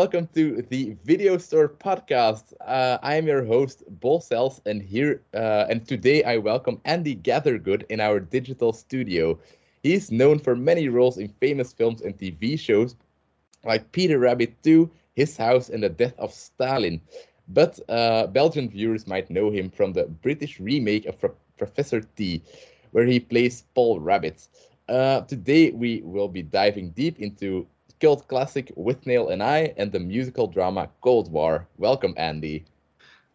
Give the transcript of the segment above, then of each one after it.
welcome to the Video Store podcast. Uh, I am your host, Bol Sels, and here uh, and today I welcome Andy Gathergood in our digital studio. He's known for many roles in famous films and TV shows like Peter Rabbit 2, His House, and The Death of Stalin. But uh, Belgian viewers might know him from the British remake of Pro- Professor T, where he plays Paul Rabbit. Uh, today we will be diving deep into cult classic Withnail and I and the musical drama Cold War. Welcome, Andy.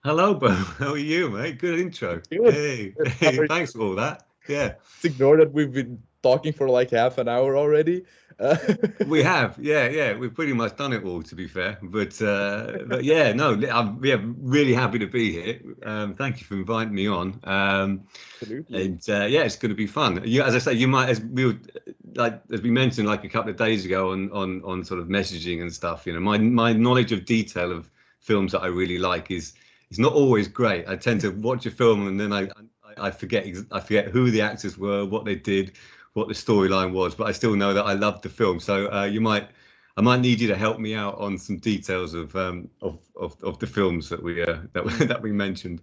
Hello, Bo. How are you, mate? Good intro. Good. Hey, hey thanks for all that. Yeah. Let's ignore that we've been talking for like half an hour already. Uh, we have, yeah, yeah. We've pretty much done it all, to be fair. But, uh, but yeah, no, I'm yeah, really happy to be here. Um, thank you for inviting me on. Um, Absolutely. And uh, yeah, it's going to be fun. You, as I say, you might, as we were, like as we mentioned, like a couple of days ago on on on sort of messaging and stuff. You know, my my knowledge of detail of films that I really like is is not always great. I tend to watch a film and then I I forget I forget who the actors were, what they did what the storyline was, but I still know that I loved the film. So uh, you might, I might need you to help me out on some details of um, of, of, of the films that we uh, that that we mentioned.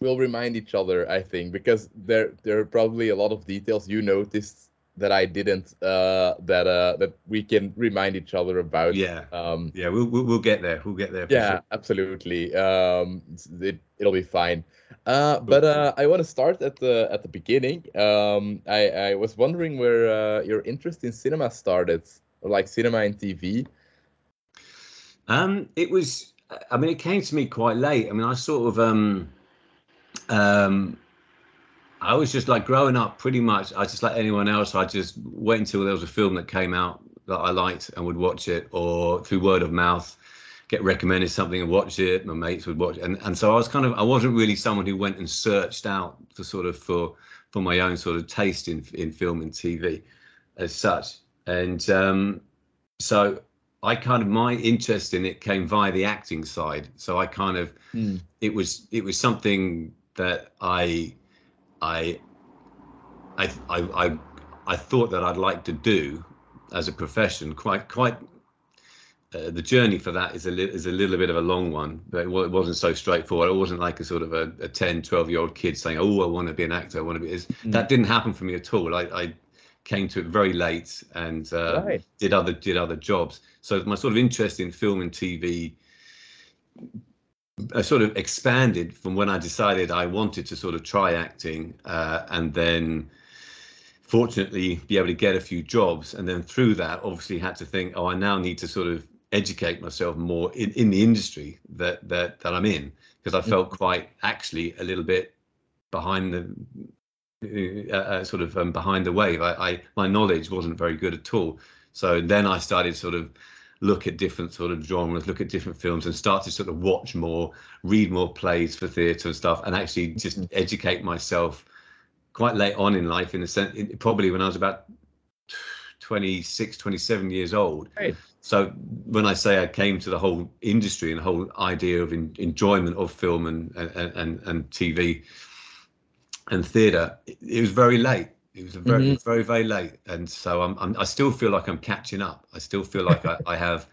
We'll remind each other, I think, because there there are probably a lot of details you noticed that I didn't uh, that uh, that we can remind each other about. Yeah, um, yeah, we'll, we'll, we'll get there. We'll get there. yeah, sure. absolutely. Um, it it'll be fine. Uh, but uh, I want to start at the at the beginning. Um, I I was wondering where uh, your interest in cinema started, or like cinema and TV. Um, it was. I mean, it came to me quite late. I mean, I sort of um, um, I was just like growing up pretty much. I just like anyone else. I just wait until there was a film that came out that I liked and would watch it, or through word of mouth, get recommended something and watch it. My mates would watch, it. and and so I was kind of I wasn't really someone who went and searched out for sort of for for my own sort of taste in in film and TV, as such. And um, so I kind of my interest in it came via the acting side. So I kind of mm. it was it was something that I I, I, I, I, thought that I'd like to do as a profession. Quite, quite. Uh, the journey for that is a li- is a little bit of a long one, but it, it wasn't so straightforward. It wasn't like a sort of a, a 10, 12 year old kid saying, "Oh, I want to be an actor. I want to be." Mm. That didn't happen for me at all. I, I came to it very late and uh, right. did other did other jobs. So my sort of interest in film and TV I sort of expanded from when I decided I wanted to sort of try acting uh, and then fortunately be able to get a few jobs. And then through that, obviously had to think, oh, I now need to sort of educate myself more in, in the industry that, that, that I'm in because I felt mm-hmm. quite actually a little bit behind the uh, uh, sort of um, behind the wave. I, I my knowledge wasn't very good at all. So then I started sort of look at different sort of genres, look at different films, and start to sort of watch more, read more plays for theatre and stuff, and actually just mm-hmm. educate myself quite late on in life. In a sense, probably when I was about 26, 27 years old. Right. So when I say I came to the whole industry and the whole idea of in, enjoyment of film and and and, and TV and theatre, it, it was very late it was very, mm-hmm. very, very late, and so I'm, I'm, i still feel like I'm catching up. I still feel like I, I, have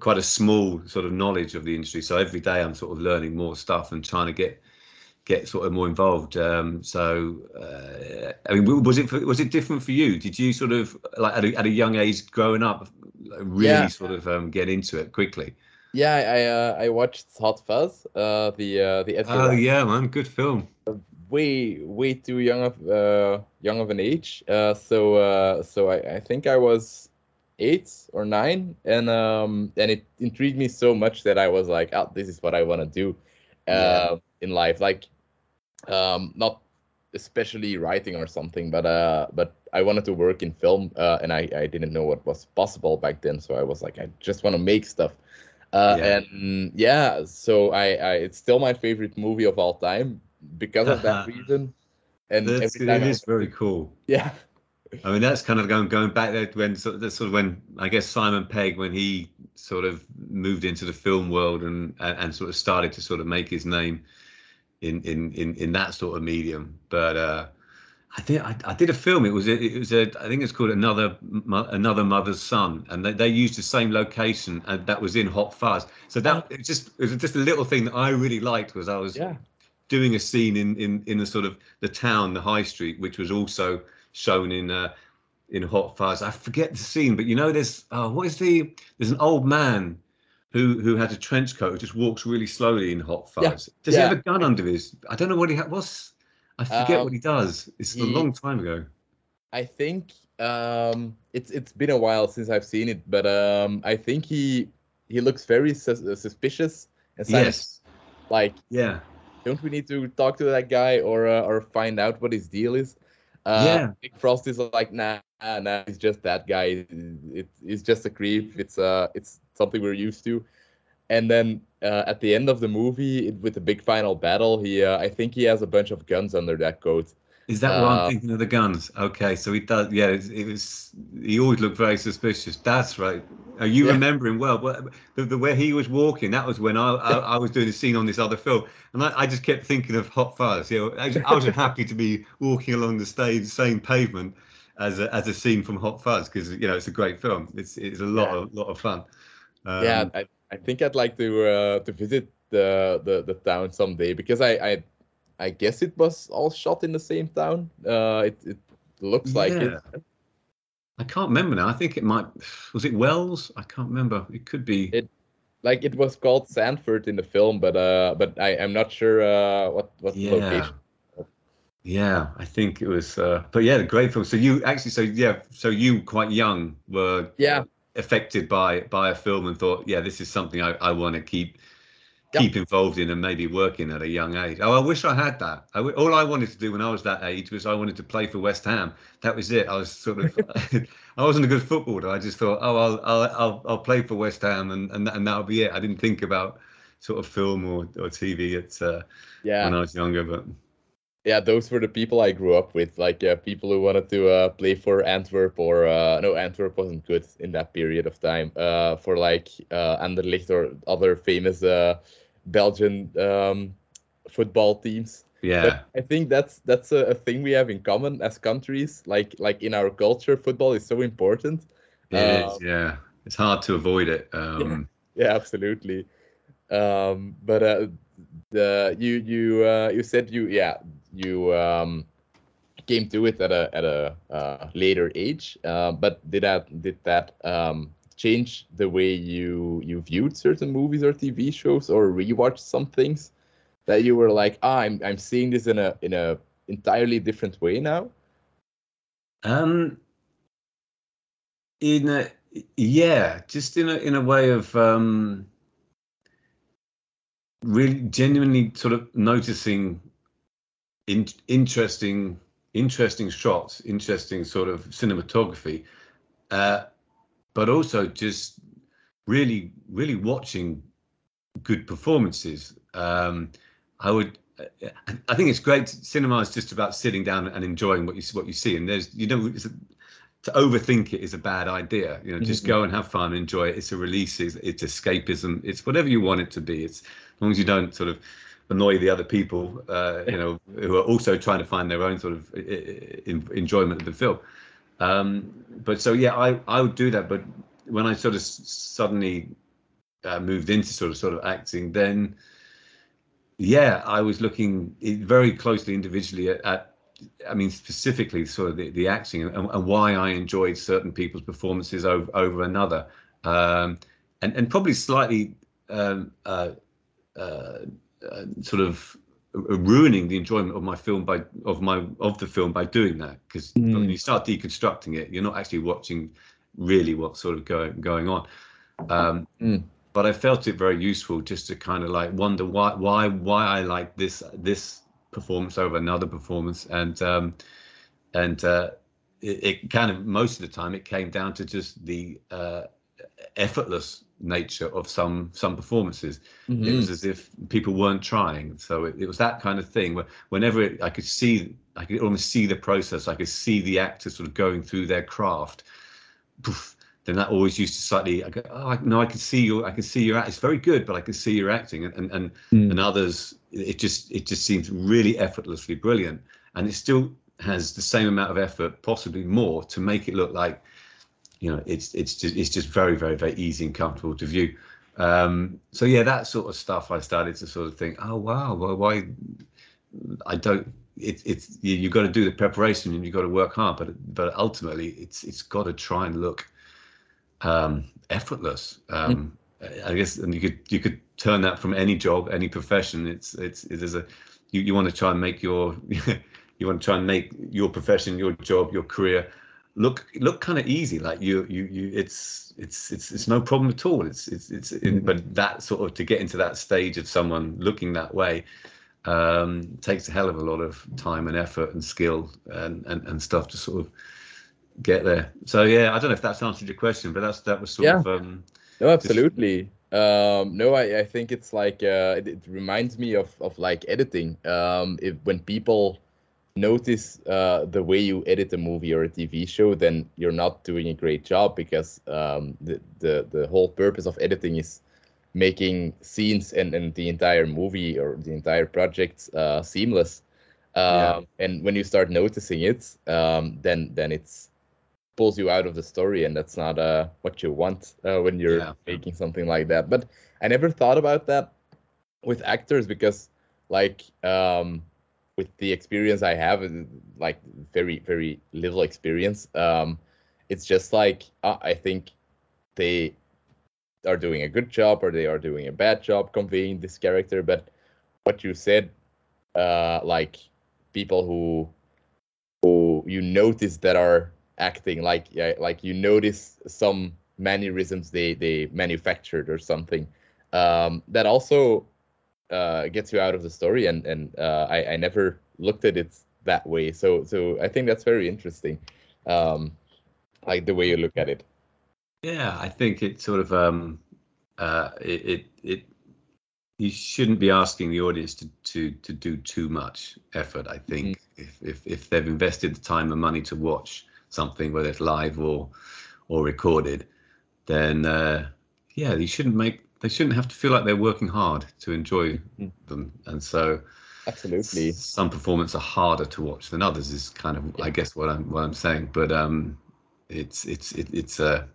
quite a small sort of knowledge of the industry. So every day I'm sort of learning more stuff and trying to get get sort of more involved. Um, so uh, I mean, was it was it different for you? Did you sort of like at a, at a young age growing up really yeah. sort of um, get into it quickly? Yeah, I uh, I watched Hot Fuzz, uh, the uh, the Edgar oh yeah, man, good film way way too young of uh, young of an age. Uh, so uh, so I, I think I was eight or nine, and um, and it intrigued me so much that I was like, oh, this is what I want to do uh, yeah. in life. Like, um, not especially writing or something, but uh, but I wanted to work in film, uh, and I I didn't know what was possible back then. So I was like, I just want to make stuff. Uh, yeah. and yeah, so I, I it's still my favorite movie of all time because of that reason. And that's, it is very cool. Yeah. I mean, that's kind of going going back there when sort of, sort of when I guess Simon Pegg when he sort of moved into the film world and and sort of started to sort of make his name in in in in that sort of medium. But uh, I think I, I, did a film. It was a, it was a I think it's called another another mother's son, and they, they used the same location, and that was in Hot Fuzz. So that it just it was just a little thing that I really liked was I was yeah. doing a scene in in in the sort of the town, the high street, which was also shown in uh, in Hot Fuzz. I forget the scene, but you know, there's uh, what is the there's an old man who who has a trench coat who just walks really slowly in Hot Fuzz. Yeah. Does yeah. he have a gun under his? I don't know what he ha- what's. I forget um, what he does. It's he, a long time ago. I think um, it's it's been a while since I've seen it, but um, I think he he looks very suspicious and yes, like yeah. Don't we need to talk to that guy or uh, or find out what his deal is? Uh, yeah, Nick Frost is like, nah, nah, he's just that guy. It, it's just a creep. It's uh, it's something we're used to. And then uh, at the end of the movie, with the big final battle, he, uh, I think he has a bunch of guns under that coat. Is that what I'm uh, thinking of the guns? Okay, so he does. Yeah, it, it was. He always looked very suspicious. That's right. Are you yeah. remembering well? The, the way he was walking, that was when I, I, I was doing a scene on this other film, and I, I just kept thinking of Hot Fuzz. You know, I, I was happy to be walking along the stage, same pavement as a, as a scene from Hot Fuzz because you know it's a great film. It's it's a lot yeah. of lot of fun. Um, yeah, I, I think I'd like to uh, to visit the, the the town someday because I I I guess it was all shot in the same town. Uh, it it looks yeah. like it. I can't remember now. I think it might was it Wells. I can't remember. It could be. It like it was called Sandford in the film, but uh, but I I'm not sure uh what what yeah. location. Yeah, I think it was. Uh, but yeah, the great film. So you actually, so yeah, so you quite young were yeah affected by by a film and thought, yeah, this is something I, I want to keep yep. keep involved in and maybe working at a young age. Oh, I wish I had that. I, all I wanted to do when I was that age was I wanted to play for West Ham. That was it. I was sort of, I wasn't a good footballer. I just thought, oh, I'll I'll I'll, I'll play for West Ham and and, and that'll be it. I didn't think about sort of film or, or TV at uh, yeah when I was younger, but yeah, those were the people I grew up with, like uh, people who wanted to uh, play for Antwerp or uh, no, Antwerp wasn't good in that period of time. Uh, for like uh, Anderlecht or other famous uh, Belgian um, football teams. Yeah, but I think that's that's a, a, thing we have in common as countries. Like like in our culture, football is so important. It is, um, yeah. It's hard to avoid it. Um, yeah, yeah, absolutely. Um, but the you you you said you yeah you um, came to it at a at a uh, later age. Uh, but did that did that um, change the way you you viewed certain movies or TV shows or rewatched some things that you were like, ah, I'm I'm seeing this in a in a entirely different way now? Um, in a yeah, just in a in a way of um, really genuinely sort of noticing in, interesting interesting shots, interesting sort of cinematography, uh, but also just really really watching good performances. Um, I would. I think it's great. Cinema is just about sitting down and enjoying what you what you see, and there's you know to overthink it is a bad idea. You know, just mm-hmm. go and have fun, enjoy it. It's a release. It's, it's escapism. It's whatever you want it to be. It's as long as you don't sort of annoy the other people, uh, you know, who are also trying to find their own sort of enjoyment of the film. Um, but so yeah, I I would do that. But when I sort of suddenly uh, moved into sort of sort of acting, then yeah, I was looking very closely individually at, at I mean, specifically sort of the, the acting and, and, why I enjoyed certain people's performances over over another, um, and and probably slightly um, uh, uh, uh, sort of ruining the enjoyment of my film by of my of the film by doing that because mm. when you start deconstructing it you're not actually watching really what's sort of going going on um, mm. but i felt it very useful just to kind of like wonder why why why i like this this performance over another performance and um, and uh, it, it, kind of most of the time it came down to just the uh, effortless nature of some some performances. Mm-hmm. It was as if people weren't trying. So it, it was that kind of thing where whenever it, I could see, I could almost see the process. I could see the actors sort of going through their craft. Poof, then that always used to slightly. I go, oh, I, no, I can see you. I can see your act. It's very good, but I can see your acting. And and and, mm. and others, it just it just seems really effortlessly brilliant. And it's still has the same amount of effort, possibly more, to make it look like you know it's it's just it's just very very very easy and comfortable to view. Um, so yeah, that sort of stuff. I started to sort of think, oh wow, well why I don't. It, it's you, you've got to do the preparation and you've got to work hard, but but ultimately it's it's got to try and look um, effortless. Um, mm. I guess, and you could you could turn that from any job, any profession. It's it's it is a you, you want to try and make your you want to try and make your profession, your job, your career look look kind of easy like you you you it's it's it's it's no problem at all. It's it's it's in, but that sort of to get into that stage of someone looking that way um takes a hell of a lot of time and effort and skill and and, and stuff to sort of get there. So yeah i don't know if that's answered your question but that's that was sort yeah. of um no absolutely. Um no i i think it's like uh it, it reminds me of of like editing. Um if when people notice uh, the way you edit a movie or a TV show, then you're not doing a great job because um, the, the the whole purpose of editing is making scenes and, and the entire movie or the entire project uh, seamless. yeah. Um, and when you start noticing it, um, then then it's pulls you out of the story, and that's not uh, what you want uh, when you're yeah. making something like that. But I never thought about that with actors because, like, um, with the experience I have, and like very very little experience. Um, it's just like uh, I think they are doing a good job or they are doing a bad job conveying this character. But what you said, uh, like people who who you notice that are acting like yeah, like you notice some mannerisms they they manufactured or something. Um, that also uh, gets you out of the story, and and uh, I I never looked at it that way. So so I think that's very interesting, um, like the way you look at it. Yeah, I think it sort of um, uh, it, it it you shouldn't be asking the audience to to to do too much effort. I think mm-hmm. if, if if they've invested the time and money to watch something, whether it's live or or recorded, then uh, yeah, you shouldn't make they shouldn't have to feel like they're working hard to enjoy mm-hmm. them. And so, absolutely, some performances are harder to watch than others. Is kind of, yeah. I guess, what I'm what I'm saying. But um, it's it's it, it's a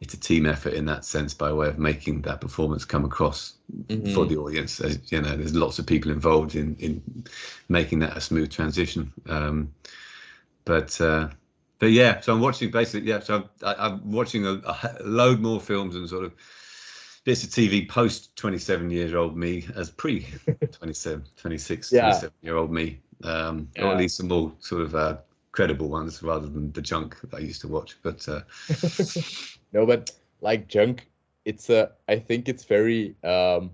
it's a team effort in that sense by way of making that performance come across mm-hmm. for the audience. As, you know, there's lots of people involved in in making that a smooth transition. Um, but uh, but yeah, so I'm watching basically yeah, so I'm, I'm watching a, a load more films and sort of bits of TV post 27 year old me as pre 27, 26, yeah. 27 year old me, um, yeah. or at least some more sort of uh, credible ones rather than the junk that I used to watch. But uh... no, but like junk, it's a. Uh, I think it's very um,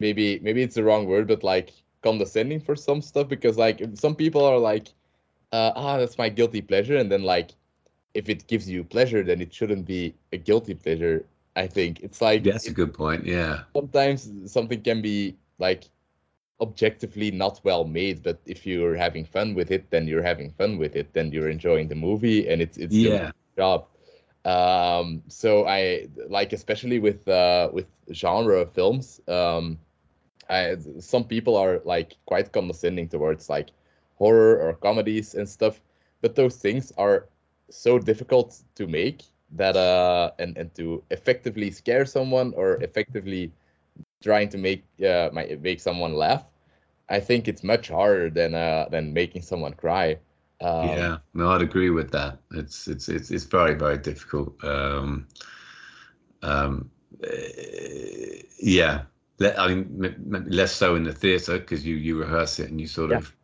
maybe maybe it's the wrong word, but like condescending for some stuff because like some people are like, uh, ah, that's my guilty pleasure, and then like if it gives you pleasure, then it shouldn't be a guilty pleasure I think it's like that's a good point. Yeah. Sometimes something can be like objectively not well made, but if you're having fun with it, then you're having fun with it. Then you're enjoying the movie, and it's it's yeah job. Um, so I like especially with uh, with genre films. Um, I, some people are like quite condescending towards like horror or comedies and stuff, but those things are so difficult to make that uh and and to effectively scare someone or effectively trying to make uh make someone laugh i think it's much harder than uh than making someone cry. Um, yeah. No i'd agree with that. It's it's it's, it's very very difficult. Um um yeah. I mean less so in the theater because you you rehearse it and you sort yeah. of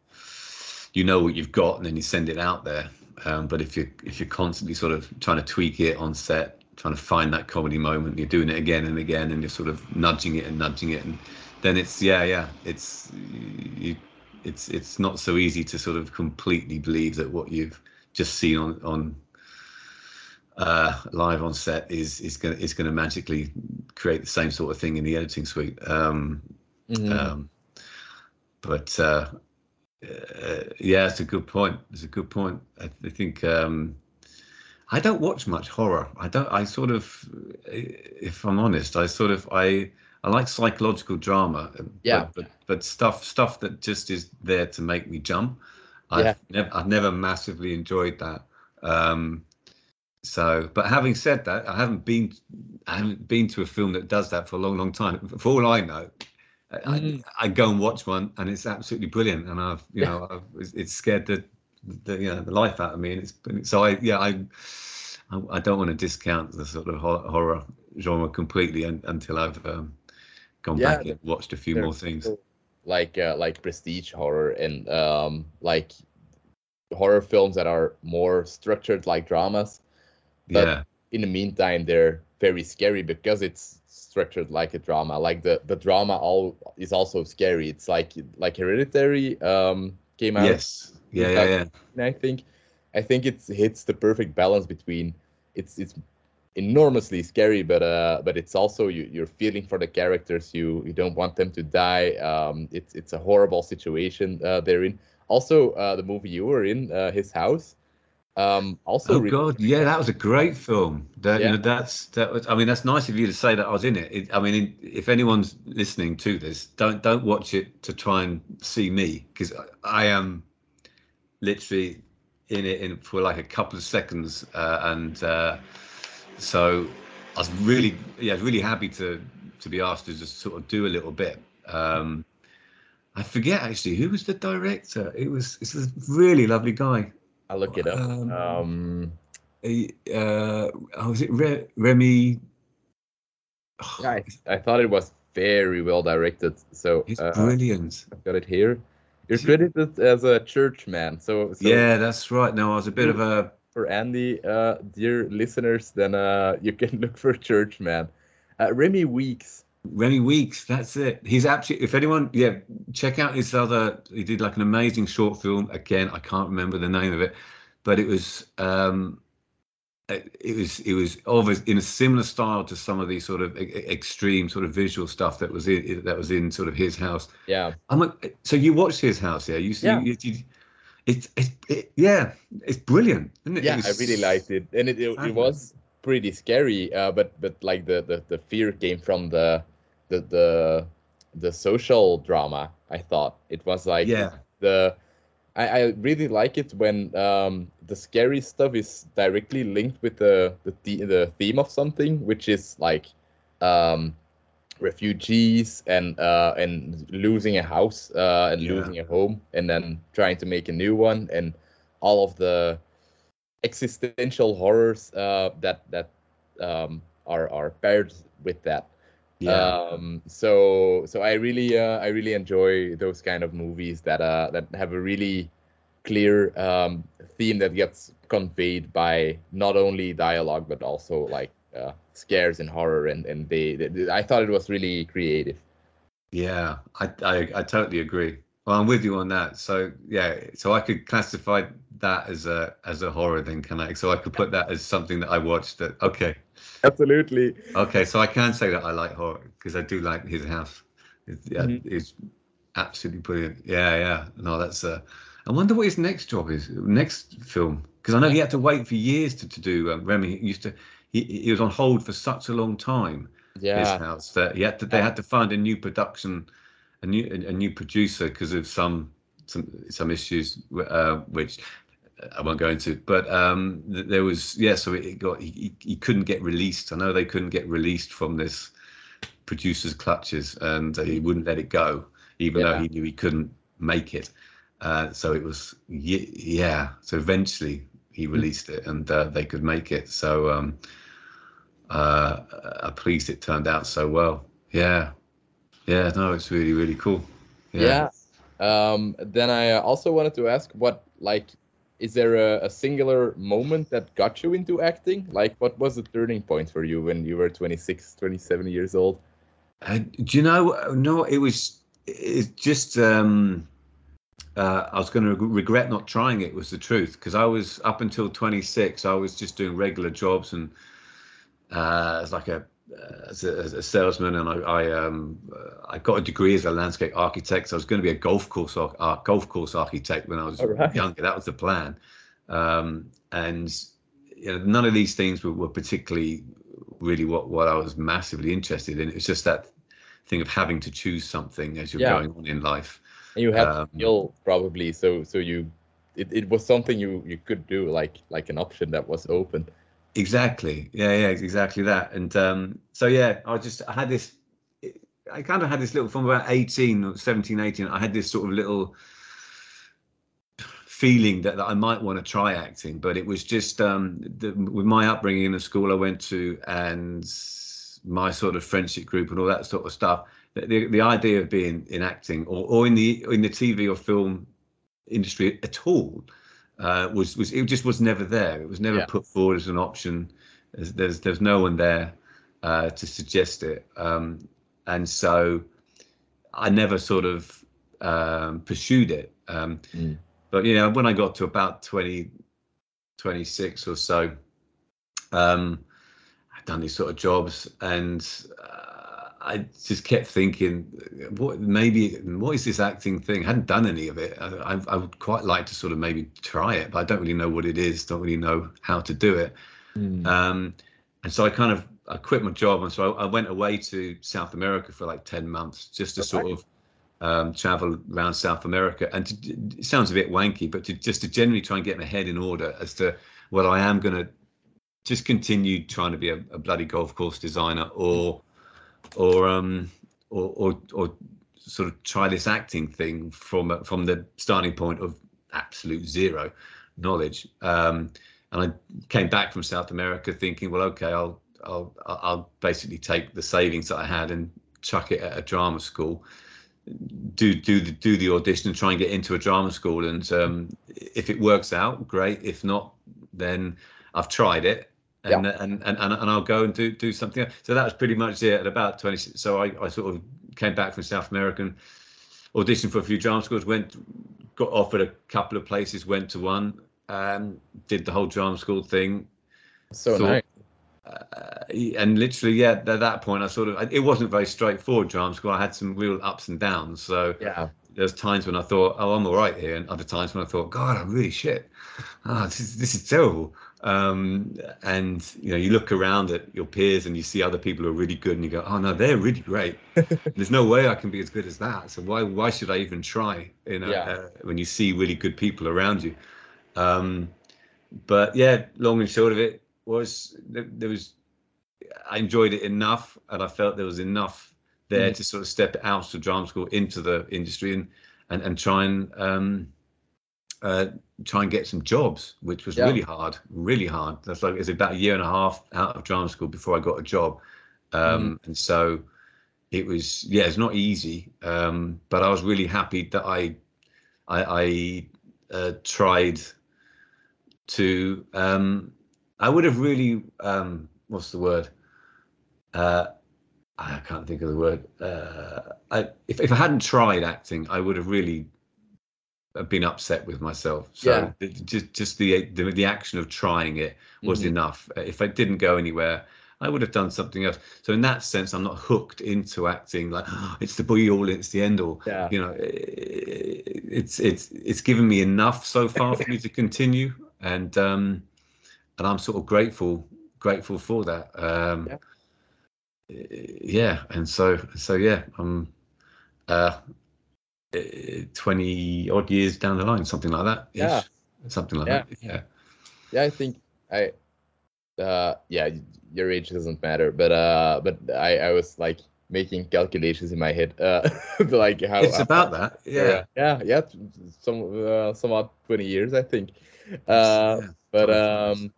you know what you've got and then you send it out there um, but if you if you're constantly sort of trying to tweak it on set, trying to find that comedy moment, you're doing it again and again, and you're sort of nudging it and nudging it, and then it's yeah yeah it's you, it's it's not so easy to sort of completely believe that what you've just seen on on uh, live on set is is going is going to magically create the same sort of thing in the editing suite. Um, mm-hmm. um, but uh, uh, yeah, it's a good point. It's a good point. I, I think um, I don't watch much horror. I don't. I sort of, if I'm honest, I sort of I I like psychological drama. Yeah. But, but, but stuff stuff that just is there to make me jump. I've Yeah. never I've never massively enjoyed that. Um, so, but having said that, I haven't been I haven't been to a film that does that for a long, long time. For all I know, I, Mhm. I, I go and watch one, and it's absolutely brilliant. And I've you know I've, it's- scared the, the you know the life out of me. And it's been, so I yeah I I, I don't want to discount the sort of hor- horror genre completely un, until I've um, gone Yeah, back and watched a few more things. like uh, like prestige horror and um like horror films that are more structured like dramas but- Yeah. in the meantime they're very scary because it's structured like a drama like the the drama all is also scary it's like like hereditary um came out Yes. Yeah, yeah, yeah. and I think I think it hits the perfect balance between it's it's enormously scary, but uh, but it's also you you're feeling for the characters. You you don't want them to die. Um, it's it's a horrible situation uh, they're in. Also, uh, the movie you were in, uh, his house. Um, also, Oh God, yeah, that was a great film. That you know, that's that was. I mean, that's nice of you to say that I was in it. it I mean, if anyone's listening to this, don't don't watch it to try and see me because I am literally in it in for like a couple of seconds, uh, and uh, so I was really yeah really happy to to be asked to just sort of do a little bit. Um, I forget actually who was the director. It was it's a really lovely guy. I'll look it up. Um, Um, uh, oh, was it Re- Remi? yeah, I, I thought it was very well directed. So He's uh, brilliant. I've got it here. You're credited as a churchman. So, so Yeah, that's right. Now I was a bit of a. for Andy, uh, dear listeners, then uh, you can look for Churchman. Uh, Remi Weekes. Remi Weekes, that's it. He's actually, if anyone, yeah, check out his other. He did like an amazing short film. Again, I can't remember the name of it, but it was, um, it, it was, it was always in a similar style to some of the sort of extreme sort of visual stuff that was in that was in sort of his house. Yeah, I'm like, so you watched his house, yeah? You see, Yeah. you, you, it's, it's, it, yeah, it's brilliant, isn't it? It yeah, I really liked it, and it it, it was pretty scary. Uh, but but like the, the the fear came from the the the the social drama. I thought it was like Yeah, the I, I really like it when um, the scary stuff is directly linked with the the, the the theme of something, which is like um, refugees and uh, and losing a house uh, and Yeah. losing a home, and then trying to make a new one, and all of the existential horrors uh, that that um, are are paired with that. Yeah, Um, so so I really uh, I really enjoy those kind of movies that uh that have a really clear um, theme that gets conveyed by not only dialogue but also like uh, scares and horror and and they, they I thought it was really creative. yeah. I, I, I totally agree. Well, I'm with you on that. So yeah, so I could classify that as a as a horror, then can I? So I could put that as something that I watched. That okay, Absolutely. okay. So I can say that I like horror because I do like his house. It's, yeah, Mhm. it's absolutely brilliant. Yeah, yeah. No, that's. Uh, I wonder what his next job is, next film, because I know he had to wait for years to, to do. Um, Remi he used to. He, he was on hold for such a long time. Yeah. his house that he had to they had to find a new production a new a, new producer because of some some some issues uh, which I won't go into but um there was yeah so it got he, he- couldn't get released. I know they couldn't get released from this producer's clutches and he wouldn't let it go even though he knew he couldn't make it. Uh, so it was yeah so eventually he released it and uh, they could make it. So um uh, I'm pleased it turned out so well. Yeah, yeah, no, it's really really cool. Yeah. Um, then I also wanted to ask what like is there a, a singular moment that got you into acting? Like what was the turning point for you when you were 26, 27 years old? Uh, do you know? No, it was. It's just. Um, uh, I was going to regret not trying it. Was the truth because I was up until 26. I was just doing regular jobs and uh, as like a as a, as a salesman, and I I, um, uh, I got a degree as a landscape architect. So I was going to be a golf course ar- uh, golf course architect when I was right. younger. That was the plan, um, and you know, none of these things were, were particularly really what what I was massively interested in. It's just that thing of having to choose something as you're Yeah. going on in life. And you had Um, skill probably, so so you it, it was something you you could do like like an option that was open exactly. Yeah yeah exactly that. And um so yeah i just i had this i kind of had this little from about 18 or 17 18 i had this sort of little feeling that, that i might want to try acting but it was just um the, with my upbringing in the school i went to and my sort of friendship group and all that sort of stuff the, the idea of being in acting or, or in the in the tv or film industry at all uh, was was it just was never there. It was never yeah. put forward as an option. There's there's, there's no one there uh, to suggest it, um, and so I never sort of um, pursued it. Um, mm. But you know, when I got to about 20, 26 or so, um, I'd done these sort of jobs, and uh, I just kept thinking, what maybe what is this acting thing? I hadn't done any of it. I, I, would quite like to sort of maybe try it, but I don't really know what it is. Don't really know how to do it. Mm. Um, and so I kind of I quit my job, and so I, I, went away to South America for like ten months just to okay. sort of um, travel around South America. And to, it sounds a bit wanky, but to just to generally try and get my head in order as to what I am going to just continue trying to be a, a bloody golf course designer or or um or or, or sort of try this acting thing from from the starting point of absolute zero knowledge. Um, and I came back from South America thinking, well, okay, I'll I'll I'll basically take the savings that I had and chuck it at a drama school, do do the do the audition and try and get into a drama school. And um, if it works out, great. If not, then I've tried it and, yeah. and, and, and and I'll go and do do something. Else. So that was pretty much it at about 20. So I, I sort of came back from South American, auditioned for a few drama schools, went got offered a couple of places, went to one, um, did the whole drama school thing. So thought, nice. Uh, and literally, yeah, at that point, I sort of it wasn't very straightforward drama school. I had some real ups and downs. So yeah, there's times when I thought, oh, I'm all right here, and other times when I thought, God, I'm really shit. Ah, oh, this is this is terrible. Um, and you know, you look around at your peers and you see other people who are really good, and you go, "Oh no, they're really great. There's no way I can be as good as that. So why why should I even try?" You know, yeah. uh, when you see really good people around you. Um, but yeah, long and short of it was there, there, was I enjoyed it enough, and I felt there was enough there mm. to sort of step out of drama school into the industry and and and try and um, uh, try and get some jobs, which was yeah. really hard, really hard. That's like it's about a year and a half out of drama school before I got a job, um, mm. and so it was yeah, it's not easy. Um, but I was really happy that I I, I uh, tried to. Um, I would have really um, what's the word? Uh, I can't think of the word. Uh, I, if if I hadn't tried acting, I would have really been upset with myself. So yeah. just just the, the, the action of trying it was mm-hmm. enough. If I didn't go anywhere, I would have done something else. So in that sense, I'm not hooked into acting like oh, it's the be all, it's the end all. Yeah. You know, it's it's it's given me enough so far for me to continue, and um, and I'm sort of grateful grateful for that. Um, yeah. yeah, and so so yeah, I'm. Uh, 20 odd years down the line, something like that. Yeah. Something like yeah. that. Yeah. Yeah, I think I uh yeah, your age doesn't matter, but uh but I I was like making calculations in my head uh like how It's about that. Yeah. Yeah, yeah, some uh, somewhat 20 years I think. Uh yeah, but um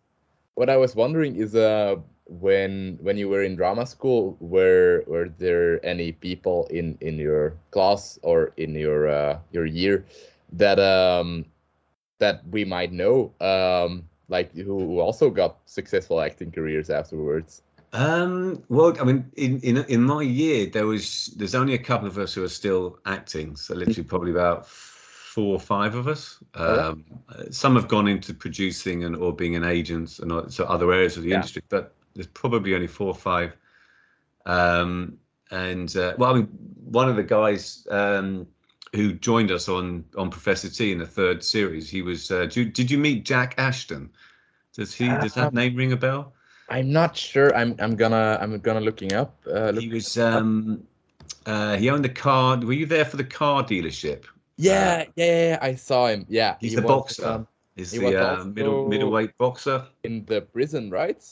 what I was wondering is uh when when you were in drama school were were there any people in in your class or in your uh, your year that um that we might know um like who also got successful acting careers afterwards um well i mean in in in my year there was there's only a couple of us who are still acting so literally probably about four or five of us. Um, some have gone into producing and or being an agent and so other areas of the yeah. industry, but there's probably only four or five. Um, and uh, well, I mean, one of the guys um, who joined us on on Professor T in the third series, he was. Uh, did, you, did you meet Jack Ashton? Does he? does that um, name ring a bell? I'm not sure. I'm I'm gonna I'm gonna looking up. Uh, look he was. Um, uh, he owned the car. Were you there for the car dealership? Yeah, yeah, yeah, yeah, I saw him. Yeah, He's he the was, boxer. um, He's he the uh, middle middleweight boxer. in the prison, right?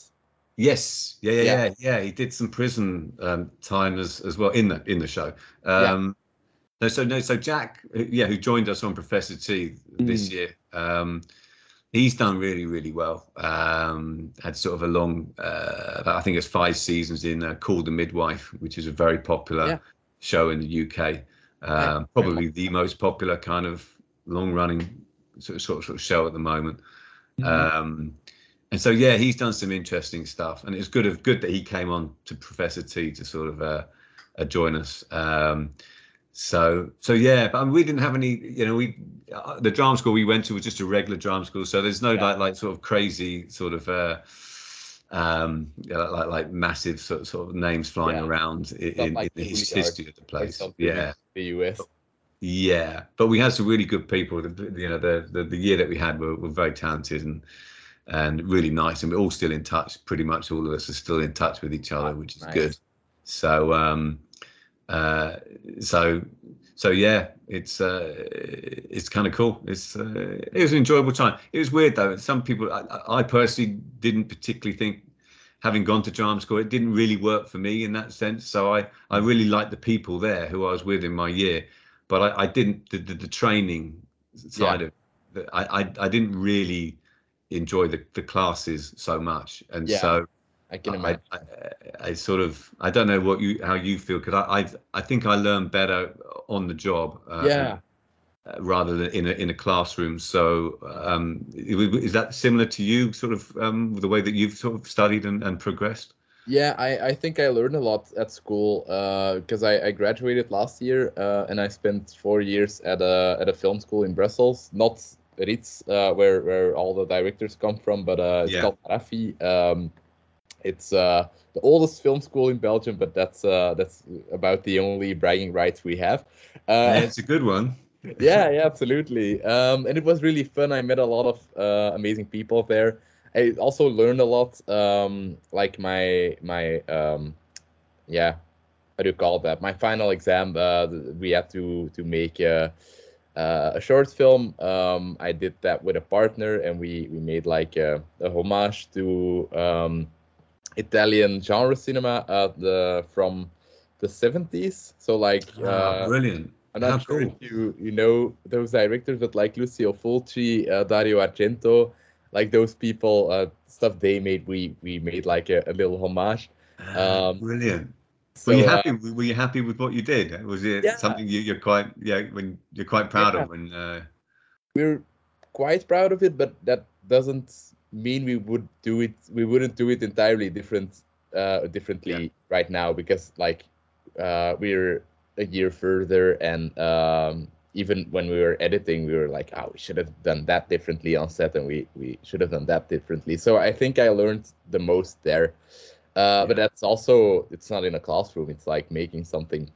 Yes, yeah, yeah, Yeah. yeah, yeah. He did some prison um, time as as well in the in the show. Yeah. Um, No, so no, so Jack, yeah, who joined us on Professor T this Mm. year. Um, he's done really, really well. Um, had sort of a long, uh, I think it's five seasons in uh, Call the Midwife, which is a very popular Yeah. show in the UK. Um, probably the most popular kind of long-running sort of, sort of, sort of show at the moment. Mhm. Um, and so yeah, he's done some interesting stuff, and it's good of good that he came on to Professor T to sort of uh, uh, join us. Um, so so yeah, but I mean, we didn't have any. You know, we uh, the drama school we went to was just a regular drama school, so there's no Yeah. like like sort of crazy sort of. Uh, um yeah, like, like massive sort of, sort of names flying Yeah. around in, in, like in the the his- history of the place yeah the US. yeah, but we had some really good people. The- you know, the, the the year that we had were, were very talented and and really nice, and we're all still in touch. Pretty much all of us are still in touch with each other, Ah, which is nice. good. So um, uh, so so yeah, it's uh, it's kind of cool. It's uh, it was an enjoyable time. It was weird though. Some people, I, I personally didn't particularly think. Having gone to drama school, it didn't really work for me in that sense. So I, I really liked the people there who I was with in my year, but I, I didn't the, the, the training side of it. I, I I didn't really enjoy the, the classes so much, and Yeah, so I can I, imagine. I, I sort of I don't know what you how you feel because I, I I think I learn better on the job. Uh, yeah. uh, rather than in a in a classroom. So um, is that similar to you, sort of um, the way that you've sort of studied and, and progressed? Yeah, I, I think I learned a lot at school because I, I graduated last year uh, and I spent four years at a at a film school in Brussels, not Ritz, uh, where where all the directors come from, but uh, it's Yeah. called Rafi. Um, it's uh, the oldest film school in Belgium, but that's uh, that's about the only bragging rights we have. Yeah, Uh, it's a good one. yeah, yeah, absolutely. Um, and it was really fun. I met a lot of uh, amazing people there. I also learned a lot. Um, like my my um, yeah, how do you call that? My final exam. Uh, we had to to make a, uh, a short film. Um, I did that with a partner, and we we made like a, a homage to um, Italian genre cinema uh, the from the 70s. So like Ah, uh, brilliant. I'm not How sure cool. if you you know those directors, but like Lucio Fulci, uh, Dario Argento, like those people, uh, stuff they made, we we made like a, a little homage. Ah, Um, brilliant. So, were you uh, happy? were you happy with what you did? Was it Yeah. something you, you're quite yeah when you're quite proud Yeah. of when uh, we're quite proud of it, but that doesn't mean we would do it. We wouldn't do it entirely different, uh, differently right now because like uh, we're a year further, and um, even when we were editing, we were like, oh, we should have done that differently on set, and we we should have done that differently. So I think I learned the most there. Uh, But that's also it's not in a classroom. It's like making something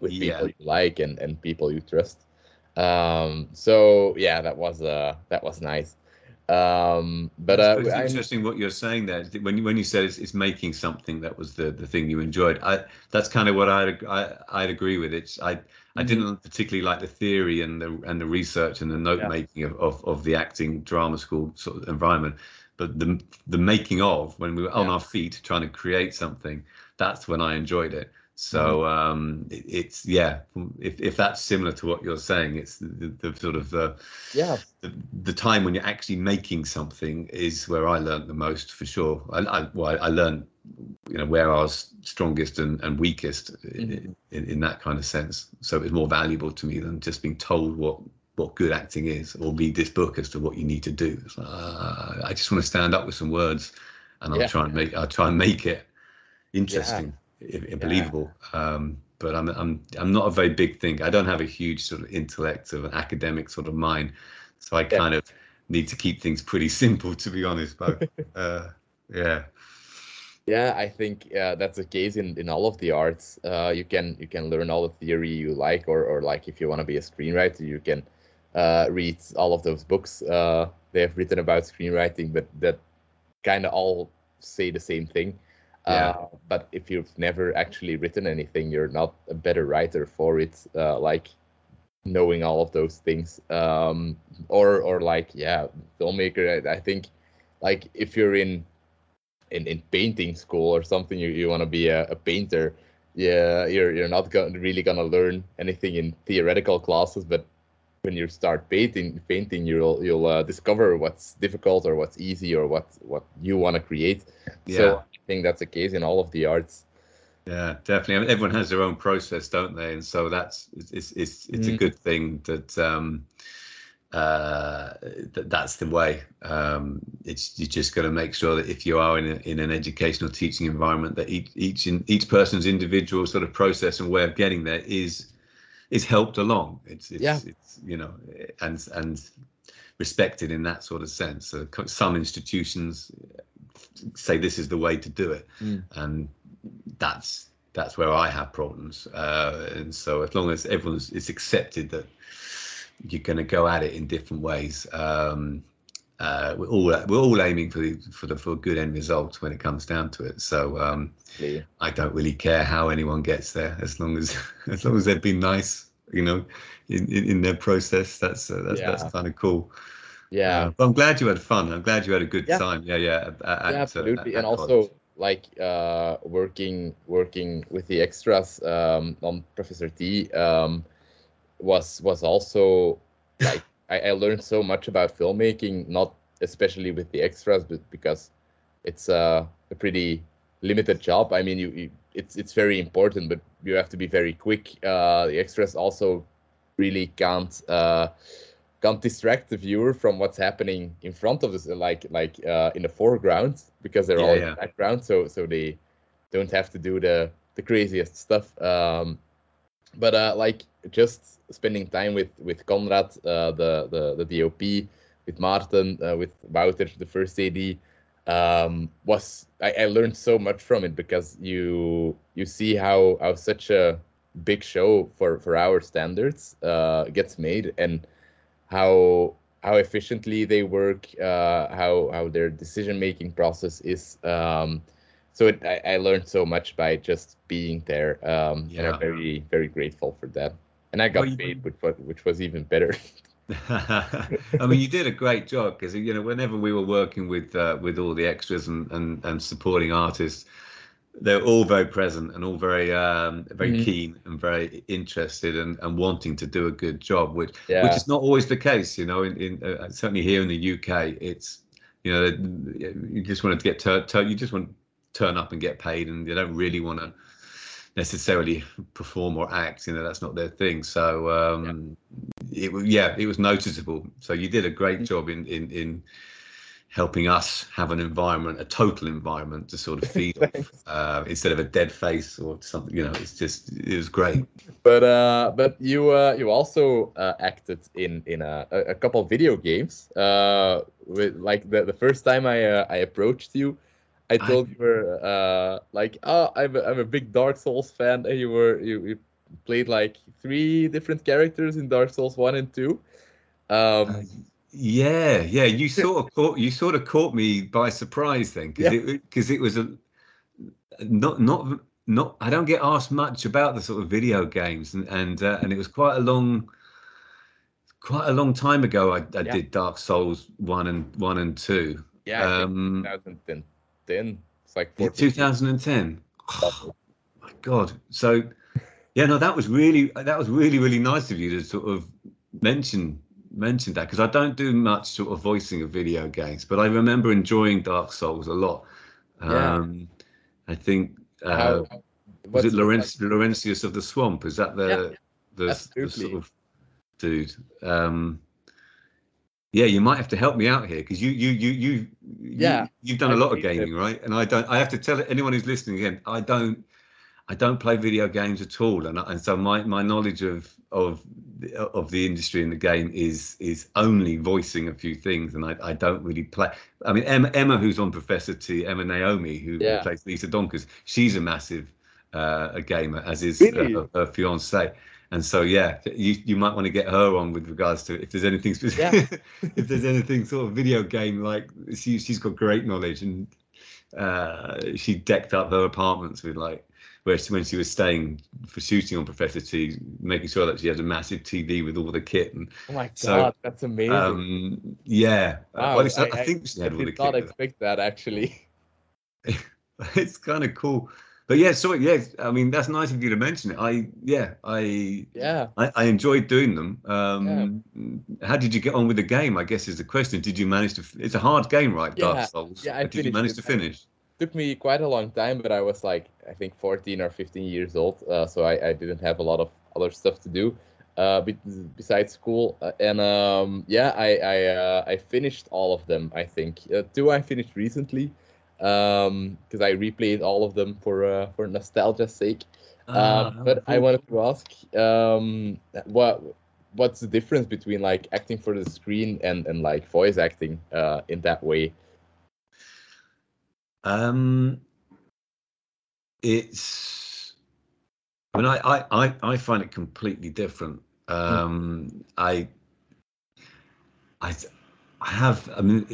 with Yeah. people you like and and people you trust. Um, so yeah, that was uh that was nice. Um, but It's- uh, it's I'm- interesting what you're saying there. When you, when you said it's, it's making something that was the, the thing you enjoyed. I that's kind of what I'd I, I'd agree with. It's I I Mhm. didn't particularly like the theory and the and the research and the note Yeah. making of, of, of the acting drama school sort of environment, but the the making of when we were on Yeah. our feet trying to create something. That's when I enjoyed it. So Mm-hmm. um, it, it's yeah. If if that's similar to what you're saying, it's the, the, the sort of uh, yeah, the, the time when you're actually making something is where I learned the most for sure. I, I well, I, learned, you know, where I was strongest and, and weakest Mhm. in, in, in that kind of sense. So it was more valuable to me than just being told what what good acting is or read this book as to what you need to do. Like, uh, I just want to stand up with some words, and I'll Yeah. try and make I'll try and make it interesting, if, if believable. Um, but I'm I'm I'm not a very big thinker. I don't have a huge sort of intellect of an academic sort of mind, so I Yeah. kind of need to keep things pretty simple, to be honest. But uh, yeah, yeah. I think uh, that's the case in in all of the arts. Uh, you can you can learn all the theory you like, or or like if you want to be a screenwriter, you can uh, read all of those books uh, they have written about screenwriting, but that kind of all say the same thing. Yeah. Uh, but if you've never actually written anything, you're not a better writer for it. Uh, like knowing all of those things um or or like yeah filmmaker I, I think like if you're in in, in painting school or something you, you want to be a, a painter yeah you're you're not gonna, really gonna learn anything in theoretical classes but when you start painting painting you'll you'll uh, discover what's difficult or what's easy or what what you want to create Yeah. so i think that's the case in all of the arts Yeah, definitely. I mean, everyone has their own process, don't they? And so that's it's it's it's a Mm. good thing that um, uh, that that's the way. Um, it's you just got to make sure that if you are in a, in an educational teaching environment, that each each in, each person's individual sort of process and way of getting there is is helped along. It's it's, Yeah. it's you know and and respected in that sort of sense. So some institutions say this is the way to do it, Mm. and that's that's where I have problems. Uh, and so as long as everyone's it's accepted that you're going to go at it in different ways. Um, uh, we're all we're all aiming for the for the for a good end result when it comes down to it. So um, Yeah. I don't really care how anyone gets there, as long as as long as they've been nice, you know, in in, in their process. That's uh, that's that's kind of cool. yeah Uh, but I'm glad you had fun. I'm glad you had a good Yeah. time. Yeah, yeah. at- at- yeah, uh, absolutely at and also like uh working working with the extras um on professor t um was was also like I, I learned so much about filmmaking not especially with the extras but because it's uh, a pretty limited job. I mean you, you it's it's very important but you have to be very quick. Uh the extras also really can't uh can't distract the viewer from what's happening in front of us, like like uh, in the foreground, because they're Yeah, all in the background, so so they don't have to do the the craziest stuff. Um, but uh, like just spending time with with Conrad, uh, the the the DOP, with Martin, uh, with Wouter, the first AD, um, was I, I learned so much from it because you you see how how such a big show for for our standards uh, gets made and how how efficiently they work, uh, how how their decision making process is. Um, so it, I, I learned so much by just being there, um, and Yeah. I'm very very grateful for that. And I got Well, paid, which was which was even better. I mean, you did a great job because you know whenever we were working with uh, with all the extras and, and, and supporting artists, they're all very present and all very um, very Mhm. keen and very interested and, and wanting to do a good job, which yeah, which is not always the case. You know, in, in uh, certainly here in the UK, it's you know you just want to get tur- tur- you just want turn up and get paid, and they don't really want to necessarily perform or act. You know, that's not their thing. So um, it wa- yeah, it was noticeable. So you did a great job in in in helping us have an environment, a total environment to sort of feed off uh, instead of a dead face or something. You know, it's just it was great. but uh, but you uh, you also uh, acted in in a, a couple of video games. Uh, with like the, the first time I uh, I approached you, I I- told you were uh like oh I'm a, I'm a big Dark Souls fan. And you were you, you played like three different characters in Dark Souls one and two. Um, Uh, Yeah, yeah. You sort of caught you sort of caught me by surprise then, because Yeah. it because it was a not not not. I don't get asked much about the sort of video games, and and uh, and it was quite a long quite a long time ago. I, I Yeah. did Dark Souls one and one and two. yeah, I Um, 2010. It's like 14 2010. years. my god so yeah no that was really that was really really nice of you to sort of mention mention that because i don't do much sort of voicing of video games but i remember enjoying dark souls a lot Yeah. um i think uh How, was it Laurent- laurentius of the swamp is that the Yeah, the, the sort of dude um yeah you might have to help me out here because you you you you Yeah, you, you've done a lot of believe it. gaming right and i don't i have to tell anyone who's listening again i don't I don't play video games at all, and and so my, my knowledge of of the- of the industry and the game is is only voicing a few things, and I, I don't really play. I mean Emma, Emma who's on Professor T, Emma Naomi, who, who Yeah. plays Lisa Donkers, she's a massive uh, a gamer, as is Really? uh, her, her fiance. And so yeah, you you might want to get her on with regards to if there's anything specific, if there's anything sort of video game like she she's got great knowledge and uh, she decked up her apartments with like where she, when she was staying for shooting on Professor T, making sure that she had a massive TV with all the kit. And Oh my god, So, that's amazing. um, yeah, Wow, well, I, I- I think she I had all the did not kit. expect that actually. it's kind of cool. But yeah, so yeah, I mean that's nice of you to mention it. I yeah, I Yeah. I, I enjoyed doing them. Um, How did you get on with the game? I guess is the question. Did you manage to? It's a hard game, right? Yeah, Dark Souls. yeah, I did you manage to finish? It took me quite a long time, but I was like, I think 14 or 15 years old, uh, so I, I didn't have a lot of other stuff to do uh, be- besides school. Uh, and um, yeah, I I, uh, I finished all of them. I think uh, two I finished recently because I replayed all of them for uh, for nostalgia's sake. Ah, Um, but I wanted to ask, um, what what's the difference between like acting for the screen and and like voice acting uh, in that way? Um, it's. I mean, I, I, I, I find it completely different. Um, I, I, I have. I mean,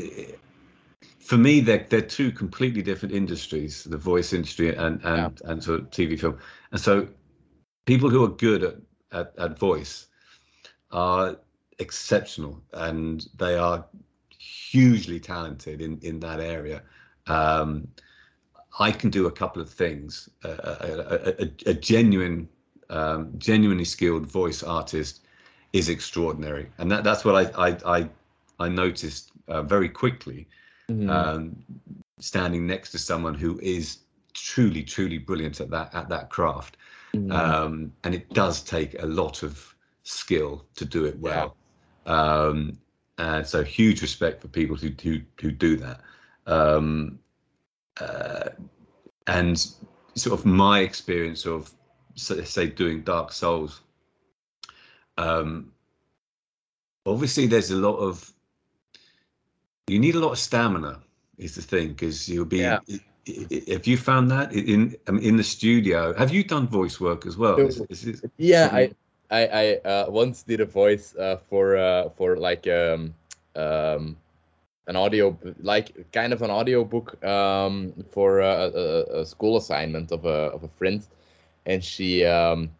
for me, they're they're two completely different industries: the voice industry and and and sort of TV film. And so, people who are good at at, at voice are exceptional, and they are hugely talented in in that area. Um, I can do a couple of things. Uh, a, a, a, a genuine, um, genuinely skilled voice artist is extraordinary, and that, that's what I I I, I noticed uh, very quickly. Mhm. Um, standing next to someone who is truly, truly brilliant at that at that craft, Mhm. um, and it does take a lot of skill to do it well. Um, and so, huge respect for people who who who do that. Um, uh, and sort of my experience of say, say doing Dark Souls. Um, obviously, there's a lot of you need a lot of stamina. Is the thing because you'll be. Yeah. Have you found that in in the studio? Have you done voice work as well? Is, is Yeah, I I, I uh, once did a voice uh, for uh, for like um, um, an audio like kind of an audio book um, for a, a, a school assignment of a of a friend, and she um,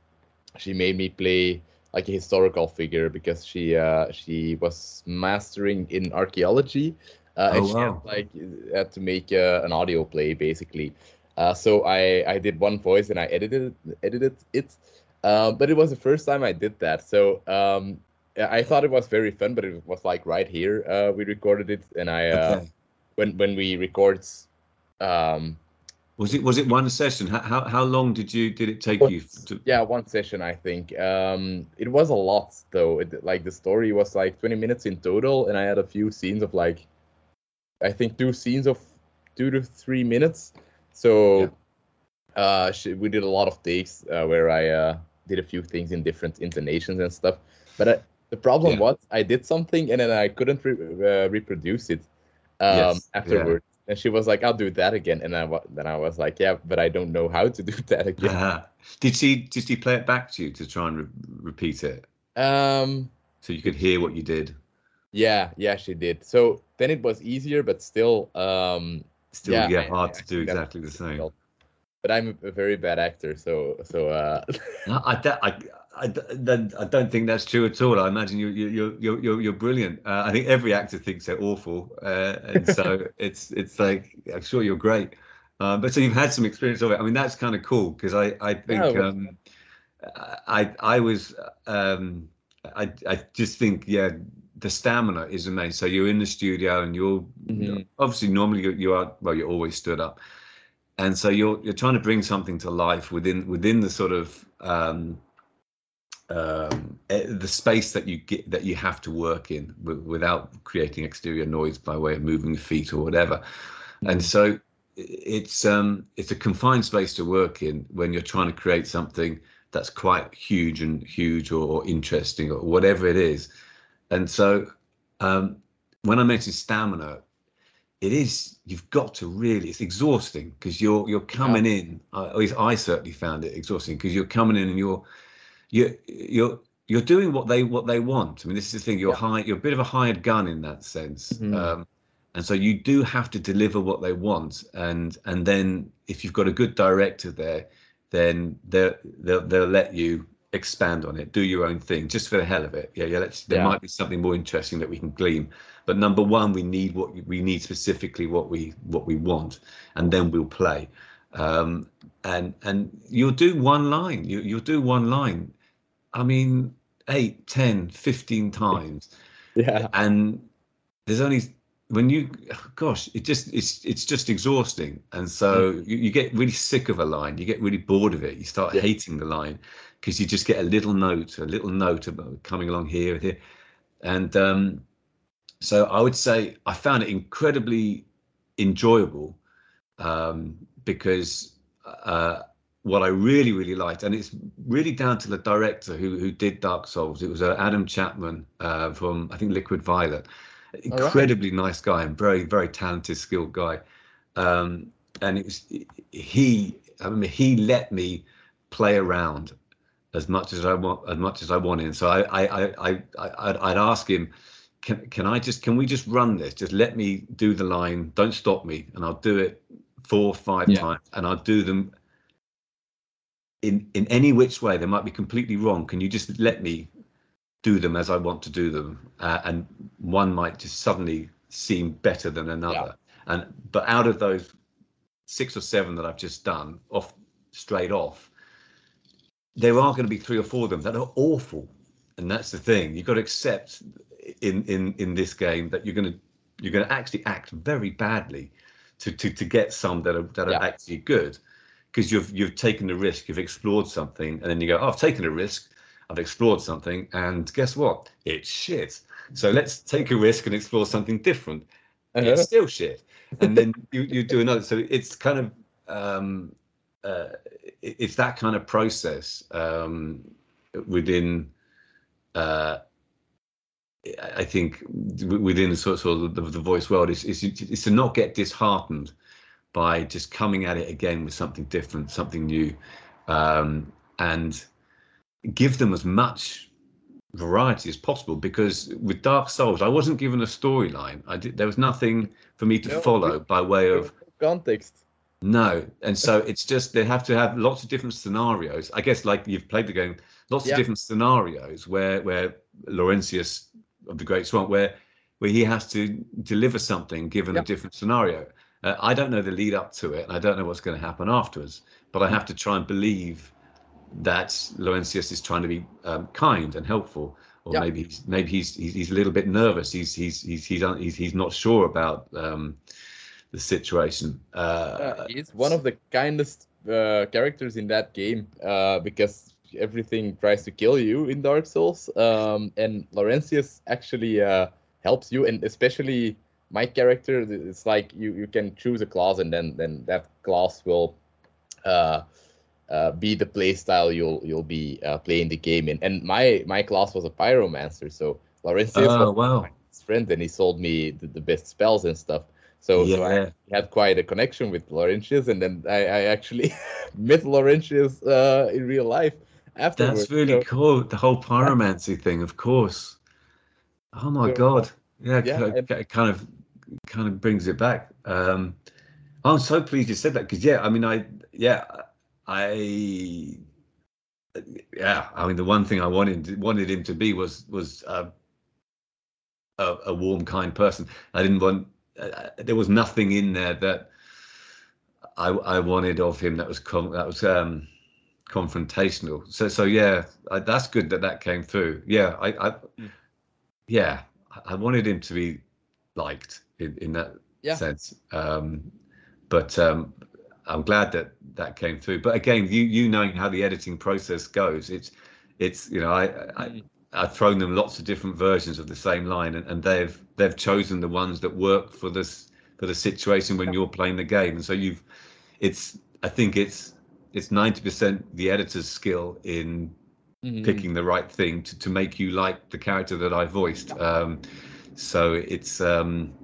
she made me play like a historical figure because she uh, she was mastering in archaeology, uh, and Oh, she wow. had, like had to make uh, an audio play basically. Uh, so I I did one voice and I edited edited it. Um, but it was the first time I did that, so um, I I thought it was very fun. But it was like right here uh, we recorded it, and I uh, Okay. when when we record, um, Was it was it one session? How how, how long did you did it take you to? yeah, one session I think. Um, it was a lot though. It, like the story was like 20 minutes in total, and I had a few scenes of like, I think two scenes of two to three minutes. So, uh, we did a lot of takes uh, where I uh, did a few things in different intonations and stuff. But I, the problem Yeah. was I did something and then I couldn't re- uh, reproduce it um, Yes, yeah. And she was like, "I'll do that again," and I, then I was like, "Yeah, but I don't know how to do that again." Uh, did she did she play it back to you to try and re- repeat it Um, so you could hear what you did? yeah, yeah, she did. So then it was easier, but still, um, Still, Yeah, yeah, hard I to do exactly the same. difficult. But I'm a very bad actor, so so uh, I, don't- I, I, don't- I don't think that's true at all. I imagine you, you, you're, you're, you're, brilliant. Uh, I think every actor thinks they're awful, uh, and so it's, it's like I'm sure you're great. Uh, but so you've had some experience of it. I mean, that's kind of cool because I, I think Yeah, um, I, I was, um, I, I just think, yeah, the stamina is amazing. So you're in the studio and you're Mhm. obviously normally you, you are well, you're always stood up and so you're you're trying to bring something to life within within the sort of um, um, eh, the space that you get that you have to work in w- without creating exterior noise by way of moving feet or whatever. And so it's um, it's a confined space to work in when you're trying to create something that's quite huge and huge or, or interesting or whatever it is. And so um, when I mentioned stamina, it is you've got to really it's exhausting because you're you're coming in uh, at least i certainly found it exhausting because you're coming in and you're you're you're you're doing what they what they want i mean this is the thing you're Yeah. high you're a bit of a hired gun in that sense Mhm. um, and so you do have to deliver what they want and and then if you've got a good director there then they'll, they'll they'll let you expand on it, do your own thing, just for the hell of it. Yeah, yeah. Let's, there Yeah. might be something more interesting that we can glean. But number one, we need what we need specifically what we what we want, and then we'll play. Um, and and you'll do one line. You you'll do one line. I mean, eight, 10, 15 times Yeah. and there's only when you gosh it just it's it's just exhausting and so you, you get really sick of a line you get really bored of it you start Yeah. hating the line because you just get a little note a little note about coming along here and here and um so i would say i found it incredibly enjoyable um because uh what I really, really liked, and it's really down to the director who who did Dark Souls. It was uh, Adam Chapman uh, from I think Liquid Violet. right. Incredibly nice guy and very, very talented, skilled guy. Um, and it was he. I mean, he let me play around as much as I want, as much as I wanted. So I, I, I, I, I I'd, I'd ask him, can can I just can we just run this? Just let me do the line. Don't stop me, and I'll do it four or five Yeah. times, and I'll do them in in any which way. They might be completely wrong. Can you just let me do them as i want to do them? Uh, and one might just suddenly seem better than another. And but out of those six or seven that i've just done off straight off there are going to be three or four of them that are awful. And that's the thing. You've got to accept in in in this game that you're going to you're going to actually act very badly to to to get some that are that are Yeah. actually good because you've you've taken the risk, you've explored something, and then you go, oh, I've taken a risk, I've explored something, and guess what? It's shit. So let's take a risk and explore something different. Uh-huh. It's still shit, and then you you do another. So it's kind of um, uh, it's that kind of process um, within. Uh, I- I think within of, sort of the, the voice world is, is is to not get disheartened by just coming at it again with something different, something new, um, and give them as much variety as possible. Because with Dark Souls, I wasn't given a storyline. I did. There was nothing for me to No, follow by way of Context. no, and so it's just they have to have lots of different scenarios. I guess like you've played the game, lots Yeah. of different scenarios where where Laurentius of the Great Swamp, where where he has to deliver something given Yeah. a different scenario. Uh, I don't know the lead up to it, and I don't know what's going to happen afterwards. But I have to try and believe that Laurentius is trying to be um, kind and helpful, or Yeah. maybe he's, maybe he's, he's he's a little bit nervous. He's he's he's he's un- he's, he's not sure about um, the situation. Uh, Uh, he's one of the kindest uh, characters in that game uh, because everything tries to kill you in Dark Souls, um, and Laurentius actually uh, helps you, and especially my character. It's like you, you can choose a class, and then then that class will uh, uh, be the playstyle you'll you'll be uh, playing the game in. And my my class was a pyromancer, so Laurentius Oh, was wow. my friend, and he sold me the, the best spells and stuff. So, so I Yeah. had quite a connection with Laurentius, and then I, I actually met Laurentius uh, in real life afterwards. That's really So, cool. The whole pyromancy thing, of course. Oh my So, god. Yeah, yeah, ki- kind of kind of brings it back. Um I'm so pleased you said that because yeah, I mean I yeah, I yeah, I mean the one thing I wanted wanted him to be was was uh, a a warm kind person. I didn't want uh, there was nothing in there that I I wanted of him that was com- that was um confrontational. So so yeah, I, that's good that that came through. Yeah, I, I Mm. yeah, I- wanted him to be liked in, in that Yeah. sense. Um, but um, I'm glad that that came through. But again, you you knowing how the editing process goes, it's it's you know I, I Mm. I've thrown them lots of different versions of the same line, and, and they've they've chosen the ones that work for this for the situation when you're playing the game. And so you've it's I think it's it's ninety percent the editor's skill in Mhm. picking the right thing to, to make you like the character that I voiced. Um, so it's um,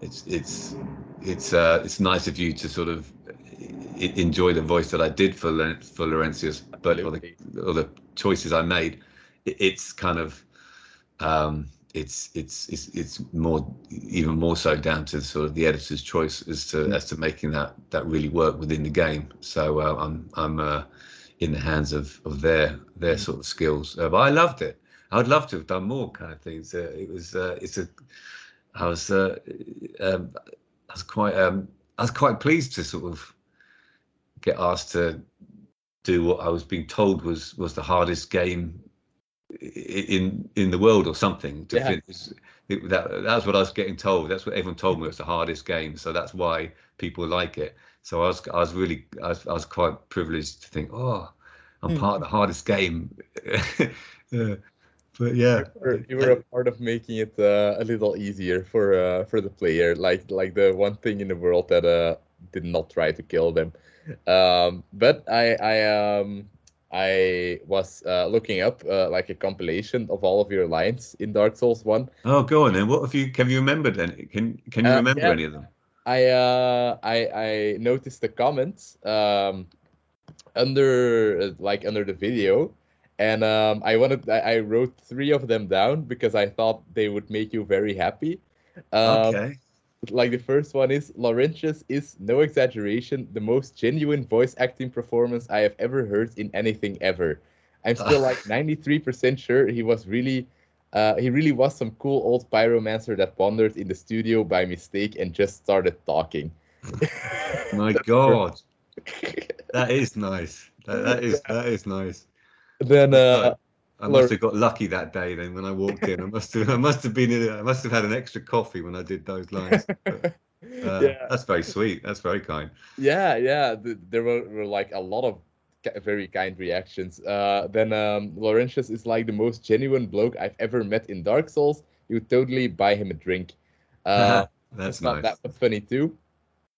it's it's it's uh, it's nice of you to sort of enjoy the voice that I did for Len- for Laurentius, but or the, or the choices I made. It, it's kind of um, it's it's it's it's more even more so down to sort of the editor's choice as to mm. as to making that that really work within the game. So uh, I'm I'm uh, in the hands of of their their mm. sort of skills. Uh, but I loved it. I'd love to have done more kind of things. Uh, it was uh, it's a I was uh, um, I was quite um, I was quite pleased to sort of get asked to do what I was being told was was the hardest game in in the world or something to yeah. It, that that's what I was getting told. That's what everyone told me. It's the hardest game, so that's why people like it. So I was I was really I was, I was quite privileged to think, oh, I'm mm. part of the hardest game. yeah. But yeah, you were, you were, a part of making it uh, a little easier for uh, for the player. Like like the one thing in the world that uh, did not try to kill them. Um, but I I um I was uh, looking up uh, like a compilation of all of your lines in Dark Souls One. Oh, go on then. What have you? Have you remembered any? Can Can you uh, remember yeah. any of them? I uh I I noticed the comments um under like under the video, and um I wanted I, I wrote three of them down because I thought they would make you very happy. Um, okay like the first one is Laurentius is no exaggeration the most genuine voice acting performance I have ever heard in anything ever. I'm still like 93% sure he was really uh, he really was some cool old pyromancer that wandered in the studio by mistake and just started talking. My God, that is nice. That, that is that is nice. Then uh, I must have got lucky that day. Then when I walked in, I must have I must have been in, I must have had an extra coffee when I did those lines. But, uh, yeah. That's very sweet. That's very kind. Yeah, yeah. There were, were like a lot of very kind reactions. Uh, then um, Laurentius is like the most genuine bloke I've ever met in Dark Souls. You totally buy him a drink. Uh, that's nice. That was funny too.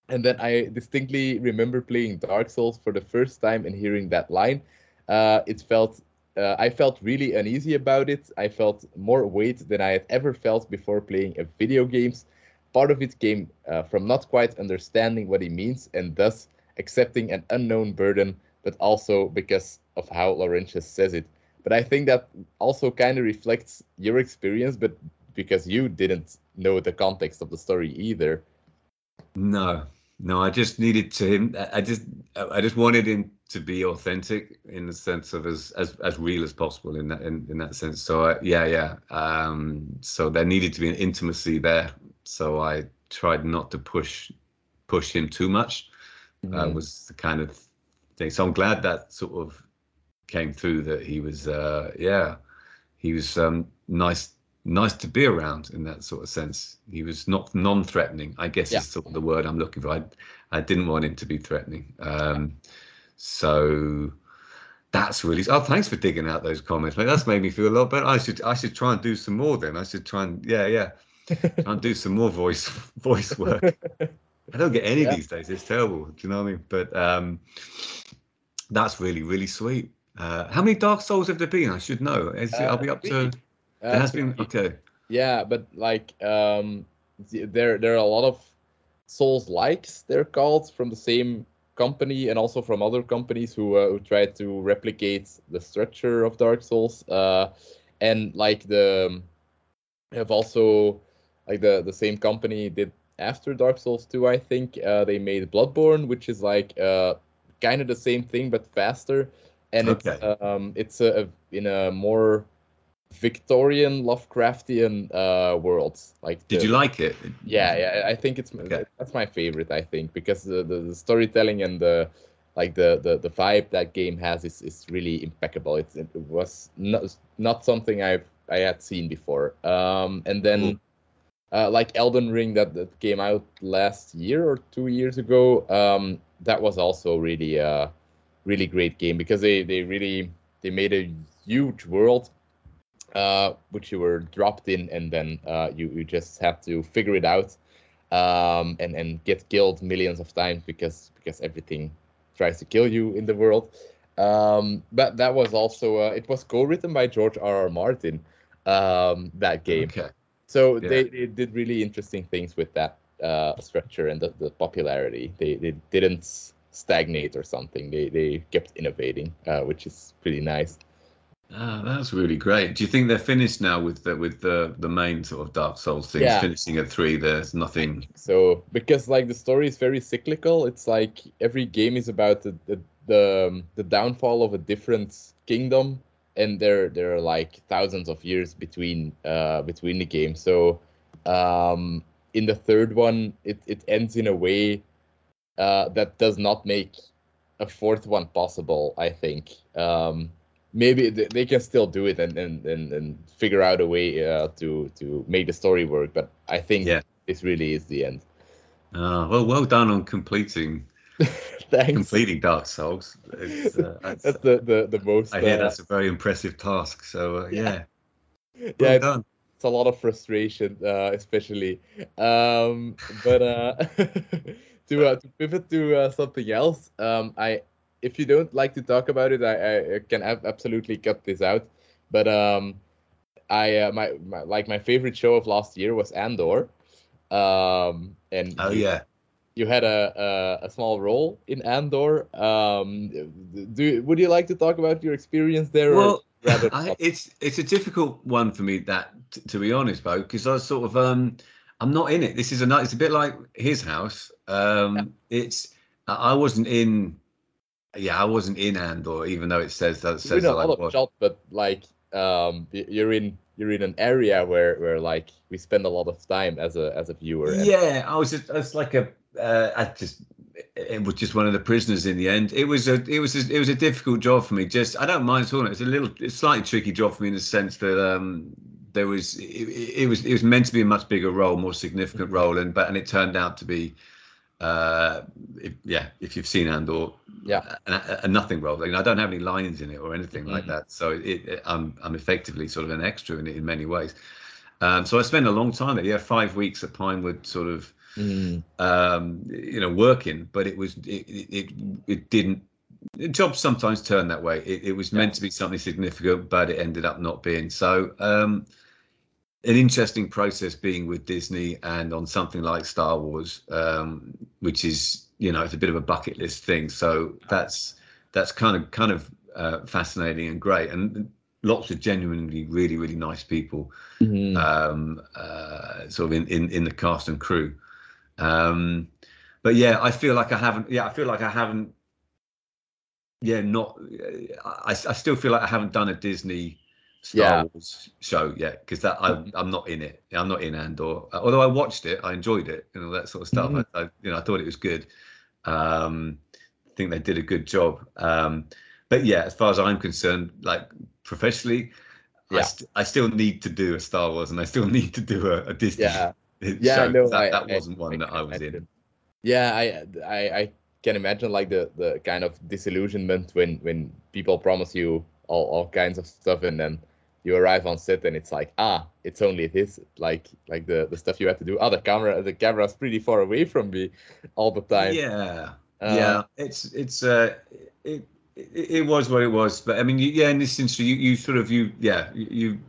And then I distinctly remember playing Dark Souls for the first time and hearing that line. Uh, it felt uh, I felt really uneasy about it. I felt more weight than I had ever felt before playing a video games. Part of it came uh, from not quite understanding what he means and thus accepting an unknown burden, but also because of how Laurentius says it. But I think that also kind of reflects your experience, but because you didn't know the context of the story either. No, no, I just needed to him. I just, I just wanted him to be authentic in the sense of as as, as real as possible in that in, in that sense. So I, yeah, yeah. Um, so there needed to be an intimacy there. So I tried not to push push him too much. Uh, mm-hmm. Uh, was the kind of thing. So I'm glad that sort of came through. That he was, uh, yeah, he was um, nice nice to be around in that sort of sense. He was not non-threatening, I guess yeah. is sort of the word I'm looking for. I, I didn't want him to be threatening. Um, so that's really oh thanks for digging out those comments, mate. That's made me feel a lot better. I should I should try and do some more then. I should try and yeah, yeah. try and do some more voice voice work. I don't get any yeah. these days. It's terrible. Do you know what I mean? But um that's really, really sweet. Uh, how many Dark Souls have there been? I should know. Is, uh, I'll be up to uh, there has been okay. Yeah, but like um, there there are a lot of Souls likes they're called from the same company and also from other companies who, uh, who try to replicate the structure of Dark Souls. Uh, and like the have also like the the same company did after Dark Souls 2, I think uh, they made Bloodborne, which is like uh, kind of the same thing but faster, and okay. it's um, it's a, a, in a more Victorian Lovecraftian uh, worlds. Like, did you like it? Yeah, yeah. I think it's okay. that's my favorite. I think because the, the, the, storytelling and the like the, the the vibe that game has is, is really impeccable. It's, it was not not something I've I had seen before. Um, and then. Uh, like Elden Ring that, that came out last year or two years ago. Um, that was also really a really great game because they, they really they made a huge world uh, which you were dropped in, and then uh, you you just have to figure it out, um, and and get killed millions of times because because everything tries to kill you in the world. Um, but that was also uh, it was co-written by George R. R. Martin. Um, that game. Okay. So yeah. they, they did really interesting things with that uh, structure and the, the popularity. They they didn't stagnate or something. They they kept innovating, uh, which is pretty nice. Ah, that's really great. Do you think they're finished now with the with the the main sort of Dark Souls things? Yeah. Finishing at three, there's nothing. So because like the story is very cyclical, it's like every game is about the the the, um, the downfall of a different kingdom, and there there are like thousands of years between uh between the games. So um in the third one, it it ends in a way uh that does not make a fourth one possible. I think. Um, maybe they can still do it and and, and, and figure out a way uh, to to make the story work. But I think Yeah. this really is the end. Ah, well, well done on completing completing Dark Souls. It's, uh, that's, That's the, the, the most. I hear uh, that's a very impressive task. So uh, yeah, yeah, well it's, done. it's a lot of frustration, uh, especially. Um, but uh, to uh, to pivot to uh, something else, um, I if you don't like to talk about it, I, I can ab- absolutely cut this out. But um, I uh, my, my like my favorite show of last year was Andor. Um, and Oh you- yeah. you had a, a a small role in Andor. Um, do would you like to talk about your experience there? Well, or rather I, it's it's a difficult one for me that t- to be honest, Bo, because I was sort of um I'm not in it. This is a night. It's a bit like his house. Um, it's I I wasn't in. Yeah, I wasn't in Andor, even though it says that it You're says in a lot of shot, but like um, you're in you're in an area where where like we spend a lot of time as a as a viewer. Yeah, I was just I was like a uh, I just it was just one of the prisoners in the end. It was a it was a, it was a difficult job for me. Just I don't mind talking. It's a little it's slightly tricky job for me in the sense that um there was it, it was it was meant to be a much bigger role, more significant role, and but and it turned out to be uh if, yeah if you've seen Andor Yeah. a, a, a nothing role. Like, I don't have any lines in it or anything like Mhm. that. So it, it, I'm I'm effectively sort of an extra in it in many ways. Um, so I spent a long time there. Yeah, five weeks at Pinewood, sort of Mm, um, you know, working, but it was it it it, it didn't. Jobs sometimes turn that way. It, it was meant to be something significant, but it ended up not being. So, um, an interesting process being with Disney and on something like Star Wars, um, which is you know it's a bit of a bucket list thing. So that's that's kind of kind of uh, fascinating and great, and lots of genuinely really really nice people mhm. um, uh, sort of in, in in the cast and crew. Um, but yeah, I feel like I haven't. Yeah, I feel like I haven't. Yeah, not. I, I still feel like I haven't done a Disney Star Yeah. Wars show yet because that I, I'm not in it. I'm not in Andor. Although I watched it, I enjoyed it, and all that sort of stuff. Mhm. I, I, you know, I thought it was good. Um, I think they did a good job. Um, but yeah, as far as I'm concerned, like professionally, I, st- I still need to do a Star Wars, and I still need to do a, a Disney Yeah. show. Yeah, no, that, I- that wasn't one that I was in. Yeah, I, I I can imagine like the the kind of disillusionment when when people promise you all, all kinds of stuff and then you arrive on set and it's like ah it's only this like like the the stuff you have to do. other Oh, the camera the camera's pretty far away from me all the time. Yeah, Uh, yeah. It's it's uh, it, it it was what it was. But I mean, you, yeah, in this industry, you, you sort of you yeah you,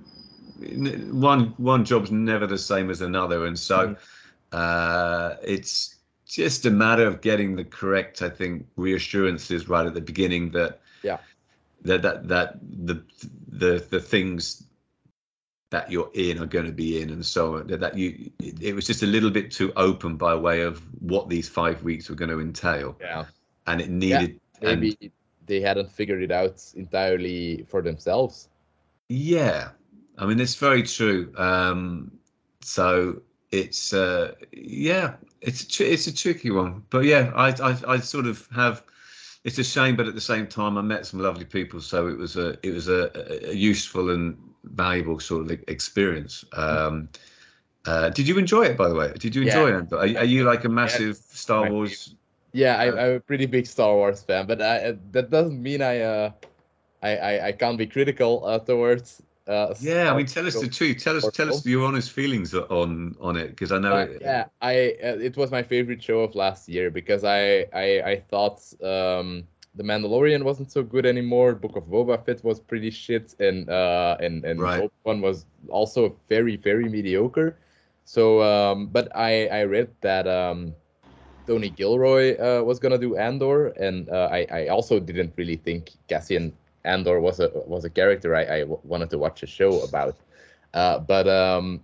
you one one job's never the same as another, and so Mhm. uh, it's just a matter of getting the correct, I think, reassurances right at the beginning that Yeah. that that that the the the things that you're in are going to be in and so on that, that you it, was just a little bit too open by way of what these five weeks were going to entail Yeah. and it needed and Maybe they hadn't figured it out entirely for themselves. yeah i mean it's very true um so it's uh yeah it's a tr- it's a tricky one but yeah I, I i sort of have it's a shame but at the same time i met some lovely people so it was a it was a, a useful and valuable sort of experience. Um uh did you enjoy it by the way? Did you Yeah. enjoy it? Are, are you like a massive star wars Yeah, I, I'm a pretty big Star Wars fan, but I, that doesn't mean I uh I I, I can't be critical uh, towards. Uh, yeah i mean tell us the truth tell us tell us your honest feelings on on it because i know Uh, it, yeah, I uh, it was my favorite show of last year because I I, I thought um, the Mandalorian wasn't so good anymore. Book of Boba Fett was pretty shit, and uh, and and Right. Wan was also very very mediocre. So, um, but I I read that um, Tony Gilroy uh, was gonna do Andor, and uh, I I also didn't really think Cassian Andor was a was a character I, I w- wanted to watch a show about. Uh, but um,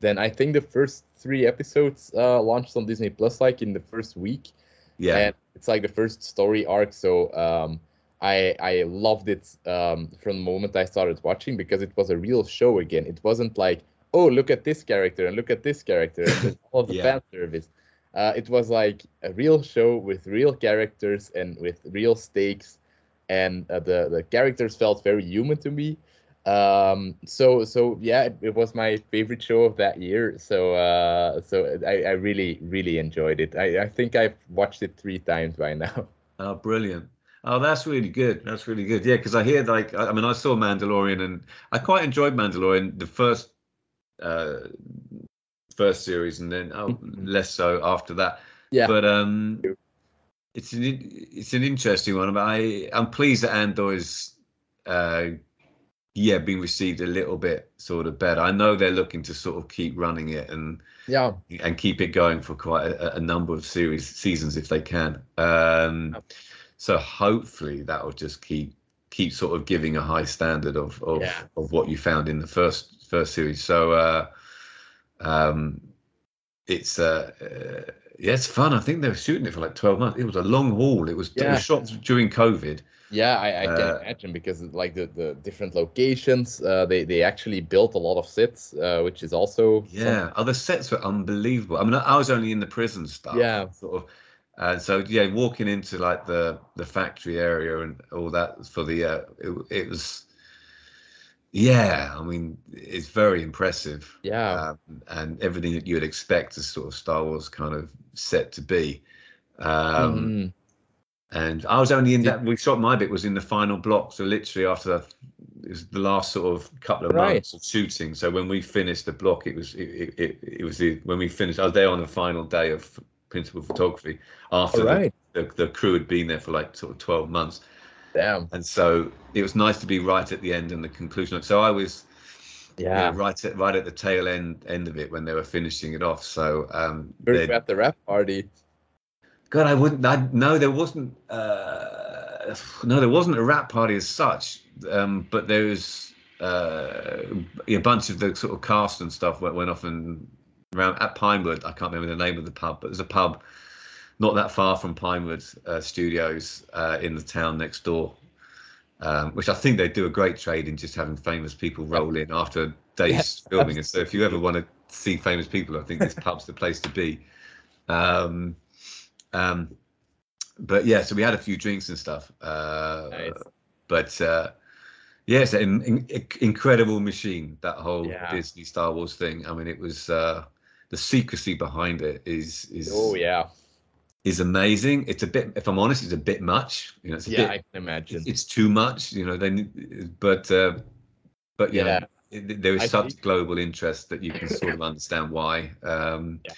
then I think the first three episodes uh, launched on Disney Plus like in the first week. Yeah. And it's like the first story arc, so um, I I loved it um, from the moment I started watching because it was a real show again. It wasn't like oh look at this character and look at this character and all of the Yeah. fan service. Uh, it was like a real show with real characters and with real stakes, and uh, the the characters felt very human to me. Um, so so yeah, it, it was my favorite show of that year. So uh, so I, I really really enjoyed it. I, I think I've watched it three times by now. Oh, brilliant. Oh, that's really good. That's really good. Yeah, because I hear like I I mean I saw Mandalorian and I quite enjoyed Mandalorian the first uh first series and then oh, Mhm. less so after that. Yeah. But um it's an it's an interesting one. But I I'm pleased that Andor is uh yeah being received a little bit sort of better. I know they're looking to sort of keep running it and Yeah, and keep it going for quite a, a number of series seasons if they can. Um, so hopefully that will just keep keep sort of giving a high standard of of, Yeah. of what you found in the first first series. So uh, um, it's uh, uh, yeah, it's fun. I think they were shooting it for like twelve months. It was a long haul. It was, it was shot during COVID. yeah, I, I can Uh, imagine because like the, the different locations, uh, they they actually built a lot of sets, uh, which is also Yeah, oh, the sets were unbelievable. I mean, I was only in the prison stuff. Yeah. sort of. And so yeah, walking into like the the factory area and all that for the uh, it, it was yeah. I mean, it's very impressive. yeah, um, and everything that you would expect a sort of Star Wars kind of set to be. Um, Mhm. And I was only in that. We shot my bit was in the final block, so literally after that, it was the last sort of couple of Right. months of shooting. So when we finished the block, it was it, it, it, it was the, when we finished. I was there on the final day of principal photography after All the, the, the crew had been there for like sort of twelve months, damn, and so it was nice to be right at the end and the conclusion. So I was yeah. yeah, right at right at the tail end end of it when they were finishing it off. So um, at the wrap party. God, I wouldn't. I no, there wasn't. Uh, no, there wasn't a wrap party as such. Um, but there was uh, a bunch of the sort of cast and stuff went, went off and around at Pinewood. I can't remember the name of the pub, but there's a pub not that far from Pinewood uh, Studios uh, in the town next door. Um, which I think they do a great trade in just having famous people roll in after days Yes, filming. And so, if you ever want to see famous people, I think this pub's the place to be. Um, um, but yeah, so we had a few drinks and stuff. Uh, Nice. But uh, yeah, an in, in- incredible machine. That whole Yeah. Disney Star Wars thing. I mean, it was uh, the secrecy behind it is is Oh yeah, is amazing. It's a bit, if I'm honest, it's a bit much. You know, it's a yeah. bit I can imagine. it's too much you know then but uh but yeah, Yeah. it- there is I such think- global interest that you can sort of understand why um Yeah.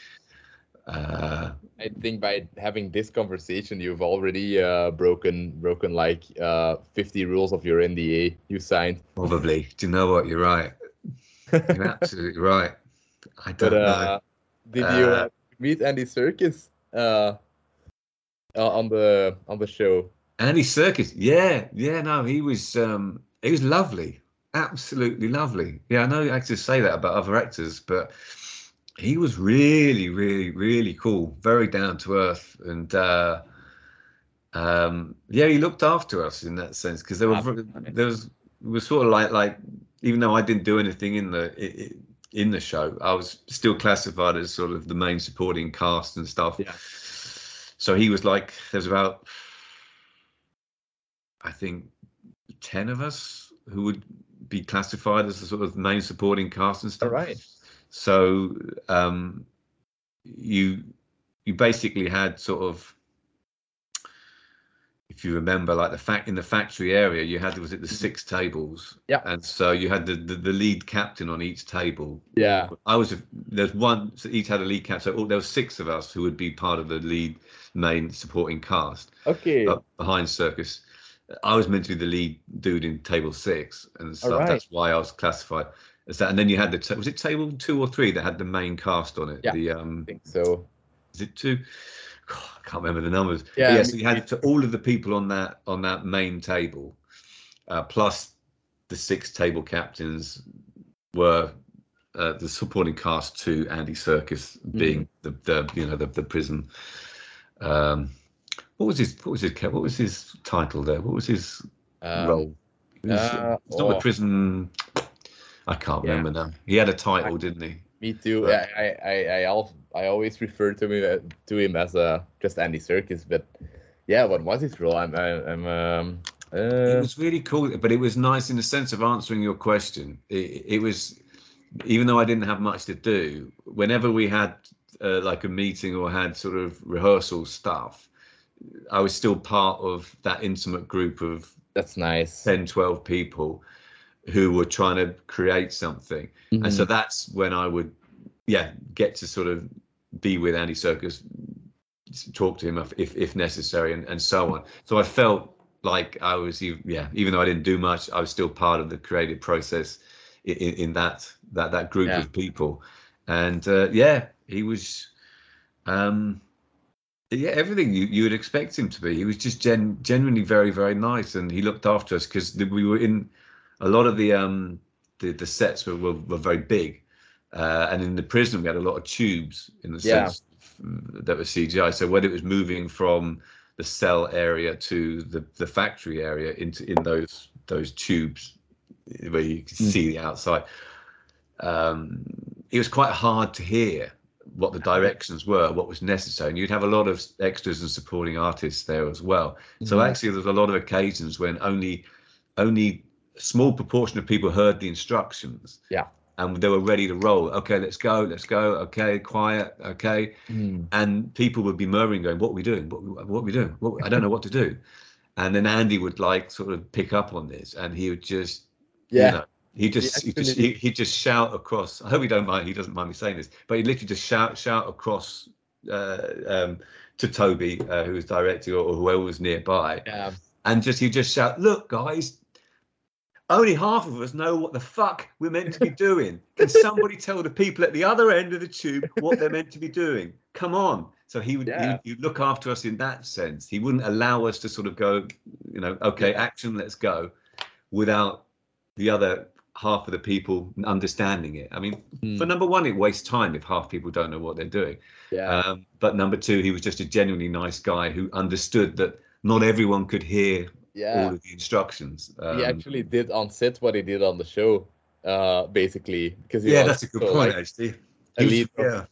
uh I think by having this conversation, you've already uh, broken broken like uh, 50 rules of your NDA you signed. probably do you know what you're right you're absolutely right i don't But know uh, did you uh, Uh, meet Andy Serkis uh, on the on the show? Andy Serkis yeah yeah no he was um he was lovely absolutely lovely yeah i know actors say that about other actors but he was really really really cool very down to earth and uh um yeah he looked after us in that sense because there were there was it was sort of like like even though i didn't do anything in the in the show i was still classified as sort of the main supporting cast and stuff Yeah. So he was like there's about i think 10 of us who would be classified as the sort of main supporting cast and stuff All right. so um, you you basically had sort of if you remember like the fact in the factory area you had was it the six tables Yeah. and so you had the, the the lead captain on each table Yeah. i was there's one so each had a lead captain so there were six of us who would be part of the lead main supporting cast Okay. up behind Serkis i was meant to be the lead dude in table six and stuff Alright. that's why i was classified as that and then you had the ta- was it table two or three that had the main cast on it Yeah. the I um think so. is it two God, i can't remember the numbers But Yeah, yeah me so you had to, all of the people on that on that main table uh, plus the six table captains were uh, the supporting cast to Andy Serkis being the, the you know the the prison. Um, what was his what was his what was his title there? What was his Um, role? It was- uh, it's not the oh. prison. I can't Yeah. remember now. He had a title, didn't he? Me too. Right. I, I, I, I, al- I always refer to him to him as uh, just Andy Serkis, but yeah, what was his role? I'm, I, I'm, um, it uh, was really cool, but it was nice in the sense of answering your question. It, it was, even though I didn't have much to do, whenever we had uh, like a meeting or had sort of rehearsal stuff, I was still part of that intimate group of that's nice. 10, 12 people who were trying to create something. And so that's when I would, yeah, get to sort of be with Andy Serkis, talk to him if, if, necessary, and, and so on. So I felt like I was, ev- yeah, even though I didn't do much, I was still part of the creative process in, in, in that that that group Yeah. of people. And uh, yeah, he was, um, yeah, everything you, you would expect him to be. He was just gen, genuinely very very nice, and he looked after us because we were in a lot of the um the, the sets were, were, were very big. Uh, and in the prison, we had a lot of tubes in the Yeah. sense that were CGI. So whether it was moving from the cell area to the, the factory area into in those those tubes where you can Mm. see the outside, um, it was quite hard to hear what the directions were, what was necessary. And you'd have a lot of extras and supporting artists there as well. So Mhm. actually, there's a lot of occasions when only only a small proportion of people heard the instructions. Yeah. And they were ready to roll. Okay, let's go, let's go. Okay, quiet. Okay, Mm. and people would be murmuring, going, "What are we doing? What, what are we doing? What, I don't know what to do." And then Andy would like sort of pick up on this, and he would just, Yeah. you know, he just, he just, he, he'd just shout across. I hope he don't mind. He doesn't mind me saying this, but he'd literally just shout, shout across uh, um, to Toby, uh, who was directing, or, or whoever was nearby, Yeah. and just he'd just shout, "Look, guys." Only half of us know what the fuck we're meant to be doing. Can somebody tell the people at the other end of the tube what they're meant to be doing? Come on. So he would, he Yeah. would he'd look after us in that sense. He wouldn't allow us to sort of go, you know, okay, action, let's go, without the other half of the people understanding it. I mean, Mm. for number one, it wastes time if half people don't know what they're doing. Yeah. Um, but number two, he was just a genuinely nice guy who understood that not everyone could hear yeah. all of the instructions. Um, he actually did on set what he did on the show, uh, basically, because yeah, that's a good so, point, like, actually. He yeah.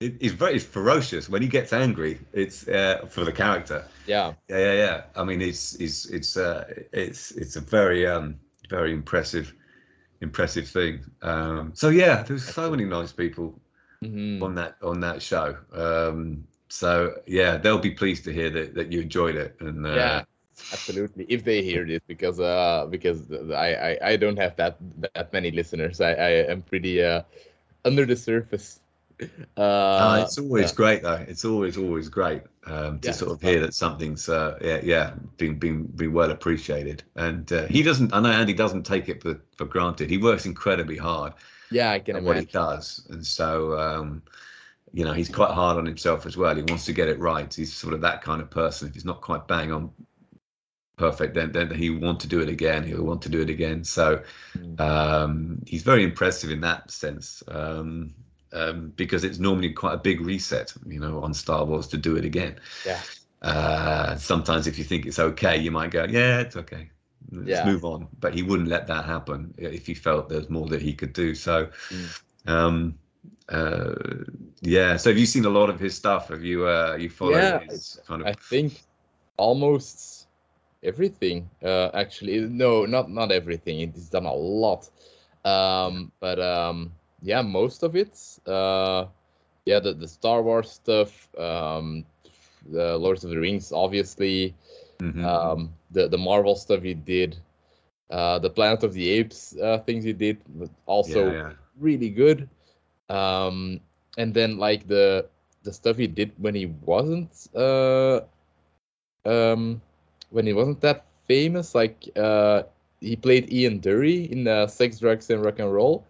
It- He's very ferocious when he gets angry. It's uh, for the character. yeah. Yeah, yeah, yeah. I mean, it's it's it's uh, it's it's a very um very impressive impressive thing. Um, so yeah, there's so many nice people Mhm. on that on that show. Um, so yeah, they'll be pleased to hear that that you enjoyed it. And uh, yeah absolutely if they hear this because uh because I, I i don't have that that many listeners i i am pretty uh under the surface uh Uh, it's always yeah. great though. It's always always great um, to Yeah, sort of hear that something's uh, yeah yeah been been been well appreciated. And uh, he doesn't. I know Andy doesn't take it for for granted. He works incredibly hard yeah i can at what he does, and so um, you know he's quite hard on himself as well. He wants to get it right. He's sort of that kind of person. If he's not quite bang on perfect, then then he want to do it again. He'll want to do it again. So Mm. um, he's very impressive in that sense um, um, because it's normally quite a big reset, you know, on Star Wars to do it again. Yeah. Uh, sometimes if you think it's okay, you might go, yeah, it's okay. Let's Yeah. move on. But he wouldn't let that happen if he felt there's more that he could do. So, Mm. um, uh, yeah. So have you seen a lot of his stuff? Have you uh, you followed Yeah, his kind of? i think almost everything uh actually. No not not everything. It's done a lot. Um but um yeah most of it uh yeah the, the star wars stuff um the lords of the rings obviously. Mhm. um the the marvel stuff he did uh the planet of the apes uh things he did but also yeah, yeah. really good. Um and then like the the stuff he did when he wasn't uh um when he wasn't that famous like uh he played ian dury in uh, sex drugs and rock and roll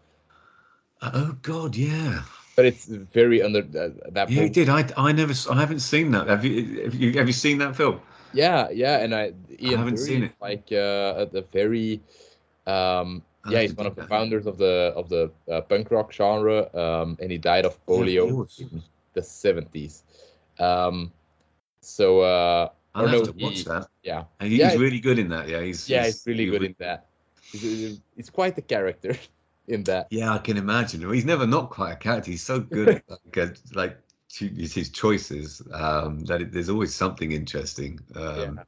Oh God, yeah. but it's very under uh, that Yeah, he did. I I never. I haven't seen that. Have you? Have you? Have you seen that film? Yeah, yeah, and I Ian I haven't Dury seen it. like uh, a, a very um yeah he's one of the that. founders of the of the uh, punk rock genre um and he died of Yeah, of polio course. in the 70s um so uh I'll don't have know, to watch he- that. yeah And he's Yeah, really good in that. Yeah, he's yeah he's really he good in that he's, he's quite a character in that Yeah, I can imagine. He's never not quite a character. He's so good at like, uh, like his choices um, that it, there's always something interesting um, Yeah.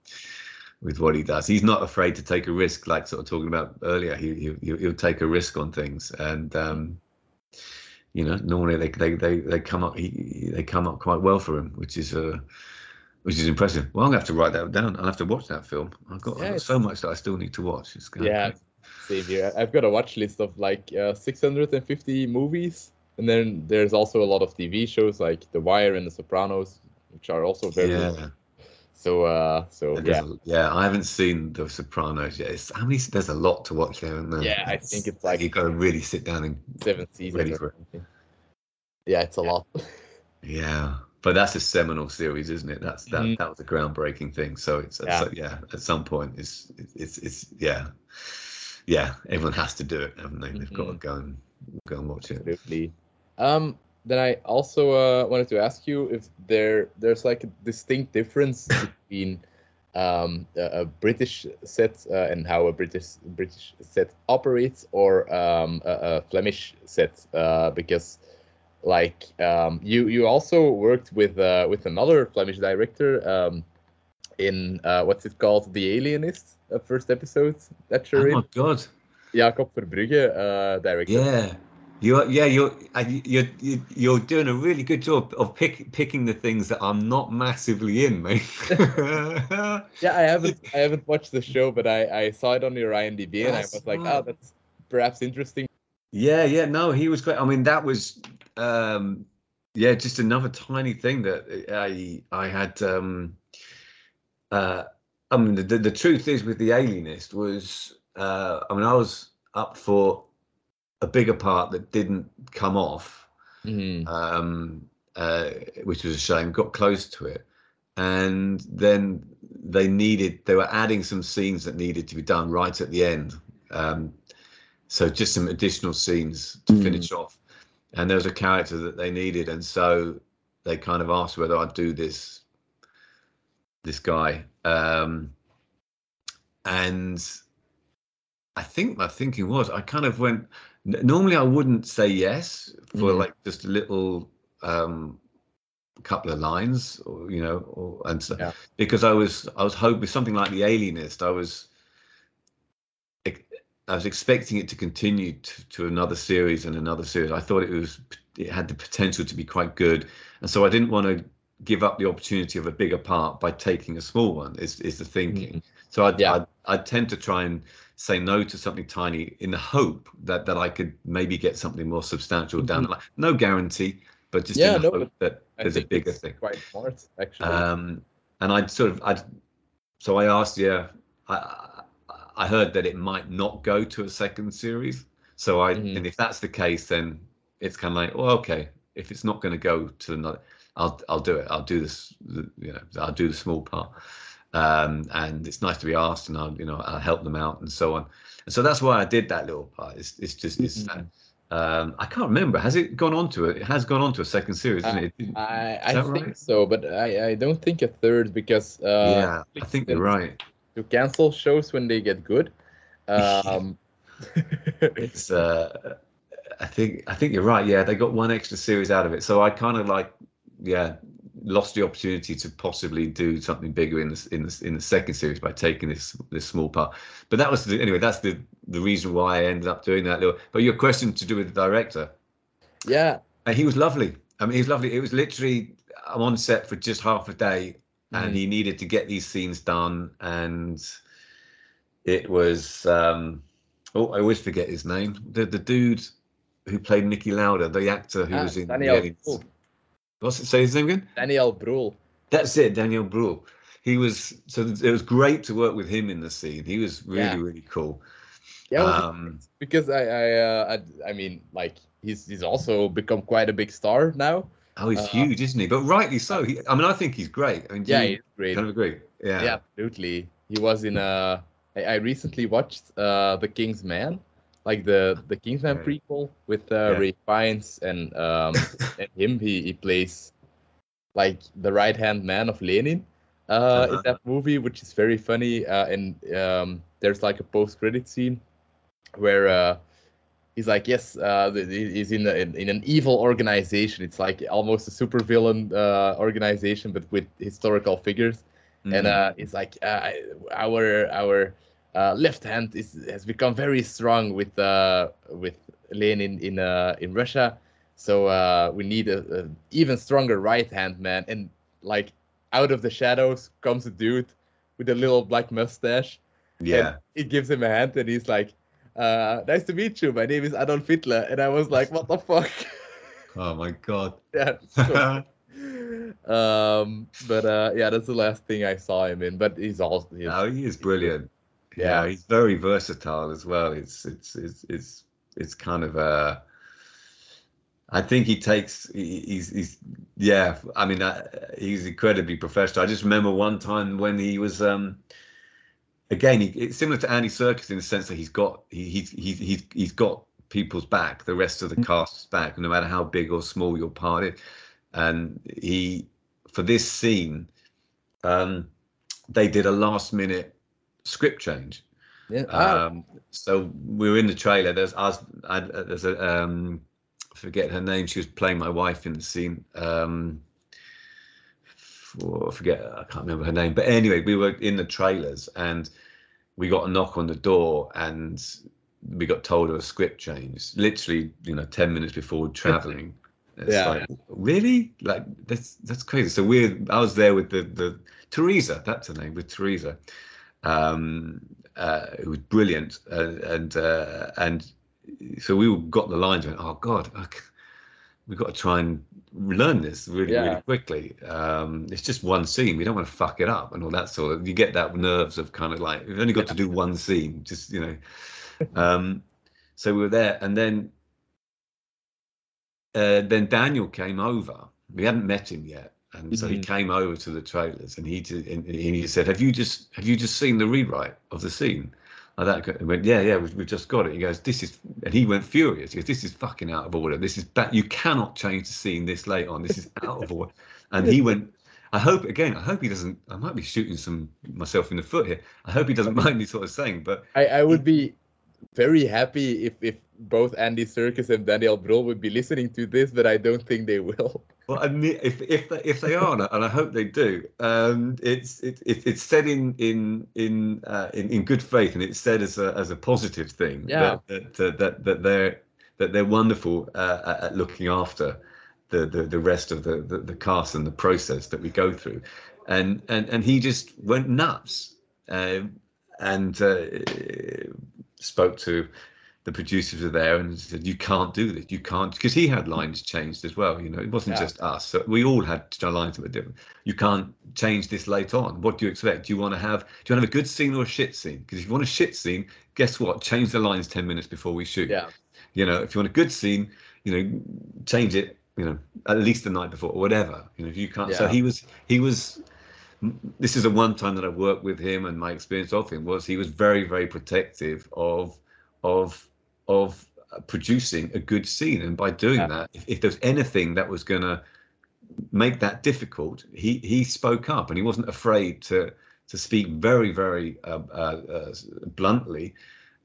with what he does. He's not afraid to take a risk, like sort of talking about earlier. He, he he'll- he'll take a risk on things, and um, you know, normally they they they, they come up he, they come up quite well for him, which is uh, which is impressive. Well, I'm gonna have to write that down. I'll have to watch that film. I've got, Yeah, I've got so much that I still need to watch. It's gonna, yeah same here i've got a watch list of like uh, 650 movies and then there's also a lot of tv shows like the wire and the sopranos which are also very yeah. so uh so yeah a- yeah, I haven't seen The Sopranos yet. It's, how many? There's a lot to watch there. Isn't there? Yeah, I think it's like- you've got to really sit down and seven seasons Ready for it. yeah it's a lot yeah. But that's a seminal series, isn't it? That's that. Mhm. That was a groundbreaking thing. So it's Yeah. so, yeah. At some point, it's it's it's yeah, yeah. Everyone has to do it, haven't they? They've got to Mhm. go and go and watch it. absolutely um then i also uh, wanted to ask you if there there's like a distinct difference between um a, a british set uh, and how a british british set operates or um a, a flemish set uh because like um you you also worked with uh with another flemish director um in uh what's it called the alienist uh, first episode that you're Oh in my god! Jakob Verbruggen uh director Yeah. You're yeah you're uh, you're doing a really good job of pick, picking the things that I'm not massively in, mate. Yeah, I haven't I haven't watched the show, but I I saw it on your IMDb and I was like, oh, that's perhaps interesting. Yeah, yeah, no, he was great. I mean, that was, um, yeah, just another tiny thing that I I had. Um, uh, I mean, the, the truth is with the Alienist was, uh, I mean, I was up for a bigger part that didn't come off, Mhm. um, uh, which was a shame. Got close to it, and then they needed they were adding some scenes that needed to be done right at the end. Um, so just some additional scenes to Mm. finish off, and there was a character that they needed, and so they kind of asked whether I'd do this this guy, um, and I think my thinking was I kind of went. Normally, I wouldn't say yes for Mhm. like just a little um, couple of lines, or you know, or and so, Yeah. because I was I was hoping something like the Alienist. I was I was expecting it to continue to, to another series and another series. I thought it was it had the potential to be quite good, and so I didn't want to give up the opportunity of a bigger part by taking a small one. Is is the thinking? So I'd, Yeah. I'd I'd tend to try and say no to something tiny in the hope that that I could maybe get something more substantial down the line. No guarantee, but just Yeah, in the no, hope that I there's a bigger thing. Quite smart, actually. Um, and I'd sort of, I'd, so I asked, yeah, I, I- heard that it might not go to a second series. So I, Mhm. and if that's the case, then it's kind of like, well, okay, if it's not going to go to another, I'll, I'll do it. I'll do this, you know, I'll do the small part. Um, and it's nice to be asked, and I'll, you know, I'll help them out and so on. And so that's why I did that little part. It's, it's just, it's, Mhm. um, I can't remember. Has it gone on to it? It has gone on to a second series, isn't Uh, it? I, I think right? so, but I, I don't think a third because uh, yeah, I think you're right. To cancel shows when they get good. Um, it's uh i think i think you're right. Yeah they got one extra series out of it. So i kind of like yeah lost the opportunity to possibly do something bigger in this in this in the second series by taking this this small part. But that was the, anyway that's the the reason why i ended up doing that little but your question to do with the director. Yeah, and he was lovely. I mean he was lovely. It was literally i'm on set for just half a day and Mhm. he needed to get these scenes done and it was um oh i always forget his name the the dude who played Niki Lauda, the actor who Ah, was in Daniel the Brühl. What's it say his name again? Daniel Brühl. That's it, Daniel Brühl. He was so it was great to work with him in the scene. He was really Yeah. really cool. Yeah, um, because I I, uh, I I mean like he's he's also become quite a big star now. Oh, he's Uh, huge, isn't he? But rightly so. He, I mean, I think he's great. I mean, Yeah, he's great. kind of agree. Yeah. Yeah, absolutely. He was in uh I, I recently watched uh The King's Man, like the the Kingsman Okay. prequel with uh, Yeah. Ralph Fiennes and um and him. He he plays like the right hand man of Lenin uh Uh-huh. in that movie, which is very funny. Uh, and um there's like a post credit scene where uh he's like yes uh he's in, a, in in an evil organization. It's like almost a supervillain uh organization, but with historical figures and Mhm. uh, it's like uh, our our uh, left hand is has become very strong with uh, with Lenin in uh, in Russia, so uh, we need a, a even stronger right hand man. And like out of the shadows comes a dude with a little black mustache. yeah. and he gives him a hand, and he's like, uh, "Nice to meet you. My name is Adolf Hitler." And I was like, "What the fuck?" Oh my god. yeah. so- um but uh yeah that's the last thing i saw him in but he's also he's, no, he is brilliant. Yeah. Yeah. he's very versatile as well. It's it's it's it's it's kind of uh I think he takes he- he's he's yeah. I mean, uh, he's incredibly professional. I just remember one time when he was um again. He, it's similar to Andy Serkis in the sense that he's got he he's he's he's he's got people's back, the rest of the cast's back, no matter how big or small your part is. And he for this scene, um, they did a last minute script change. yeah ah, Um, so we were in the trailer. There's us. I, there's a um, forget her name. She was playing my wife in the scene. Um, for, I forget. I can't remember her name. But anyway, we were in the trailers and we got a knock on the door and we got told of a script change. Literally, you know, ten minutes before traveling. It's Yeah. like really like that's that's crazy. So we're. I was there with the the Teresa. That's her name with Teresa um, uh, it was brilliant, uh, and uh, and so we got the lines. Went, oh God, okay, we've got to try and learn this really, Yeah. really quickly. Um, it's just one scene. We don't want to fuck it up and all that sort of. You get that nerves of kind of like we've only got to do one scene, just you know. Um, so we were there, and then uh, then Daniel came over. We hadn't met him yet, and so he Mhm. came over to the trailers, and he did, and he said, "Have you just have you just seen the rewrite of the scene?" Like that. Went, "Yeah, yeah, we've, we've just got it." He goes, "This is," and he went furious. He goes, "This is fucking out of order. This is bad. You cannot change the scene this late on. This is out of order." And he went. I hope again. I hope he doesn't. I might be shooting some myself in the foot here. I hope he doesn't mind me sort of saying, but I, I would be very happy if if both Andy Serkis and Daniel Brühl would be listening to this, but I don't think they will. Well, I mean, if if they, if they are, and I- hope they do, um, it's it, it, it's said in in in, uh, in in good faith, and it's said as a as a positive thing Yeah. that that that, that they're that they're wonderful uh, at- at looking after the, the the rest of the, the the cast and the process that we go through, and and and he just went nuts, um, and uh, spoke to the producers were there and said, "You can't do this. You can't," because he had lines changed as well. You know, it wasn't Yeah. just us. So we all had lines that were different. You can't change this late on. What do you expect? Do you want to have? Do you want to have a good scene or a shit scene? Because if you want a shit scene, guess what? Change the lines ten minutes before we shoot. Yeah. You know, if you want a good scene, you know, change it. You know, at least the night before or whatever. You know, if you can't. So he was. He was. This is the one time that I worked with him, and my experience of him was he was very, very protective of, of, of producing a good scene, and by doing Yeah. that, if, if there's anything that was going to make that difficult, he he spoke up, and he wasn't afraid to to speak very, very uh, uh, uh, bluntly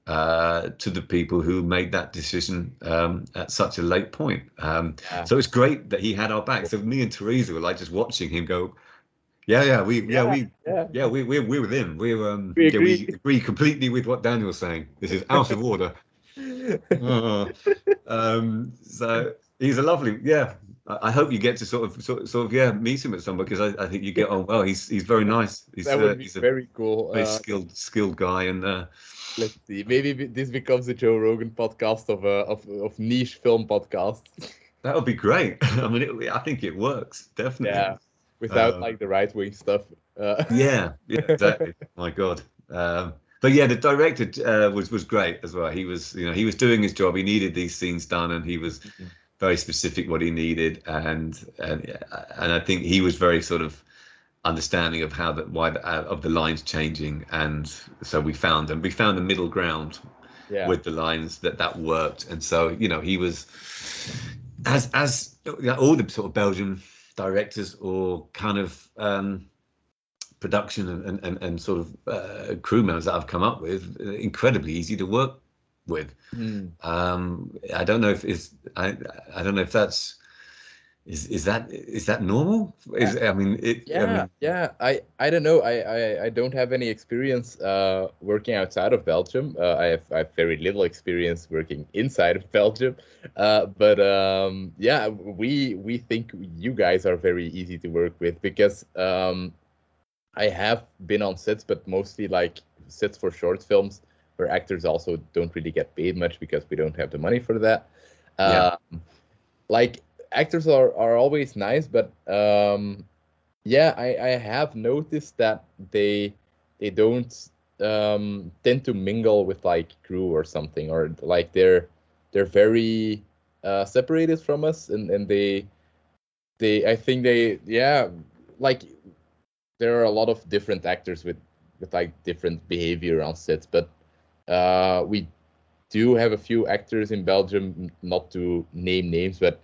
uh, to the people who made that decision um, at such a late point. Um, Yeah. so it's great that he had our back. So me and Teresa were like just watching him go. Yeah, yeah, we, yeah, we, yeah. yeah, we, we, we're with him. We're, um, We yeah, we agree. agree completely with what Daniel's saying. This is out of order. Uh, um, so he's a lovely, yeah. I, hope you get to sort of, sort of, sort of, yeah, meet him at some point because I, I think you get on well. He's, he's very nice. He's, that uh, would be he's a very cool. very Uh, skilled, skilled guy, and uh, let's see. Maybe this becomes a Joe Rogan podcast of uh, of of niche film podcast. that would be great. I mean, it, I think it works definitely. Yeah, without Uh, like the right wing stuff. Uh, yeah, yeah, exactly. My God. Um, but yeah, the director uh, was was great as well. He was, you know, he was doing his job. He needed these scenes done, and he was very specific what he needed, and and and I think he was very sort of understanding of how that why the, uh, of the lines changing, and so we found and we found the middle ground Yeah. with the lines that that worked, and so you know he was as as all the sort of Belgian directors or kind of um, production and, and, and, sort of uh, crew members that I've come up with, incredibly easy to work with. Hmm. Um, I don't know if is I I don't know if that's is is that is that normal? Is I mean it. Yeah, I mean, yeah. I I don't know. I I, I don't have any experience uh, working outside of Belgium. Uh, I have I have very little experience working inside of Belgium. Uh, but um, yeah, we we think you guys are very easy to work with because um, I have been on sets, but mostly like sets for short films where actors also don't really get paid much because we don't have the money for that. Yeah. Um, like actors are, are always nice, but um, yeah, I, I have noticed that they they don't um, tend to mingle with like crew or something, or like they're they're very uh, separated from us, and, and they they I think they yeah like there are a lot of different actors with with like different behavior on sets, but uh, we do have a few actors in Belgium, not to name names, but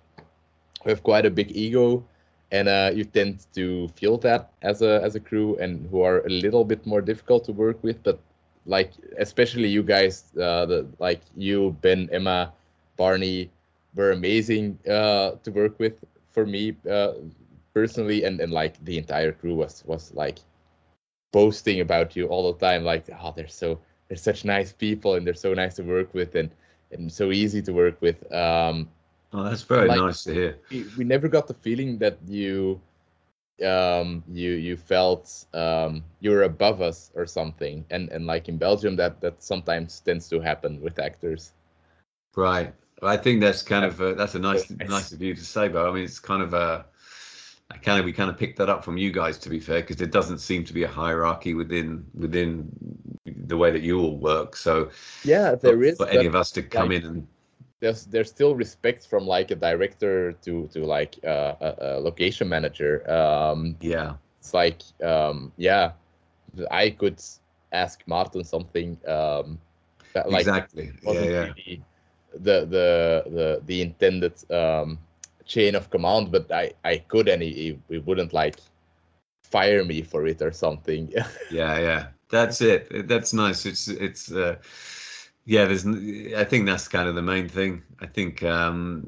have quite a big ego, and uh, you tend to feel that as a as a crew, and who are a little bit more difficult to work with. But like especially you guys, uh, the like you, Ben, Emma, Barney, were amazing uh, to work with for me uh, personally, and and like the entire crew was was like boasting about you all the time, like oh they're so they're such nice people and they're so nice to work with and and so easy to work with. Um, oh, that's very like- nice to hear. we, we never got the feeling that you um you you felt um you were above us or something and and like in belgium that that sometimes tends to happen with actors Right. I think that's kind of uh, that's a nice Nice. nice of you to say, but I mean it's kind of a I kind of we kind of picked that up from you guys to be fair because there doesn't seem to be a hierarchy within within the way that you all work. So yeah there for, is for any of us to come like- in and there's there's still respect from like a director to to like uh, a, a location manager. Um yeah. it's like um yeah i could ask martin something um that like exactly. Yeah yeah. really the the the the intended um chain of command but i i could and he, he, wouldn't like fire me for it or something. Yeah yeah. That's it. That's nice. It's it's uh yeah there's I think that's kind of the main thing. I think um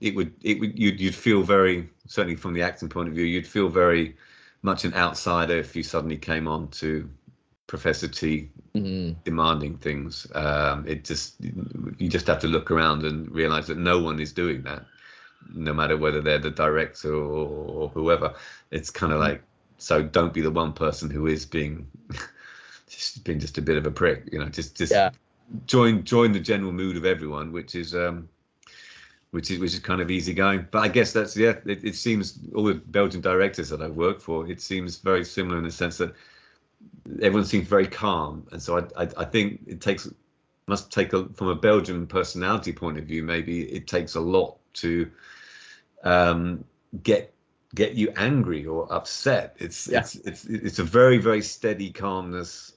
it would it would you'd, you'd feel very certainly from the acting point of view you'd feel very much an outsider if you suddenly came on to professor t Mhm. demanding things. Um it just you just have to look around and realize that no one is doing that no matter whether they're the director or, or whoever it's kind of Mhm. like so don't be the one person who is being just being just a bit of a prick you know just just Yeah. join join the general mood of everyone which is um which is which is kind of easygoing but i guess that's yeah it, it seems all the belgian directors that i've worked for it seems very similar in the sense that everyone seems very calm and so i i, I think it takes must take a from a belgian personality point of view maybe it takes a lot to um get get you angry or upset it's Yeah. it's it's it's a very very steady calmness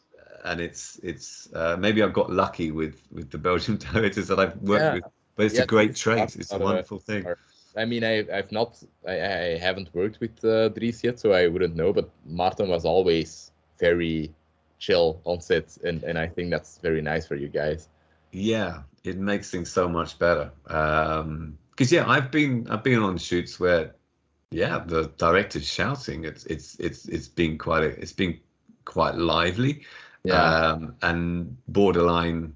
and it's it's uh, maybe I've got lucky with with the Belgian directors that I've worked Yeah. with, but it's Yeah, a great trait. It's a a- wonderful thing. I mean, I, I've not, I, I haven't worked with uh, Dries yet, so I wouldn't know. But Martin was always very chill on set, and, and I think that's very nice for you guys. Yeah, it makes things so much better. Um, because yeah, I've been I've been on shoots where yeah, the director's shouting. It's it's it's it's been quite a, it's been quite lively. Um, and borderline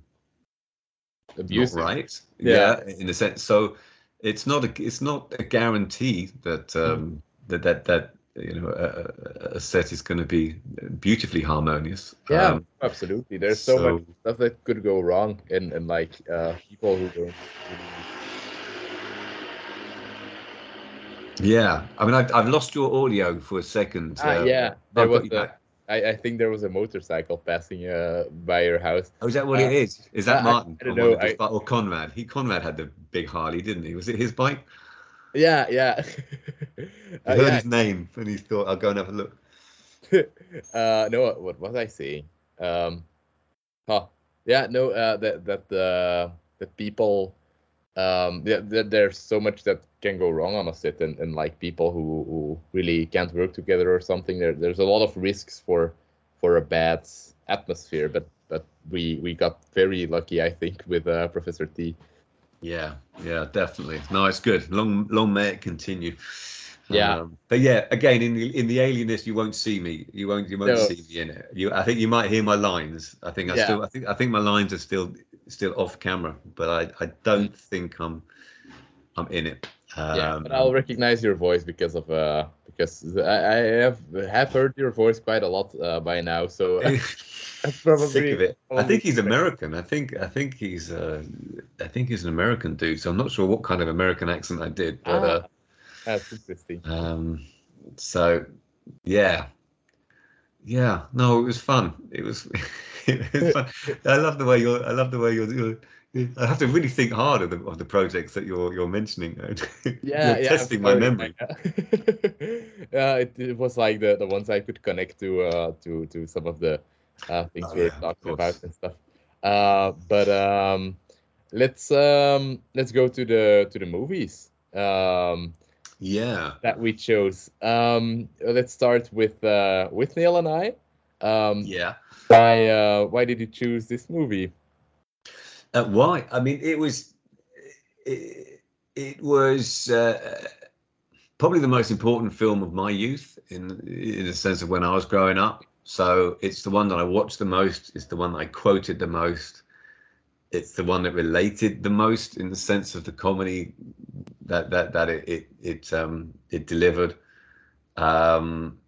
abusive. not right. Yeah. Yeah. in a sense. So it's not a it's not a guarantee that um, that that that you know a, a set is going to be beautifully harmonious. Yeah, Um, absolutely. There's so, so- much stuff that could go wrong, and and like uh, people who don't. Really... yeah. I mean, I've, I've lost your audio for a second. Ah, uh, yeah, there was you a. I, I think there was a motorcycle passing uh, by your house. Oh, is that what Uh, it is? Is that I- I- Martin? I don't Or know, I- or Conrad? He Conrad had the big Harley, didn't he? Was it his bike? Yeah, yeah. I uh, heard yeah. his name and he thought I'll go and have a look. uh, no, what was I saying? Um, huh. Yeah, no, uh, that that uh, that people, um, yeah, that there's so much that can go wrong on a set, and, and like people who, who really can't work together or something. There, there's a lot of risks for for a bad atmosphere, but but we we got very lucky, I think, with uh, Professor T. Yeah, yeah, definitely. No, it's good. Long, long may it continue. Yeah. Um, but yeah, again, in the in the Alienist, you won't see me. You won't you won't No. see me in it. You, I think you might hear my lines. I think I Yeah. still, I think I think my lines are still still off camera, but I I don't think I'm I'm in it. Um, yeah, but I'll recognize your voice because of uh because I, I have have heard your voice quite a lot uh, by now, so probably sick of it. I think he's American. I think I think he's uh, I think he's an American dude. So I'm not sure what kind of American accent I did, but uh, Ah, that's interesting. um, so yeah, yeah. No, it was fun. It was, it was fun. I love the way you're. I love the way you're. you're I have to really think hard of the of the projects that you're you're mentioning. Yeah, you're yeah. testing my memory. yeah, it, it was like the, the ones I could connect to uh to to some of the uh, things Oh, we were yeah, talking about and stuff. Uh, but um, let's um let's go to the to the movies. Um, Yeah. that we chose. Um, let's start with uh, Withnail and I. Um, Yeah. Why uh, why did you choose this movie? Uh, why? I mean, it was it, it was uh, probably the most important film of my youth in in the sense of when I was growing up. So it's the one that I watched the most. It's the one that I quoted the most. It's the one that related the most in the sense of the comedy that that that it it it um it delivered. Um,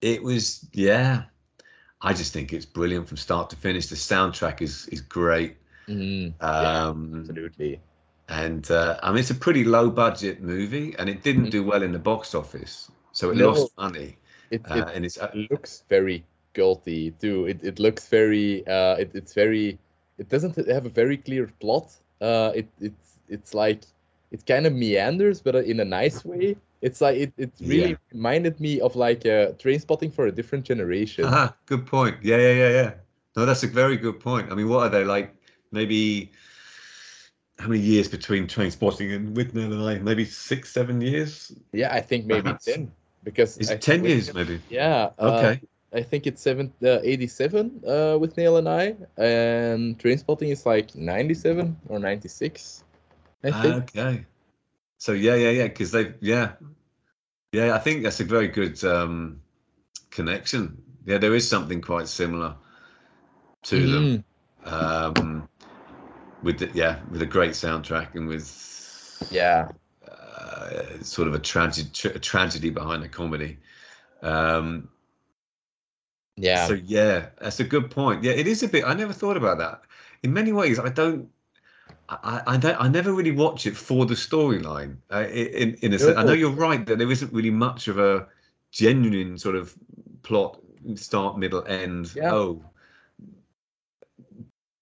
it was yeah. I just think it's brilliant from start to finish. The soundtrack is is great. Mm, yeah, Um, absolutely. and uh, I mean, it's a pretty low budget movie, and it didn't Mhm. do well in the box office, so it No. lost money. It, Uh, it and it's uh, looks very guilty too. It it looks very uh it, it's very it doesn't have a very clear plot. Uh it it's it's like it kind of meanders but in a nice way. It's like it, it really Yeah. reminded me of like uh Trainspotting for a different generation. ah, good point. Yeah, yeah, yeah, yeah. No, that's a very good point. I mean, what are they like? Maybe how many years between Trainspotting and Withnail and I? Maybe six, seven years. Yeah, I think maybe Perhaps. 10 because Is I it ten think- years? Maybe. Yeah. uh, Okay. I think it's seven, uh, 87 uh, Withnail and I, and Trainspotting is like 97 or 96. I think. Okay. So yeah, yeah, yeah. Because they, yeah, yeah. I think that's a very good um, connection. Yeah, there is something quite similar to them. Mhm. um, with the, yeah, with a great soundtrack and with Yeah. uh, sort of a tragedy, tra- a tragedy behind the comedy. Um, Yeah. So yeah, that's a good point. Yeah, it is a bit. I never thought about that. In many ways, I don't. I, I don't. I never really watch it for the storyline. Uh, in in a sense, I know you're right that there isn't really much of a genuine sort of plot, start, middle, end. Yeah. Oh,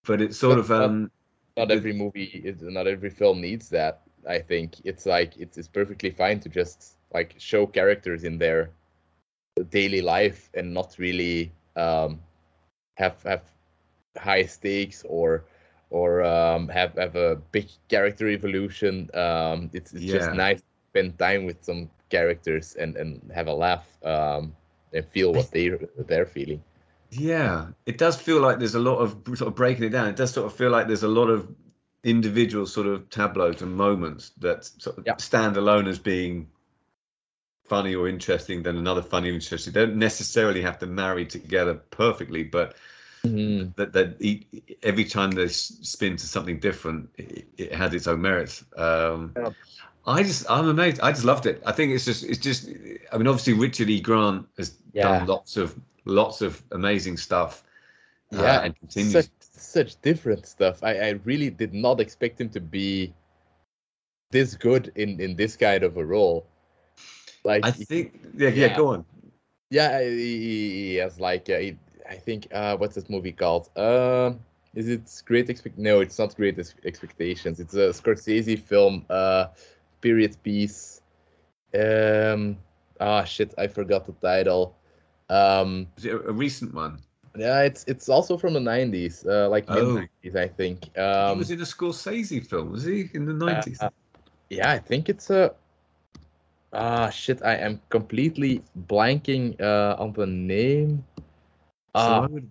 but it's sort But- of but- um. not every movie, is, not every film needs that. I think it's like it's, it's perfectly fine to just like show characters in their daily life and not really um, have have high stakes or or um, have have a big character evolution. Um, it's it's Yeah. just nice to spend time with some characters and and have a laugh um, and feel what they they're feeling. Yeah, it does feel like there's a lot of sort of breaking it down. It does sort of feel like there's a lot of individual sort of tableaus and moments that sort of Yeah. stand alone as being funny or interesting than another funny or interesting. They don't necessarily have to marry together perfectly, but Mhm. that that e- every time they spin to something different, it, it has its own merits. Um, Yeah. I just I'm amazed. I just loved it. I think it's just it's just. I mean, obviously Richard E. Grant has Yeah. done lots of lots of amazing stuff. uh, Yeah, and continues. such such different stuff. I, I really did not expect him to be this good in in this kind of a role. Like I think yeah, yeah, Yeah. Go on. Yeah, he, he has like uh, he, I think uh, what's this movie called? Um, is it Great Expect? No, it's not Great Expectations. It's a Scorsese film, uh, period piece. Um, ah shit, I forgot the title. Um, is it a recent one? Yeah, it's it's also from the nineties, uh, like mid nineties, I think. Um, he was in a Scorsese film, was he in the nineties? Uh, yeah, I think it's a. Ah shit, I am completely blanking uh, on the name. Uh, so would...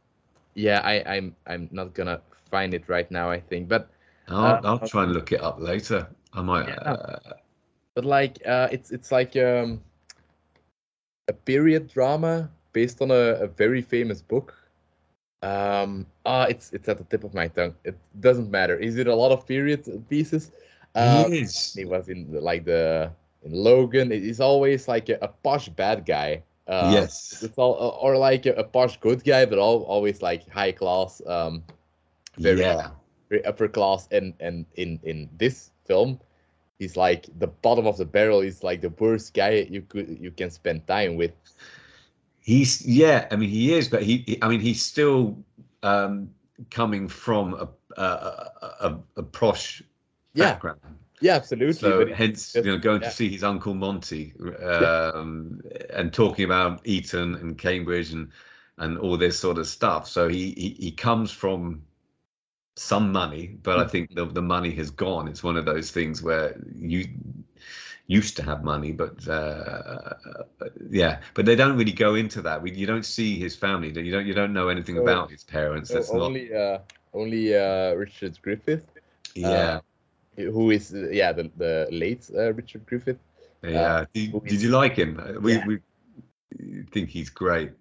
Yeah, I, I'm I'm not gonna find it right now. I think, but I'll, I'll try and look it up later. I might. Yeah. Uh, but like, uh, it's it's like um, a period drama based on a, a very famous book. Um, ah, it's it's at the tip of my tongue. It doesn't matter. Is it a lot of period pieces? Um, yes. He was in like the in Logan. He's always like a, a posh bad guy. Uh, yes. It's all or like a, a, posh good guy, but all, always like high class. Um, very, yeah. Very upper class. And and in in this film, he's like the bottom of the barrel. He's like the worst guy you could you can spend time with. He's yeah. I mean, he is, but he. he I mean, he's still um, coming from a a, a, a, yeah. background. Yeah, absolutely. So hence, you know, going yeah. to see his uncle Monty um, yeah. and talking about Eton and Cambridge and and all this sort of stuff. So he he, he comes from some money, but I mm. think the the money has gone. It's one of those things where you used to have money, but uh, yeah, but they don't really go into that. We, you don't see his family. You don't you don't know anything so, about his parents. So That's only not... uh, only uh, Richard Griffith. Yeah. Uh, who is yeah the the late uh, Richard Griffith. Yeah, uh, did, did is, you like him? We yeah. we think he's great.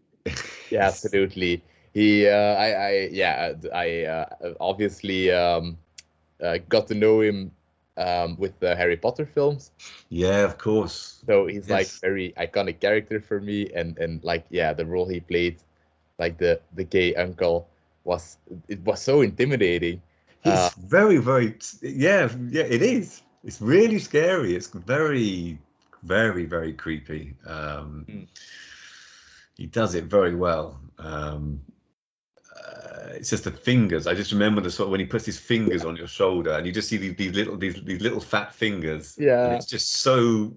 yeah, absolutely. He, uh, I, I, yeah, I uh, obviously um, uh, got to know him um, with the Harry Potter films. Yeah, of course. So he's yes. like very iconic character for me, and and like yeah, the role he played, like the the gay uncle, was it was so intimidating. It's uh, very, very, yeah, yeah, it is. It's really scary. It's very, very, very creepy. Um, mm. He does it very well. Um, uh, it's just the fingers. I just remember the sort of when he puts his fingers on your shoulder, and you just see these, these little these these little fat fingers. Yeah, it's just so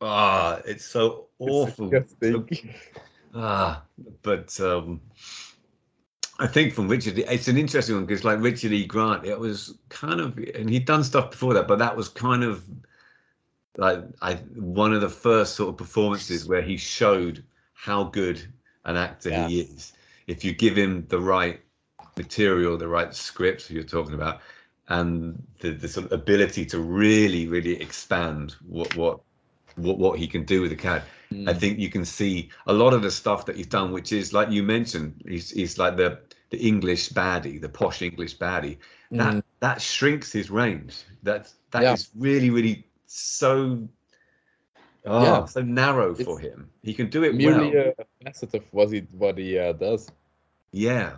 ah, it's so awful. It's so, ah, but um, I think from Richard, it's an interesting one because, like Richard E. Grant, it was kind of, and he'd done stuff before that, but that was kind of like I one of the first sort of performances where he showed how good an actor yeah. he is. If you give him the right material, the right scripts you're talking about, and the, the sort of ability to really, really expand what what what, what he can do with the cat. Mm. I think you can see a lot of the stuff that he's done, which is like you mentioned, he's, he's like the the English baddie, the posh English baddie. That mm. that shrinks his range. That that yeah. is really really so oh, yeah. so narrow it's for him. He can do it merely well. a facet of what he what he uh, does. Yeah.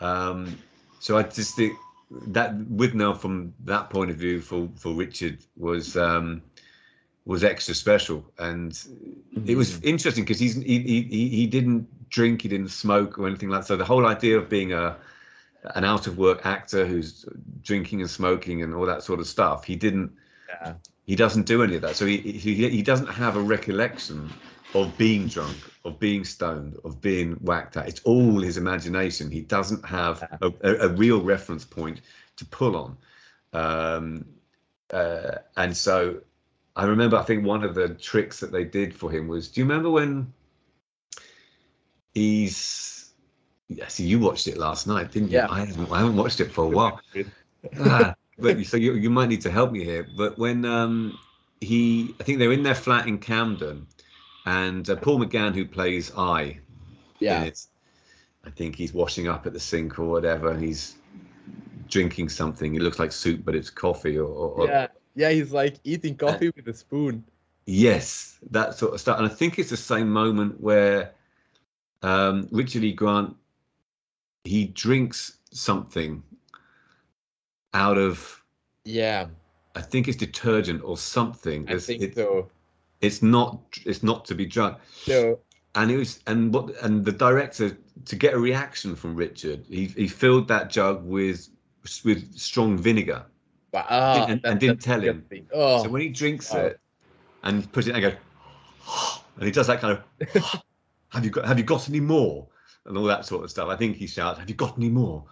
Um, so I just think that Withnail from that point of view for for Richard was um, was extra special, and mm-hmm. it was mm. interesting because he's he, he he didn't drink, he didn't smoke or anything like that. So the whole idea of being a an out of work actor who's drinking and smoking and all that sort of stuff, he didn't. Yeah. He doesn't do any of that. So he, he he doesn't have a recollection of being drunk, of being stoned, of being whacked at. It's all his imagination. He doesn't have a, a, a real reference point to pull on. Um, uh, and so I remember, I think one of the tricks that they did for him was, do you remember when he's, yeah, see, you watched it last night, didn't you? Yeah. I haven't, I haven't watched it for a while. ah, but so you, you might need to help me here. But when um, he, I think they're in their flat in Camden, and uh, Paul McGann, who plays I, yeah, it, I think he's washing up at the sink or whatever, and he's drinking something. It looks like soup, but it's coffee or, or yeah. Yeah, he's like eating coffee uh, with a spoon. Yes, that sort of stuff. And I think it's the same moment where um, Richard E. Grant he drinks something out of yeah I think it's detergent or something. I it's, think so. It's not. It's not to be drunk. No. and it was and what and the director to get a reaction from Richard, he he filled that jug with with strong vinegar. Ah, and, that- and didn't tell him. Oh, So when he drinks wow. it and puts it, I go, and he does that kind of, have you got have you got any more, and all that sort of stuff. I think he shouts, have you got any more,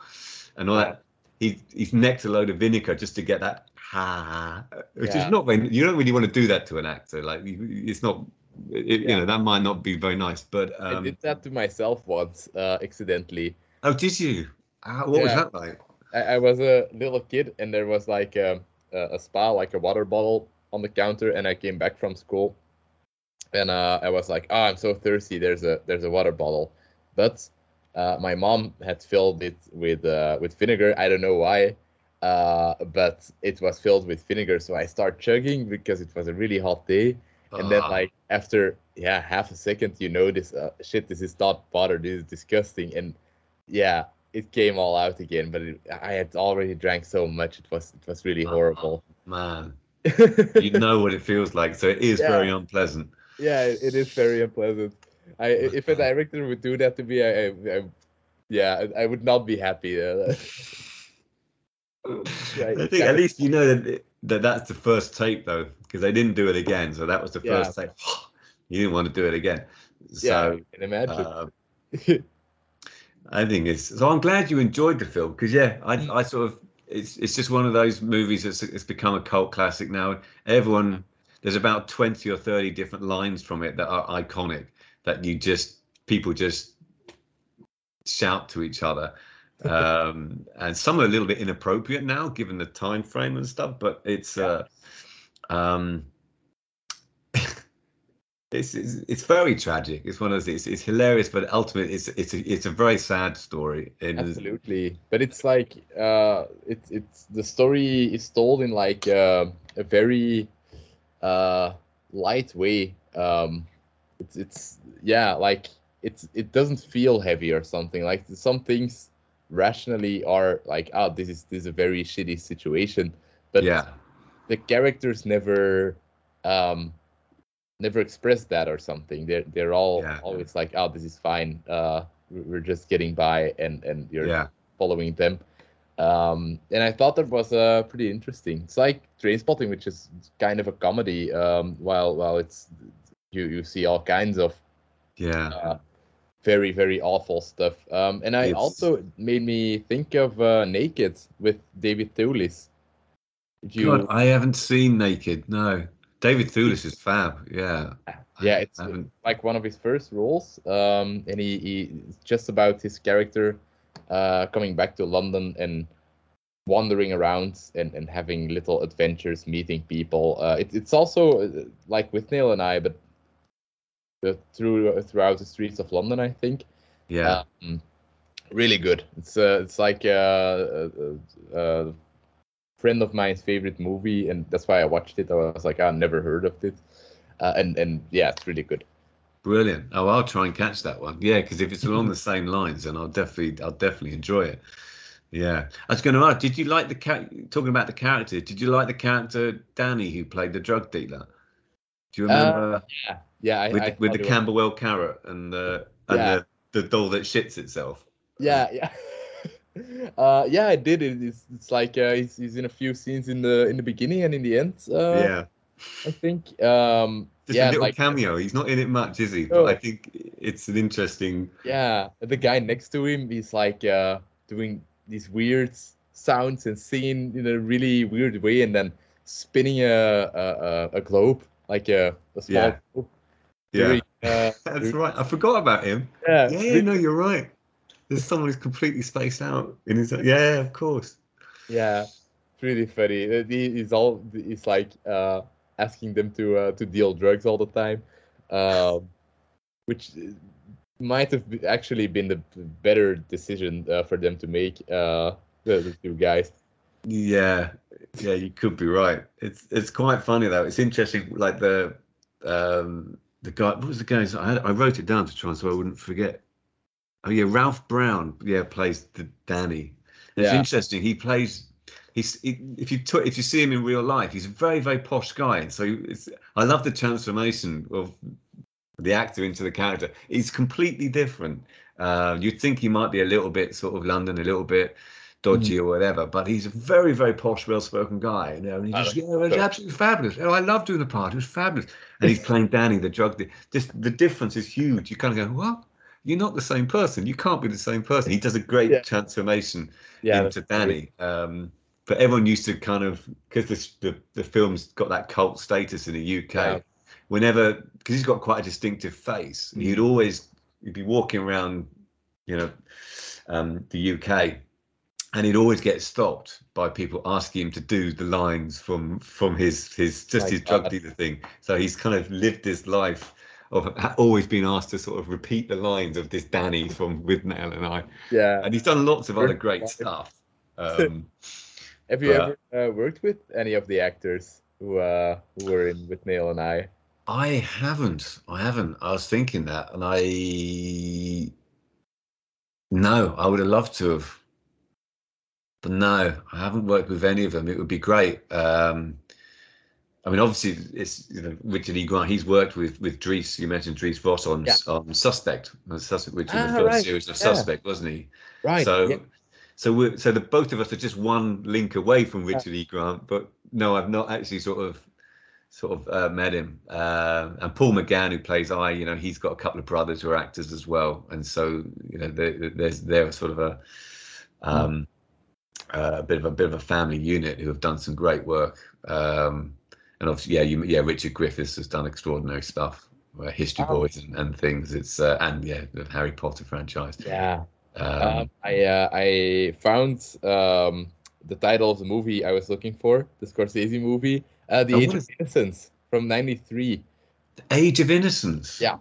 and all that. He he's necked a load of vinegar just to get that ha, which Yeah. is not very. You don't really want to do that to an actor. Like it's not. It, Yeah. You know that might not be very nice, but I um, did that to myself once, uh, accidentally. oh, did you? Ah, what was that like? I, I was a little kid, and there was like a, a, a spa, like a water bottle on the counter, and I came back from school, and uh, I was like, "Oh, I'm so thirsty. There's a there's a water bottle," but uh, my mom had filled it with uh, with vinegar. I don't know why, uh, but it was filled with vinegar. So I start chugging because it was a really hot day, and then Ah, like after yeah half a second, you notice, uh, shit, this is not water. This is disgusting, and yeah, it came all out again. But it, I had already drank so much; it was it was really Ah. horrible. man, you know what it feels like, so it is Yeah. very unpleasant. Yeah, it, is very unpleasant. I if a director would do that to me, I, I, I yeah, I, would not be happy. Uh, Right, I think at least you know that it- that that's the first take though, because they didn't do it again. So that was the Yeah. first take. You didn't want to do it again. yeah, So I can imagine. uh, I think it's so. I'm glad you enjoyed the film because yeah, I. I sort of it's it's just one of those movies that's it's become a cult classic now. Everyone there's about twenty or thirty different lines from it that are iconic that you just people just shout to each other. um and some are a little bit inappropriate now given the time frame and stuff but it's uh um it's, it's it's very tragic. It's one of those it's, it's hilarious but ultimately it's it's a, it's a very sad story. Absolutely, but it's like uh, it's it's the story is told in like uh, a very uh, light way. Um, it's it's yeah, like it's it doesn't feel heavy or something. Like some things rationally are like, oh, this is this is a very shitty situation, but yeah the characters never um never express that or something they're they're all Yeah. always like oh this is fine uh we- we're just getting by and and you're yeah following them um and i thought that was uh pretty interesting it's like Trainspotting which is kind of a comedy um while while it's you you see all kinds of yeah uh, very very awful stuff um and i It's- also made me think of uh naked with david Thewlis. You God, I haven't seen Naked. No, David Thewlis is fab. Yeah, Yeah, I it's haven't- like one of his first roles, um, and he, he it's just about his character uh, coming back to London and wandering around and, and having little adventures, meeting people. Uh, it, it's also uh, like Withnail and I, but uh, through throughout the streets of London, I think. yeah. Um, really good. It's uh, it's like a, a, a friend of mine's favorite movie, and that's why I watched it. I was like, I've never heard of it, uh, and and yeah, it's really good. Brilliant. Oh, I'll try and catch that one. Yeah, because if it's along the same lines, then I'll definitely, I'll definitely enjoy it. Yeah, I was going to ask. Did you like the cat? Talking about the character, did you like the character Danny who played the drug dealer? Do you remember Yeah, yeah. I, with I the, with the thought it Camberwell carrot and the and Yeah. the, the doll that shits itself? Yeah, yeah. Uh, yeah, I did it. It's, it's like uh, he's, he's in a few scenes in the in the beginning and in the end. Uh, yeah, I think. Um, just yeah, a little like cameo. He's not in it much, is he? Oh. But I think it's an interesting. yeah, the guy next to him, is like uh, doing these weird sounds and singing in a really weird way, and then spinning a a, a, globe like a, a small Yeah. globe. Yeah, uh, that's right. I forgot about him. yeah, Yeah, no, you're right. There's someone who's completely spaced out in his. Yeah, of course. Yeah, it's really funny. He, he's all It's like uh, asking them to uh, to deal drugs all the time, um, which uh, might have actually been the better decision uh, for them to make. Uh, the, the two guys. Yeah, yeah, you could be right. It's it's quite funny though. It's interesting, like the um the guy. What was the guy's? I had, I wrote it down to try so I wouldn't forget. Oh yeah, Ralph Brown. Yeah, plays the Danny. It's Yeah. interesting. He plays. He's he, if you took if you see him in real life, he's a very very posh guy. And so it's, I love the transformation of the actor into the character. He's completely different. Uh, you'd think he might be a little bit sort of London, a little bit dodgy mm. or whatever, but he's a very, very posh, well-spoken guy. You know, and he just, you know, was absolutely fabulous. Oh, I love doing the part. It was fabulous. And he's playing Danny, the drug. Just the difference is huge. You kind of go, well, you're not the same person. You can't be the same person. He does a great yeah. transformation yeah, into Danny. Um, but everyone used to kind of because the the film's got that cult status in the UK. Yeah. Whenever because he's got quite a distinctive face, mm. he'd always he'd be walking around, you know, um, the UK, and he'd always get stopped by people asking him to do the lines from from his his just his drug dealer thing. So he's kind of lived this life of always been asked to sort of repeat the lines of this Danny from Withnail and I. Yeah, and he's done lots of other great stuff. Um, Have you but, ever uh, worked with any of the actors who uh, who were in Withnail and I? I haven't. I haven't. I was thinking that, and I no, I would have loved to have, but no, I haven't worked with any of them. It would be great. Um, I mean, obviously, it's you know, Richard E. Grant. He's worked with with Dries. You mentioned Dries Vos on yeah. on Suspect, Suspect, which is ah, the first right. series of Suspect, wasn't he? Right. So yeah. So we're so the both of us are just one link away from Richard E. Grant, but no, I've not actually sort of sort of uh, met him. Uh, and Paul McGann, who plays I, you know, he's got a couple of brothers who are actors as well, and so you know, there's they're sort of a um, uh, a bit of a bit of a family unit who have done some great work. Um, and obviously, yeah, you, yeah, Richard Griffiths has done extraordinary stuff. Uh, History oh. Boys and, and things. It's uh, and yeah, the Harry Potter franchise. Yeah, um, um, I uh, I found um, the title of the movie I was looking for, the Scorsese movie, uh, The oh, Age of Innocence from '93. The Age of Innocence. Yeah,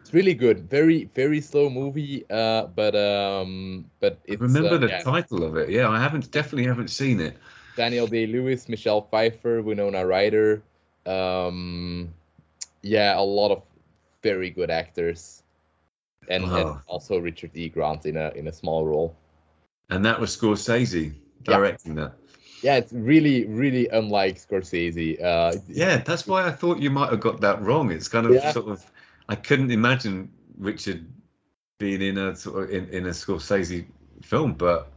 it's really good. Very very slow movie, uh, but um, but it's. I remember uh, the yeah. title of it. Yeah, I haven't definitely haven't seen it. Daniel Day Lewis, Michelle Pfeiffer, Winona Ryder. Um, yeah, a lot of very good actors and, and oh. also Richard E. Grant in a in a small role. And that was Scorsese directing yeah. that. Yeah, it's really really unlike Scorsese. Uh, yeah, that's why I thought you might have got that wrong. It's kind of yeah. sort of I couldn't imagine Richard being in a sort of in, in a Scorsese film, but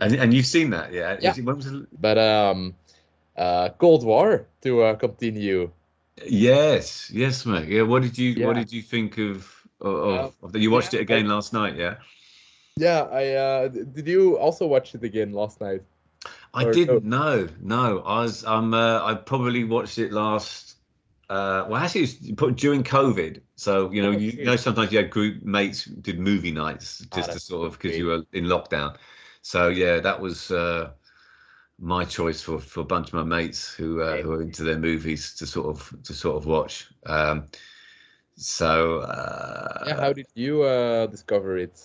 and, and you've seen that, yeah? Yeah. It, but um, uh, Cold War to uh, continue. Yes, yes, mate. Yeah. What did you yeah. What did you think of of, of, You watched yeah, it again I, last night, yeah? Yeah. I uh, did. You also watch it again last night? I or, didn't. No, no. I was. I'm. Uh, I probably watched it last. Uh, well, actually, it was during COVID. So you know, oh, you, you, know, sometimes you had group mates did movie nights just oh, to sort of because you were in lockdown. So yeah, that was. Uh, my choice for for a bunch of my mates who uh, who are into their movies to sort of to sort of watch. Um, so uh, yeah, how did you uh, discover it?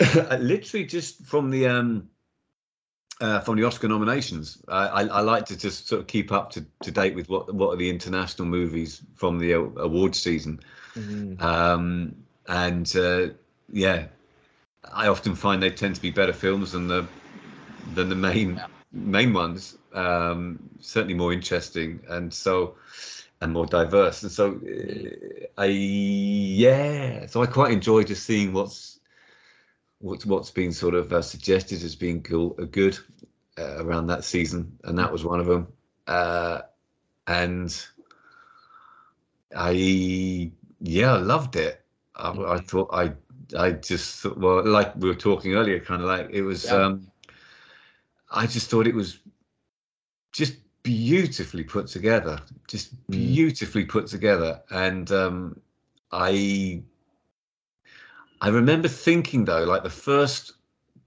literally just from the um, uh, from the Oscar nominations. I, I, I, like to just sort of keep up to, to date with what what are the international movies from the award season, mm-hmm. um, and uh, yeah, I often find they tend to be better films than the than the main yeah. main ones. Um, certainly more interesting, and so and more diverse. And so uh, I yeah, so I quite enjoy just seeing what's what's what's been sort of uh, suggested as being cool, uh, good uh, around that season, and that was one of them. Uh, and I yeah, I loved it. I, I, mm-hmm. thought I I just thought, well, like we were talking earlier, kind of like it was. Yeah. Um, I just thought it was just beautifully put together, just mm. beautifully put together. And um, I I remember thinking though, like the first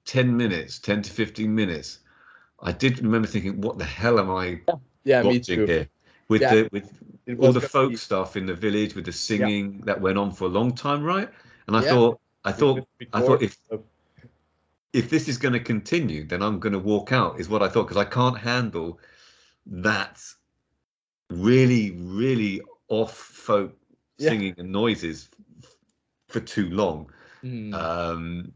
ten minutes, ten to fifteen minutes, I did remember thinking, "What the hell am I yeah, watching here?" With yeah, the with all the folk be... stuff in the village, with the singing yeah. that went on for a long time, right? And I thought, I thought, I thought if if this is going to continue, then I'm going to walk out, is what I thought, because I can't handle that really, really off folk yeah. singing and noises for too long. Mm. Um,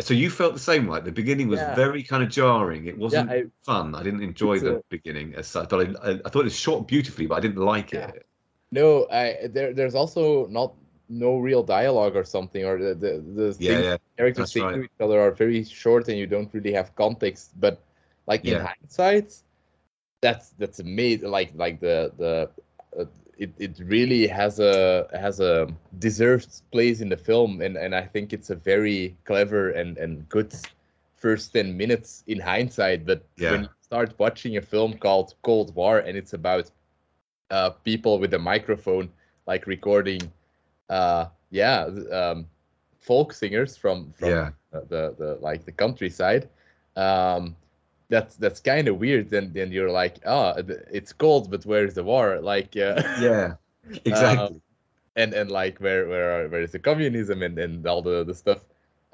so you felt the same, right? The beginning was yeah. very kind of jarring. It wasn't yeah, I, fun. I didn't enjoy the a, beginning as such, but I, I, I, thought it was shot beautifully, but I didn't like it. No, I there there's also not no real dialogue or something, or the the, the Yeah, things yeah. characters say right. to each other are very short and you don't really have context. But like in hindsight, that's that's amazing. Like like the the uh, it, it really has a has a deserved place in the film, and and I think it's a very clever and and good first ten minutes in hindsight. But Yeah. when you start watching a film called Cold War and it's about uh, people with a microphone like recording uh yeah um folk singers from from Yeah. the the like the countryside um that's that's kind of weird then then you're like oh it's cold but where's the war like uh, Yeah, exactly. and and like where where where is the communism and and all the the stuff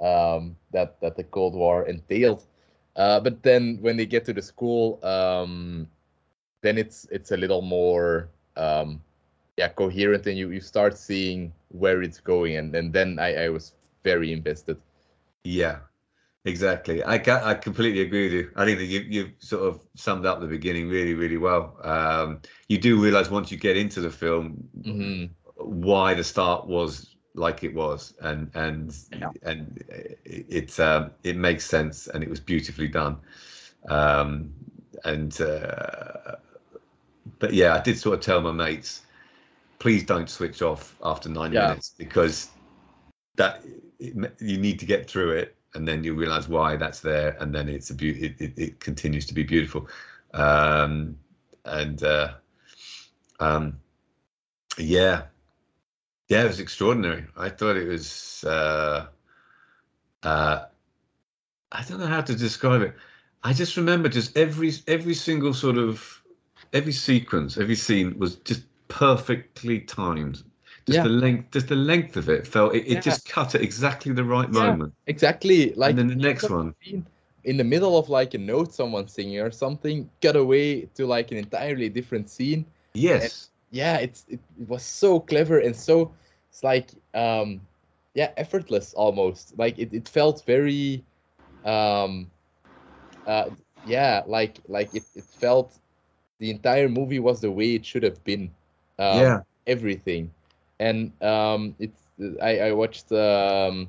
um that that the cold war entailed uh but then when they get to the school um then it's it's a little more um yeah coherent and you you start seeing where it's going and and then i i was very invested Yeah, exactly. I ca- I completely agree with you. I think that you you sort of summed up the beginning really really well. Um, you do realize once you get into the film hmm why the start was like it was, and and Yeah. and it it, um, it makes sense, and it was beautifully done. Um, and uh, but yeah, I did sort of tell my mates, please don't switch off after nine Yeah. minutes because that it, you need to get through it and then you realize why that's there and then it's a beauty it, it, it continues to be beautiful. Um and uh um yeah. Yeah it was extraordinary. I thought it was uh uh i don't know how to describe it. I just remember just every every single sort of every sequence every scene was just perfectly timed just Yeah. the length just the length of it felt it, it Yeah. just cut at exactly the right Yeah. moment exactly like and then the next one in the middle of like a note someone singing or something cut away to like an entirely different scene yes yeah it's it, it was so clever and so it's like um yeah effortless almost like it, it felt very um uh yeah like like it, it felt the entire movie was the way it should have been um, yeah everything and um it's i i watched um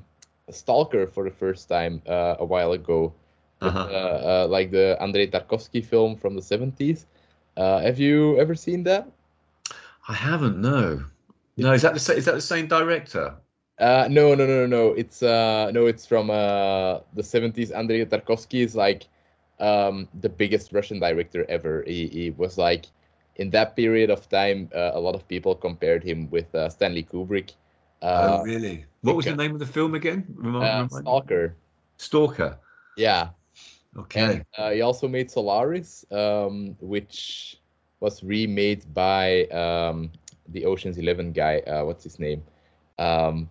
stalker for the first time uh, a while ago Uh-huh. uh, uh, like the andrei tarkovsky film from the 70s uh have you ever seen that i haven't no no is that the is that the same director Uh, no, no, no, no. It's uh, no, it's from uh, the 70s. Andrei Tarkovsky is like um, the biggest Russian director ever. He, he was like, in that period of time, uh, a lot of people compared him with uh, Stanley Kubrick. Uh, oh really what was the name of the film again Remind- uh, me. Stalker. stalker Yeah, okay and uh, he also made Solaris, um, which was remade by um, the Ocean's Eleven guy. Uh, what's his name? Um,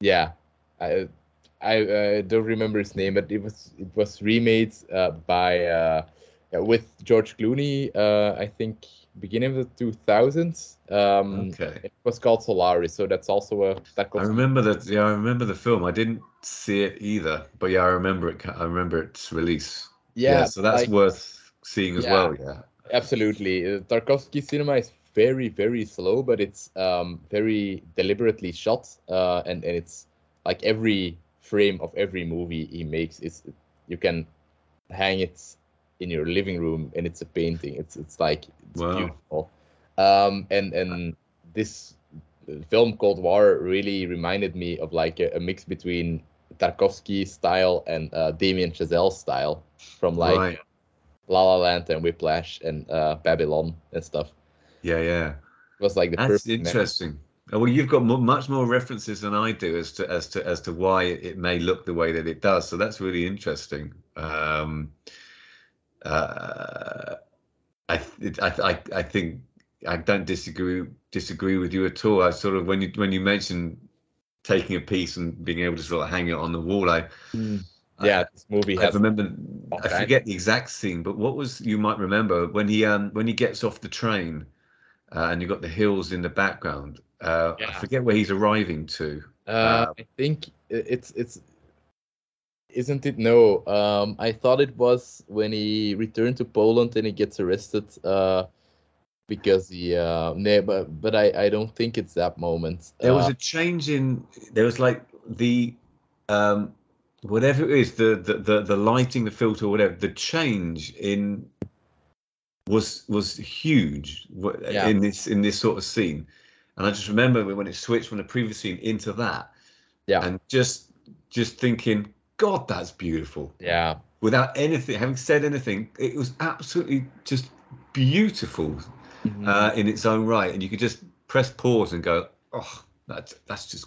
yeah, I I uh, don't remember his name, but it was it was remade uh, by uh, yeah, with George Clooney. Uh, I think beginning of the two thousands. Um, okay It was called Solaris, so that's also a I Tarkovsky. remember that. Yeah, I remember the film. I didn't see it either, but yeah, I remember it. I remember its release. Yeah, so that's like- worth seeing as Yeah. well. Yeah, Absolutely. Uh, Tarkovsky cinema is very, very slow, but it's um, very deliberately shot, uh, and, and it's like every frame of every movie he makes is you can hang it in your living room and it's a painting. It's it's like it's Wow. beautiful. Um, and and this film Cold War really reminded me of like a, a mix between Tarkovsky style and uh, Damien Chazelle style from like right. La La Land and Whiplash and uh, Babylon and stuff. Yeah, yeah. It was like the That's interesting. Oh, Well, you've got much more references than I do as to as to as to why it may look the way that it does. So that's really interesting. Um, uh, I, I I I think I don't disagree disagree with you at all. I sort of when you when you mentioned taking a piece and being able to sort of hang it on the wall, I Yeah, this movie I remember. I forget the exact scene, but what was you might remember when he um when he gets off the train, uh, and you've got the hills in the background. Uh, I forget where he's arriving to. Uh, I think it's it's. Isn't it? No. Um, I thought it was when he returned to Poland and he gets arrested. Uh, because the uh, no, but but I I don't think it's that moment. There was Uh, a change in. There was like the, um, whatever it is, the the the, the lighting, the filter, whatever. The change in was was huge Yeah. in this in this sort of scene, and I just remember when it switched from the previous scene into that, Yeah. and just just thinking, God, that's beautiful. yeah, Without anything, having said anything, it was absolutely just beautiful Mhm. uh, in its own right, and you could just press pause and go, "Oh, that's that's just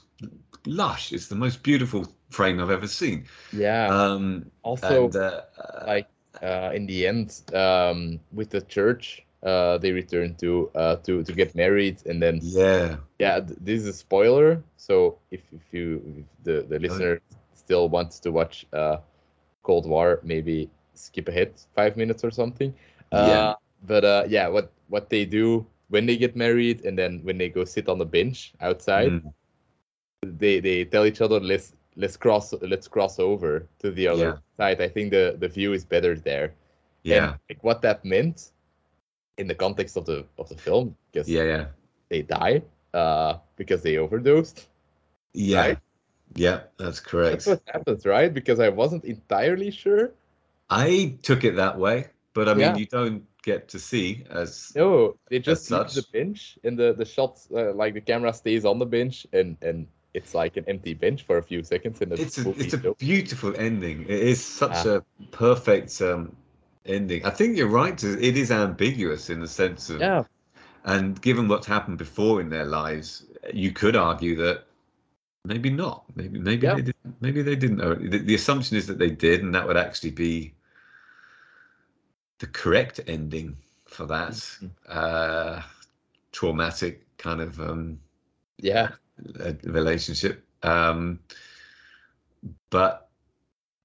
lush. It's the most beautiful frame I've ever seen." yeah. Um, also, and uh, uh, like uh, in the end, um, with the church, uh, they return to uh, to to get married, and then yeah, yeah, th- this is a spoiler. So if if you if the the listener still wants to watch uh, Cold War, maybe skip ahead five minutes or something. Uh, Yeah. But uh, yeah, what what they do when they get married, and then when they go sit on the bench outside, Mm, they they tell each other let's let's cross let's cross over to the other Yeah. side. I think the the view is better there. yeah, And like what that meant in the context of the of the film, because yeah, yeah, they die uh because they overdosed. yeah, Right? Yeah. That's correct. That's what happens, right? Because I wasn't entirely sure. I took it that way, but I mean, Yeah. you don't get to see as No, they just leave the bench and the the shots uh, like the camera stays on the bench and and it's like an empty bench for a few seconds And it's a it's a beautiful ending. It is such Ah. a perfect um, ending. I think you're right. It is ambiguous in the sense of yeah, And given what's happened before in their lives, you could argue that maybe not. Maybe maybe Yeah. they didn't. Maybe they didn't. Know. The, the assumption is that they did, and that would actually be the correct ending for that Mhm. uh, traumatic kind of um, yeah, relationship. Um, but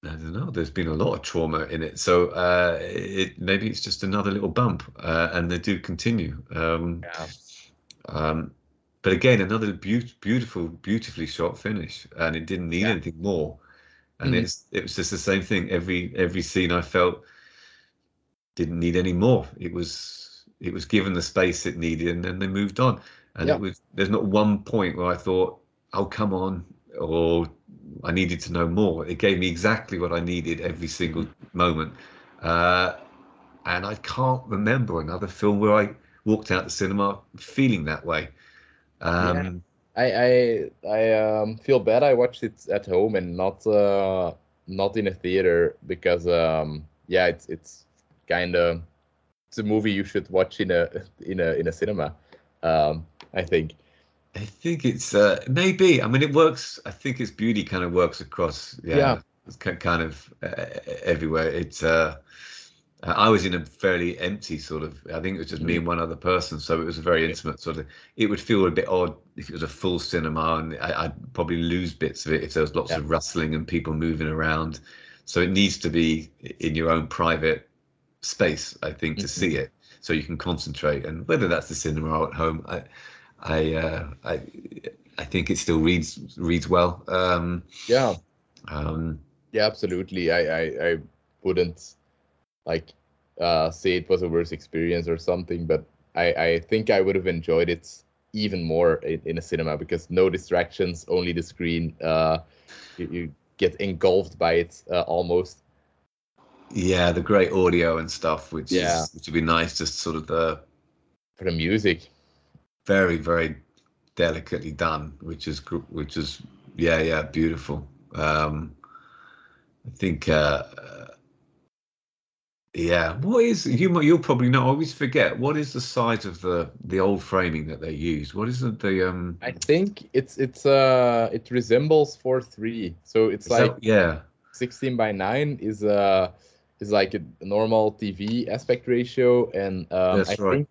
I don't know. There's been a lot of trauma in it, so uh, it maybe it's just another little bump, uh, and they do continue. Um, yeah, um, but again, another beau- beautiful, beautifully shot finish, and it didn't need Yeah. anything more. And Mhm. it's it was just the same thing. Every every scene I felt didn't need any more. It was it was given the space it needed, and then they moved on. And Yeah. it was there's not one point where I thought, "Oh, come on," or I needed to know more. It gave me exactly what I needed every single moment. Uh, and I can't remember another film where I walked out the cinema feeling that way. Um, I I I um feel bad I watched it at home and not uh not in a theater because um yeah it's it's kind of it's a movie you should watch in a in a in a cinema um I think I think it's uh, maybe. I mean, it works. I think its beauty kind of works across. Yeah, Yeah. it's kind of uh, everywhere. It's. Uh, I was in a fairly empty sort of. I think it was just me and one other person, so it was a very intimate sort of. It would feel a bit odd if it was a full cinema, and I, I'd probably lose bits of it if there was lots Yeah. of rustling and people moving around. So it needs to be in your own private space, I think, to see it, so you can concentrate. And whether that's the cinema or at home, I, I, uh, I, I think it still reads reads well. Um, yeah um, yeah absolutely I I, I wouldn't like uh say it was a worse experience or something but I I think I would have enjoyed it even more in, in a cinema because no distractions only the screen uh you, you get engulfed by it uh, almost yeah, the great audio and stuff, which Yeah. is which would be nice, just sort of the for the music very very delicately done, which is which is yeah yeah beautiful. Um, I think. Uh, uh, yeah, what is you? You'll probably know. I always forget. What is the size of the the old framing that they use? What is it? The um. I think it's it's uh it resembles four three. So it's like that- yeah, 16 by 9 is uh is like a normal TV aspect ratio and um That's I right. think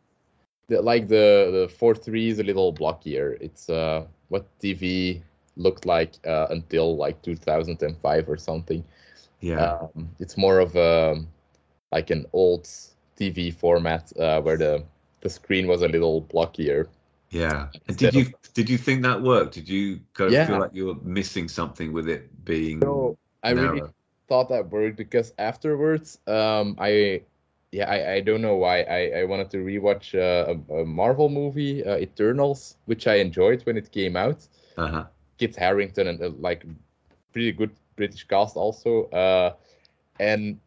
that like the the 4 3 is a little blockier. It's uh what TV looked like uh, until like 2005 or something. yeah. Um, it's more of a like an old TV format uh, where the the screen was a little blockier. Yeah. And did you did you think that worked? Did you go Yeah. feel like you were missing something with it being So I really thought that worked because afterwards um I yeah, I, I don't know why I, I wanted to rewatch uh, a, a Marvel movie, uh, Eternals, which I enjoyed when it came out. Uh-huh. Kit Harington and uh, like pretty good British cast also. Uh, and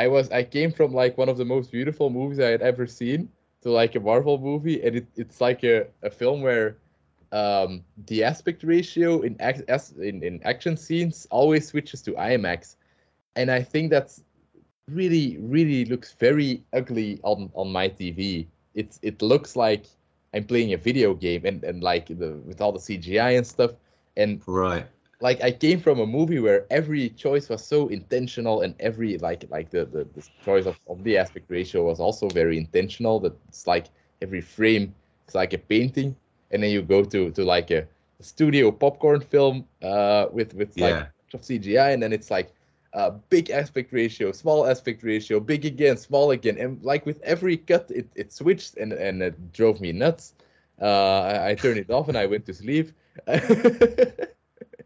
I was I came from like one of the most beautiful movies I had ever seen to like a Marvel movie, and it, it's like a, a film where um, the aspect ratio in, act, in in action scenes always switches to IMAX, and I think that's really really looks very ugly on on my TV. It's it looks like I'm playing a video game and and like the with all the CGI and stuff. And right, like I came from a movie where every choice was so intentional and every like like the the, the choice of, of the aspect ratio was also very intentional. That it's like every frame is like a painting, and then you go to to like a studio popcorn film uh with with like Yeah. of CGI, and then it's like uh, big aspect ratio, small aspect ratio, big again, small again, and like with every cut, it, it switched and and it drove me nuts. Uh, I, I turned it off and I went to sleep.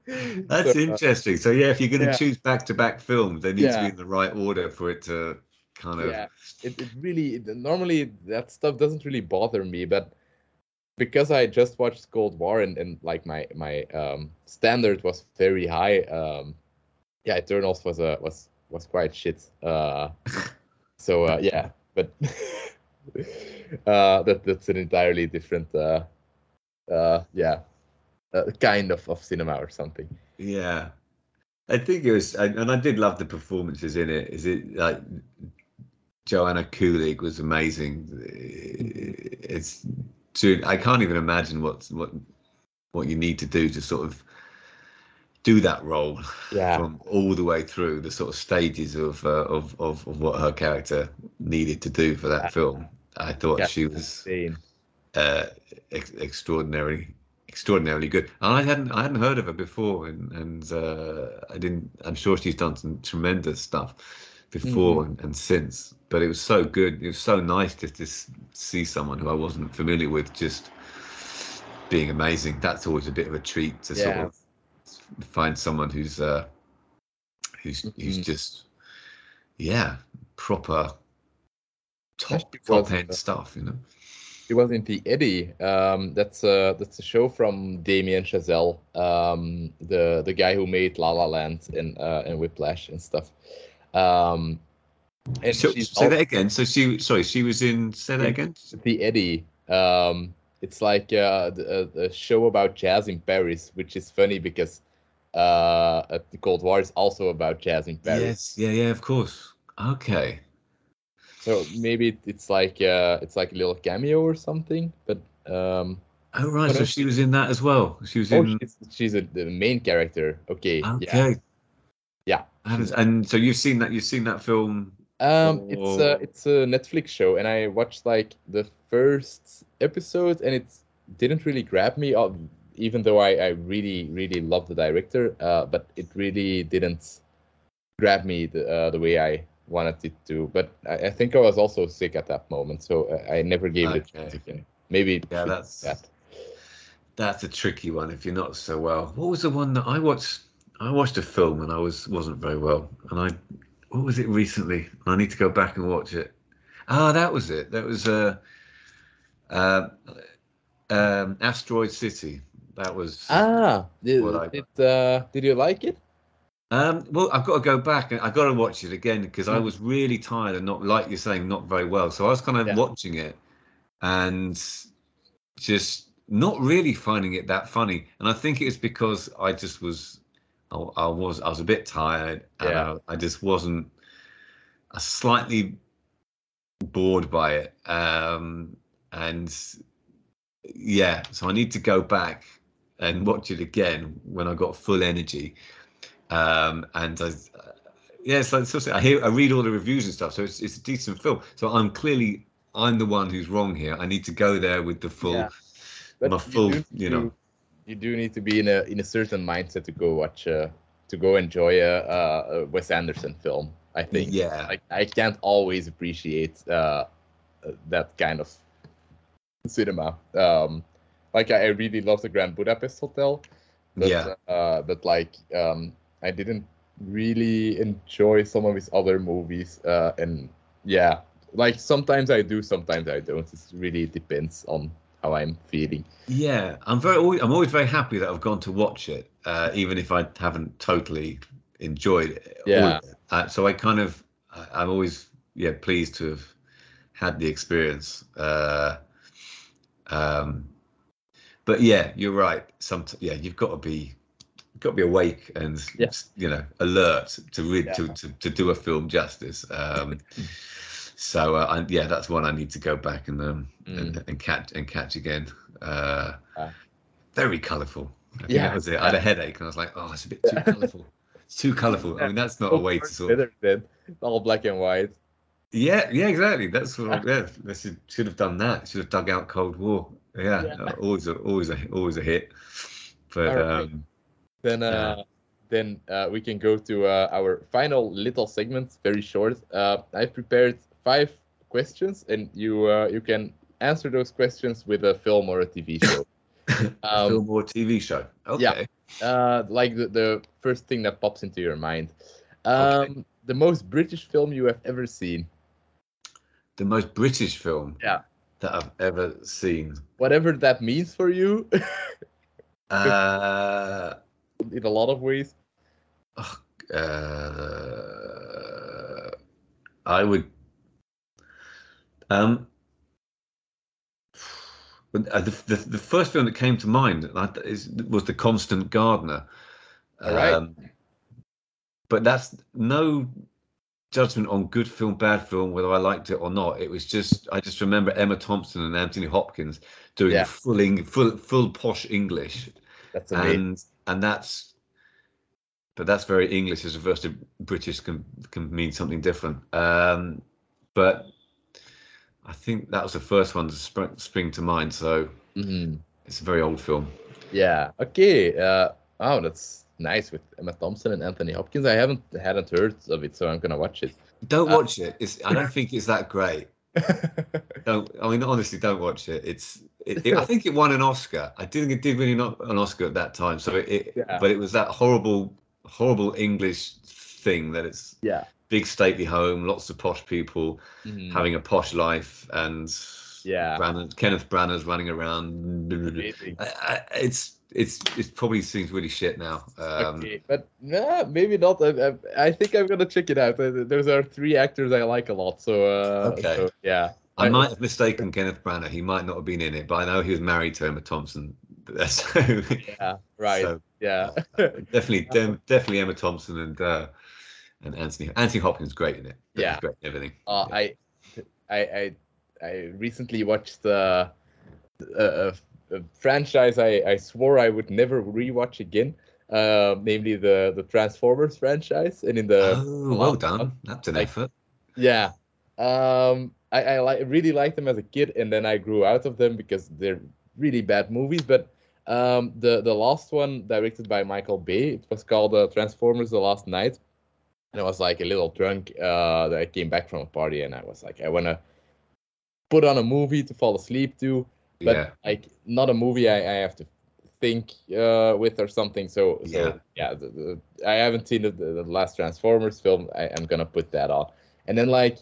That's So, uh, interesting. So yeah, if you're going to yeah. choose back-to-back films, they need to be in the right order for it to kind of. yeah, it, it really normally that stuff doesn't really bother me, but because I just watched Cold War and, and like my my um, standard was very high. Um, yeah, Eternals was a was was quite shit. Uh, so uh, yeah, but uh, that that's an entirely different uh, uh, yeah uh, kind of of cinema or something. Yeah, I think it was, and I did love the performances in it. Is it like Joanna Kulig was amazing? It's, dude, I can't even imagine what what what you need to do to sort of do that role Yeah. from all the way through the sort of stages of uh, of, of of what her character needed to do for that Yeah. film. I thought Yeah, she was uh, ex- extraordinary, extraordinarily good. And I hadn't, I hadn't heard of her before, and and uh, I didn't. I'm sure she's done some tremendous stuff before and, and since. But it was so good. It was so nice just to s- see someone who I wasn't familiar with just being amazing. That's always a bit of a treat to sort of find someone who's uh, who's who's Mhm. just yeah proper top top end stuff. You know. He was in the Eddy. Um, that's a that's a show from Damien Chazelle, um, the the guy who made La La Land and uh, and Whiplash and stuff. Um, and So, say that again. So she, sorry, she was in. Say that again. the Eddy. Um, it's like uh, a, a show about jazz in Paris, which is funny because uh, uh, the Cold War is also about jazz in Paris. Yes. Yeah. Yeah. Of course. Okay. So maybe it's like uh, it's like a little cameo or something. But um, Oh right. So she was in that as well. She was oh, in. she's, she's a, the main character. Okay. Yeah. Okay. Yeah. And, and so you've seen that. You've seen that film. Um, it's a it's a Netflix show, and I watched like the first episode, and it didn't really grab me. uh, Even though I, I really really love the director, uh, but it really didn't grab me the uh, the way I wanted it to. But I, I think I was also sick at that moment, so I, I never gave it a chance again. Maybe Yeah, that's- that. That's a tricky one if you're not so well. What was the one that I watched? I watched a film and I was wasn't very well, and I what was it recently? I need to go back and watch it. Ah, that was it. That was uh, uh, um, Asteroid City. That was. Ah, did, I- did, uh, did you like it? Um, well, I've got to go back and I've got to watch it again because I Mm. was really tired and not, like you're saying, not very well. So I was kind of Yeah. watching it and just not really finding it that funny. And I think it's because I just was, I, I was, I was a bit tired and Yeah. I, I just wasn't, I slightly bored by it. Um, and yeah, so I need to go back and watch it again when I got full energy. Um, and I, yeah, like so I hear, I read all the reviews and stuff, so it's it's a decent film. So I'm clearly I'm the one who's wrong here. I need to go there with the full, Yeah. My you full, do you know. you do need to be in a in a certain mindset to go watch uh, to go enjoy a, a, Wes Anderson film. I think. Yeah. Like I can't always appreciate uh, uh, that kind of cinema. Um, like I I really love the Grand Budapest Hotel. But, Yeah. Uh, but like um, I didn't really enjoy some of his other movies, uh, and yeah, like sometimes I do, sometimes I don't. It really depends on how I'm feeling. Yeah, I'm very. always- I'm always very happy that I've gone to watch it, uh, even if I haven't totally enjoyed it. Yeah. Uh, so I kind of, I- I'm always yeah pleased to have had the experience. Uh, um, but yeah, you're right. Some yeah, you've got to be got to be awake and Yeah. you know alert to read to, Yeah. to to do a film justice. Um, so uh, I, yeah, that's one I need to go back and um and, and catch and catch again. Uh, very colourful. I Yeah. that was it. I had a headache and I was like, oh, it's a bit too colourful. It's too colourful. I mean, that's not a way to sort of. all black and white. Yeah, yeah, exactly. That's what. I- Yeah, they should, should have done that. Should have dug out Cold War. Yeah, Yeah. always, a, always, a, always a hit. But right. um, Then uh, then uh, we can go to uh, our final little segment, very short. Uh, I've prepared five questions, and you uh, you can answer those questions with a film or a TV show. Um, film or TV show. Okay. yeah. uh, like the, the first thing that pops into your mind. Um, The most British film you have ever seen, The most British film. Yeah. That I've ever seen. whatever that means for you, Uh, in a lot of ways. uh, I would. Um, uh, the, the the first film that came to mind is, was The Constant Gardener. All right. Um, but that's no judgment on good film, bad film, whether I liked it or not. It was just I just remember Emma Thompson and Anthony Hopkins doing Yeah. full, full full posh English That's amazing. and and that's but that's very english as opposed to british can can mean something different um but i think that was the first one to spring, spring to mind so Mhm. it's a very old film Yeah. Okay. Uh, oh, that's nice with Emma Thompson and Anthony Hopkins. I haven't hadn't heard of it, so I'm gonna watch it. don't Uh, watch it it's i don't think it's that great don't i mean honestly don't watch it it's it, it- i think it won an oscar i didn't think it did win an oscar at that time so it, it Yeah. but it was that horrible horrible english thing that it's yeah. big stately home lots of posh people Mhm. having a posh life and Yeah. Branagh, Kenneth Branagh's running around. Amazing. It's it's it probably seems really shit now. Um, okay, but nah, maybe not. I, I, I think I'm gonna check it out. Uh, Those are three actors I like a lot. So, uh, Okay. so, yeah. I might have mistaken Kenneth Branagh. He might not have been in it, but I know he was married to Emma Thompson. So, Yeah. Right. so, yeah. definitely, dem- definitely Emma Thompson and uh, and Anthony Anthony Hopkins great in it. Yeah. great in everything. Uh, Yeah. I, I, I, I recently watched uh, a, a, a franchise I, I swore I would never rewatch again. Uh, namely the the Transformers franchise, and in the oh, well done. one, That's an effort. Yeah. Um, I, I like really liked them as a kid, and then I grew out of them because they're really bad movies. But um, the the last one, directed by Michael Bay, it was called uh, Transformers: The Last Knight, and I was like a little drunk. Uh, that I came back from a party, and I was like, I wanna put on a movie to fall asleep to, but yeah. like not a movie I, I have to think uh, with or something. So, so Yeah. yeah, the, the, I haven't seen the, the, the last Transformers film. I, I'm gonna put that on, and then like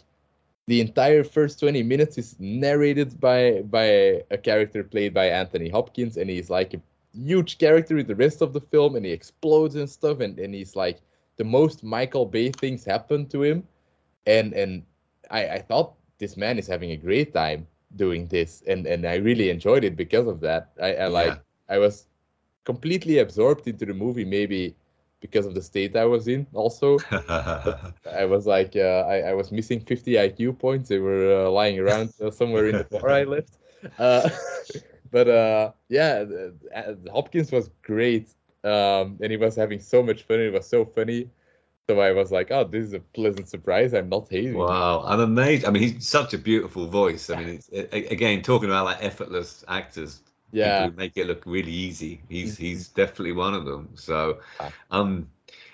the entire first 20 minutes is narrated by by a character played by Anthony Hopkins, and he's like a huge character in the rest of the film, and he explodes and stuff, and, and he's like the most Michael Bay things happen to him, and and I, I thought this man is having a great time doing this, and and I really enjoyed it because of that. I, I like I was completely absorbed into the movie, maybe because of the state I was in. Also, I was like, uh, I, I was missing 50 IQ points. They were uh, lying around uh, somewhere in the bar I left. Uh, but uh, yeah, Hopkins was great, um, and he was having so much fun. It was so funny. So I was like, oh, this is a pleasant surprise. I'm not hating. Wow, I'm amazed. I mean, he's such a beautiful voice. I mean, it's, again, talking about like effortless actors, Yeah, who make it look really easy. He's he's definitely one of them. So, Ah. um,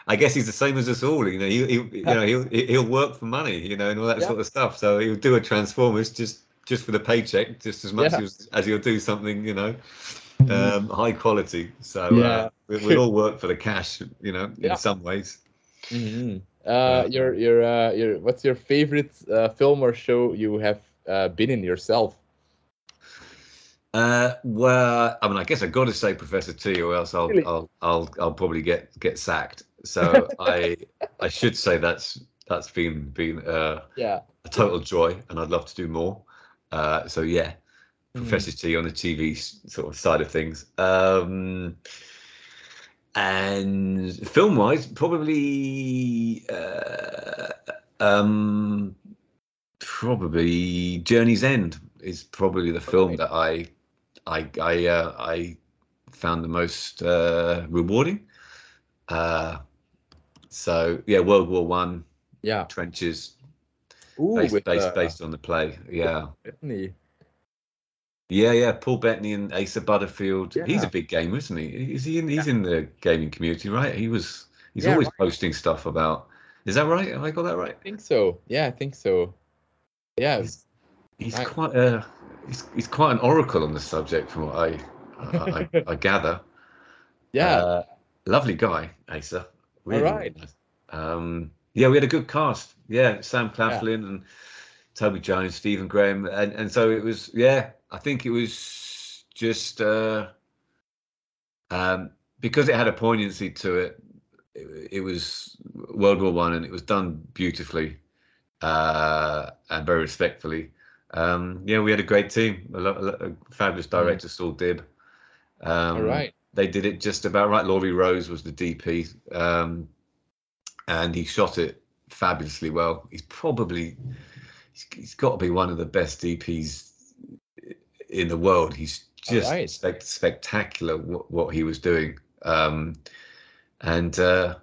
I guess he's the same as us all. You know, he, he you know he'll he'll work for money, you know, and all that Yeah. sort of stuff. So he'll do a Transformers just just for the paycheck, just as much Yeah. as as he'll do something, you know, um, high quality. So Yeah. uh, we, we all work for the cash, you know, in some ways. Mhm. Uh, your your uh, your what's your favorite uh, film or show you have uh, been in yourself? Uh, well, I mean, I guess I've got to say Professor T, or else I'll Really? I'll I'll I'll probably get get sacked. So I I should say that's that's been been uh, Yeah. a total joy, and I'd love to do more. Uh, so yeah, Mhm. Professor T on the TV sort of side of things. Um, and film wise, probably uh, um, probably Journey's End is probably the film that I I I uh, I found the most uh, rewarding. Uh, so yeah, World War One Yeah. trenches Ooh, based based, uh, based on the play. Yeah. Yeah, yeah, Paul Bettany and Asa Butterfield. He's a big gamer, isn't he? Is he? In, he's in the gaming community, right? He was. He's Yeah, always right. posting stuff about. Is that right? Have I got that right? I think so. Yeah, I think so. Yeah. He's, he's Right. quite a. He's, he's quite an oracle on the subject, from what I I, I, I gather. Yeah. Uh, lovely guy, Asa. Really right. nice. Um, yeah, we had a good cast. Yeah, Sam Claflin and Toby Jones, Stephen Graham, and and so it was. Yeah, I think it was just uh, um, because it had a poignancy to it. It, it was World War One, and it was done beautifully uh, and very respectfully. Um, yeah, we had a great team. A, lo- a, lo- a fabulous director, Saul Dibb. Um, All right. they did it just about right. Laurie Rose was the DP, um, and he shot it fabulously well. He's probably he's, he's got to be one of the best DPs in the world. He's just Alright. spec- spectacular what, what he was doing, um, and uh,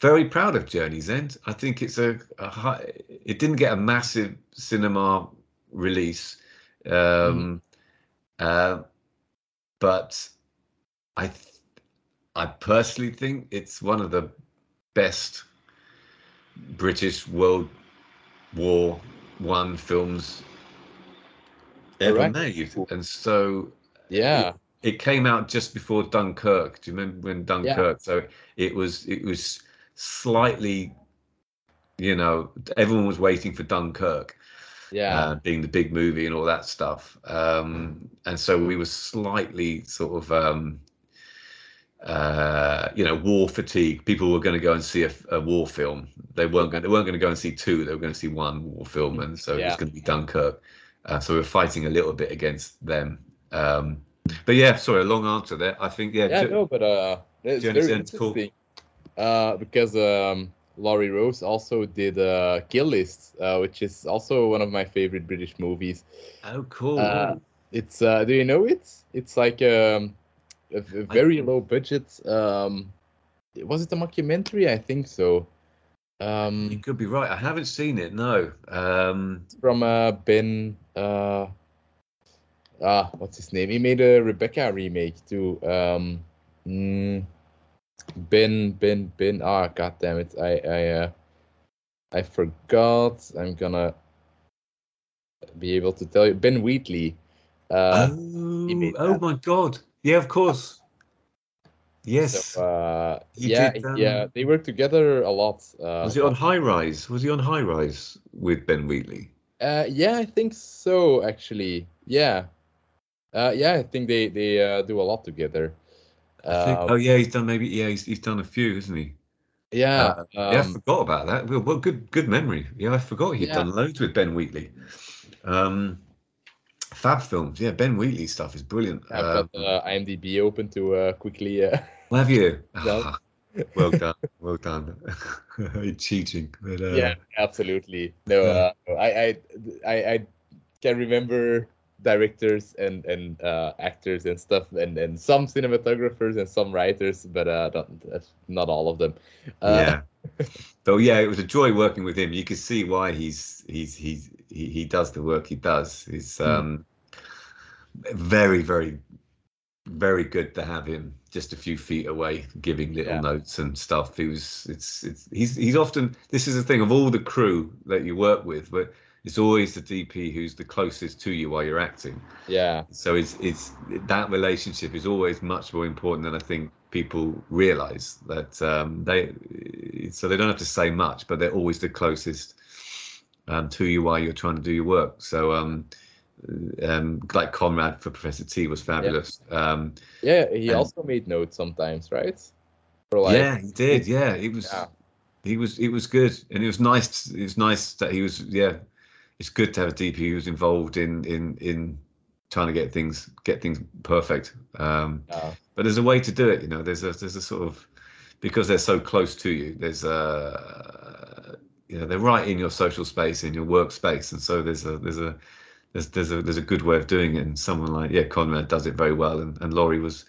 very proud of Journey's End. I think it's a, a high, it didn't get a massive cinema release. Um, uh, but I, th- I personally think it's one of the best British World War One films ever made, and so Yeah. it came out just before Dunkirk. Do you remember when Dunkirk? So it was it was slightly, you know, everyone was waiting for Dunkirk Yeah. uh, being the big movie and all that stuff. Um, and so we were slightly sort of, um, uh, you know, war fatigue. People were going to go and see a, a war film. They weren't going. They weren't going to go and see two. They were going to see one war film, and so it Yeah. was going to be Dunkirk. Uh, so we we're fighting a little bit against them. Um, but yeah, sorry, a long answer there. I think yeah, yeah, no, but uh, it's very End's cool. Uh, because um, Laurie Rose also did uh, Kill List, uh, which is also one of my favorite British movies. oh cool. Uh, it's uh, do you know it? It's like um, a, a very low budget. Um, was it a mockumentary? I think so. you Um, could be right. I haven't seen it. No. Um, it's from uh, Ben. Uh, ah, what's his name? He made a Rebecca remake too. Um, mm, Ben, Ben, Ben. Ah, god damn it! I, I, uh, I forgot. I'm gonna be able to tell you. Ben Wheatley. Uh, oh, oh my god. Yeah, of course. Yes. So, uh, yeah, did, yeah, um, they work together a lot. Uh, was he on High Rise? Was he on High Rise with Ben Wheatley? Uh, yeah, I think so. Actually, yeah, uh, yeah, I think they they uh, do a lot together. Think, Uh, oh yeah, he's done maybe. Yeah, he's, he's done a few, hasn't he? yeah, Uh, yeah, I um, forgot about that. Well, well, good good memory. Yeah, I forgot he'd Yeah. done loads with Ben Wheatley. Um, Fab films. Yeah, Ben Wheatley stuff is brilliant. I've Um, got uh, IMDb open to uh, quickly. Uh, have you? No. Well done. Well done. Cheating. But, uh, yeah, absolutely. No, uh, I, I, I, I can remember directors and and uh, actors and stuff, and and some cinematographers and some writers, but uh, not not all of them. Uh, yeah. So yeah, it was a joy working with him. You can see why he's he's he's he, he does the work he does. He's Hmm. um very very very good to have him just a few feet away giving little Yeah. notes and stuff. He was it's it's he's he's often this is the thing of all the crew that you work with, but it's always the DP who's the closest to you while you're acting. yeah, So it's it's that relationship is always much more important than I think people realize that um, they so they don't have to say much, but they're always the closest um, to you while you're trying to do your work. So um, um, like Conrad for Professor T was fabulous. Um, Yeah, he also made notes sometimes, right? For like, yeah, he did. Yeah, it was. Yeah. He was. It was good, and it was nice. It was nice that he was. Yeah, it's good to have a DP who's involved in in in trying to get things get things perfect. Um, Yeah. but there's a way to do it. You know, there's a there's a sort of because they're so close to you. There's a you know they're right in your social space in your workspace, and so there's a there's a there's there's a there's a good way of doing it. And someone like yeah, Conrad does it very well, and and Laurie was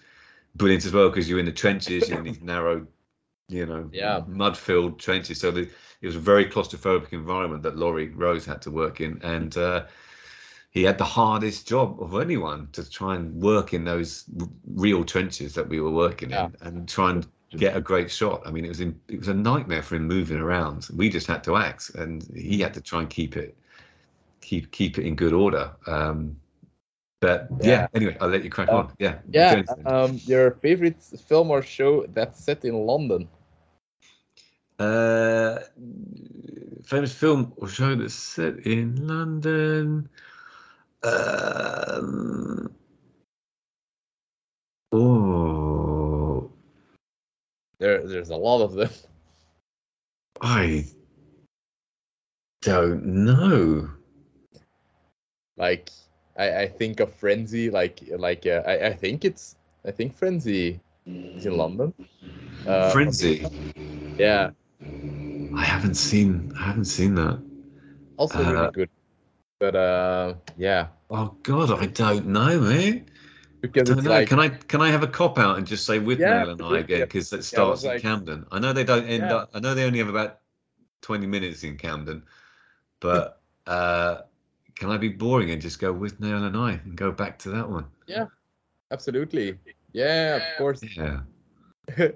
brilliant as well because you're in the trenches you're in these narrow, you know, Yeah. mud-filled trenches. So the, it was a very claustrophobic environment that Laurie Rose had to work in, and uh, he had the hardest job of anyone to try and work in those r- real trenches that we were working Yeah. in, and try and get a great shot. I mean, it was in, it was a nightmare for him moving around. We just had to act, and he had to try and keep it keep keep it in good order. Um, but yeah. Yeah. anyway, I'll let you crack Uh, on. Yeah, Yeah. Um, your favorite film or show that's set in London? Uh, famous film or show that's set in London. Um, oh, There, there's a lot of them. I don't know. Like, I, I think of Frenzy. Like, like uh, I, I think it's, I think Frenzy is in London. Uh, Frenzy. Yeah. I haven't seen. I haven't seen that. Also really Uh, good. But uh, yeah, Oh God, I don't know, man. because don't know. like can I can I have a cop out and just say with Yeah, and I yeah, again yeah. because it Yeah, I was starts in like- Camden. I know they don't end Yeah. up. I know they only have about twenty minutes in Camden, but uh, can I be boring and just go Withnail and I and go back to that one? Yeah, absolutely. Yeah, of course. Yeah.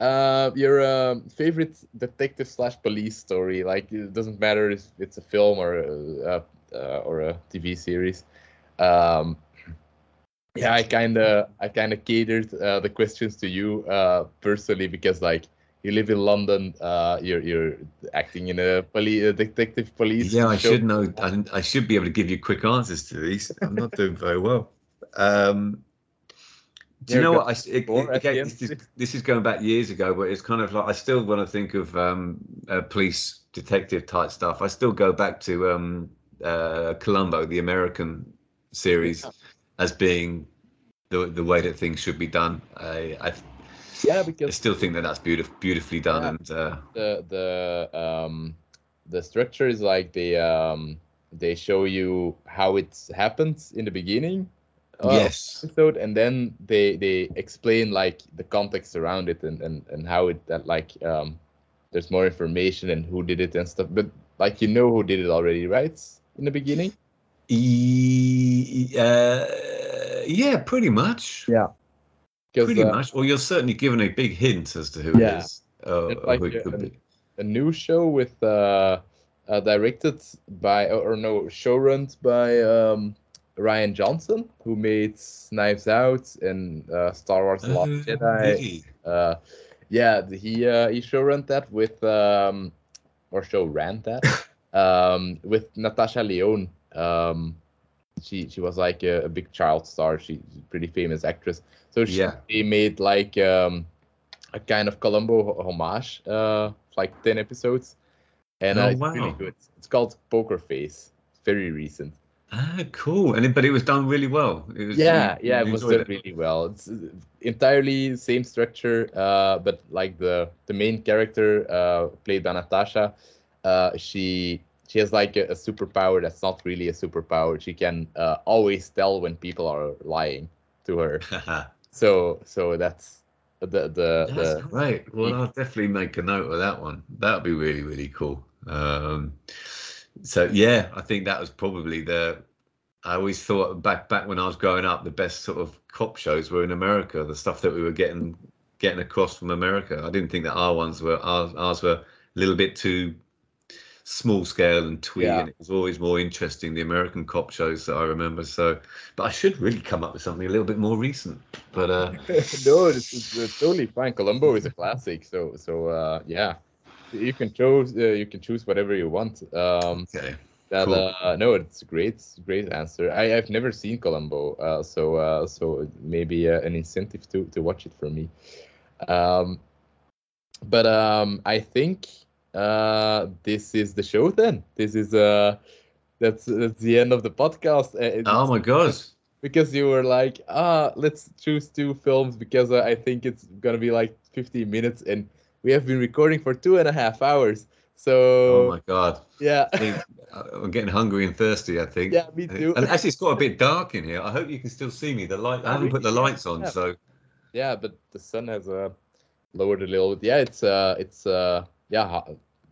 uh, your um, favorite detective slash police story? Like it doesn't matter if it's a film or a, uh, or a TV series. Um, yeah, I kind of I kind of catered uh, the questions to you uh, personally because like you live in London, uh, you're you're acting in a police a detective police. Yeah, I show. should know. I, I should be able to give you quick answers to these. I'm not doing very well. Um, do you know what? I, it, again, this, is, this is going back years ago, but it's kind of like I still want to think of um, uh, police detective type stuff. I still go back to um, uh, Columbo, the American series, as being the the way that things should be done. I I, Yeah, because I still think that that's beautiful, beautifully done, Yeah. and uh, the the um the structure is like they um they show you how it happens in the beginning uh, yes, episode and then they they explain like the context around it and and, and how it that like um there's more information and who did it and stuff but like you know who did it already right in the beginning E- uh, yeah, pretty much. Yeah. Pretty uh, much. Well, you're certainly given a big hint as to who Yeah. it is. Uh, like who it a- could an- be. a new show with uh, uh directed by or, no show run by um Rian Johnson who made Knives Out and uh, Star Wars The Last Oh, Jedi. Uh, yeah, he uh, he show ran that with um or show ran that um with Natasha Lyonne. Um, she she was like a, a big child star. She's a pretty famous actress. So she Yeah. they made like um a kind of Columbo homage, uh, like ten episodes, and uh, Oh, it's really good. It's called Poker Face. It's very recent. Ah, cool. And it, but it was done really well. It was, Yeah, you- yeah, you it was done really well. It's uh, entirely same structure, uh, but like the the main character uh, played by Natasha, uh, she she has like a, a superpower that's not really a superpower. She can uh, always tell when people are lying to her. So so that's the the That's the great. Well, I'll definitely make a note of that one. That'd be really, really cool. Um, so yeah, I think that was probably the. I always thought back back when I was growing up, the best sort of cop shows were in America. The stuff that we were getting getting across from America. I didn't think that our ones were ours, ours were a little bit too small scale and twee, Yeah. and it was always more interesting the American cop shows that I remember. So, but I should really come up with something a little bit more recent. But uh, no, this is uh, totally fine. Columbo is a classic, so so uh, yeah, you can choose uh, you can choose whatever you want. Um, okay, that Cool. uh, no, it's a great great answer. I I've never seen Columbo, uh, so uh, so maybe uh, an incentive to to watch it for me. Um, but um, I think uh, this is the show then. This is uh, that's that's the end of the podcast. Uh, it's- oh my god, because you were like, ah, let's choose two films because uh, I think it's gonna be like 15 minutes, and we have been recording for two and a half hours. So oh my god. yeah, I uh, I'm getting hungry and thirsty. I think. yeah, me too. And actually, it's got a bit dark in here. I hope you can still see me. The light. I haven't put the lights on, yeah. so yeah, but the sun has uh, lowered a little bit. Yeah, it's uh, it's uh, yeah,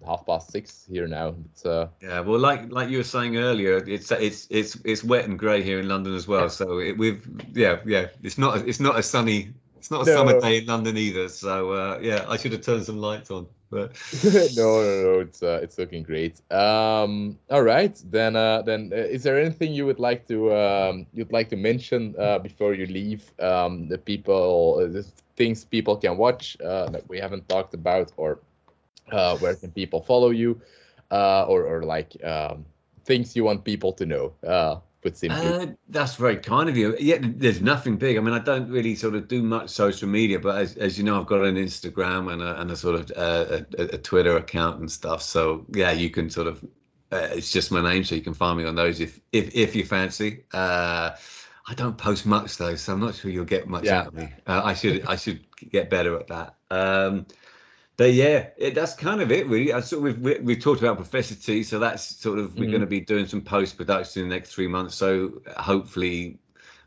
half past six here now. It's uh, yeah. Well, like like you were saying earlier, it's it's it's it's wet and grey here in London as well. So it, we've yeah yeah. It's not it's not a sunny. It's not a No. summer day in London either. So uh, yeah, I should have turned some lights on. But no, no, no, it's uh, it's looking great. Um, all right, then, uh, then, uh, is there anything you would like to um, you'd like to mention uh, before you leave? Um, the people, uh, the things people can watch uh, that we haven't talked about, or uh, where can people follow you, uh, or or like um, things you want people to know? Uh, put simply. Uh, that's very kind of you. Yeah, there's nothing big. I mean, I don't really sort of do much social media, but as, as you know, I've got an Instagram and a, and a sort of uh, a, a Twitter account and stuff. So yeah, you can sort of. Uh, it's just my name, so you can find me on those if if if you fancy. Uh, I don't post much though, so I'm not sure you'll get much Yeah. out of me. Uh, I should I should get better at that. Um, but yeah, it, that's kind of it really. I sort of, we've we, we've talked about Professor T, so that's sort of we're Mhm. going to be doing some post production in the next three months. So hopefully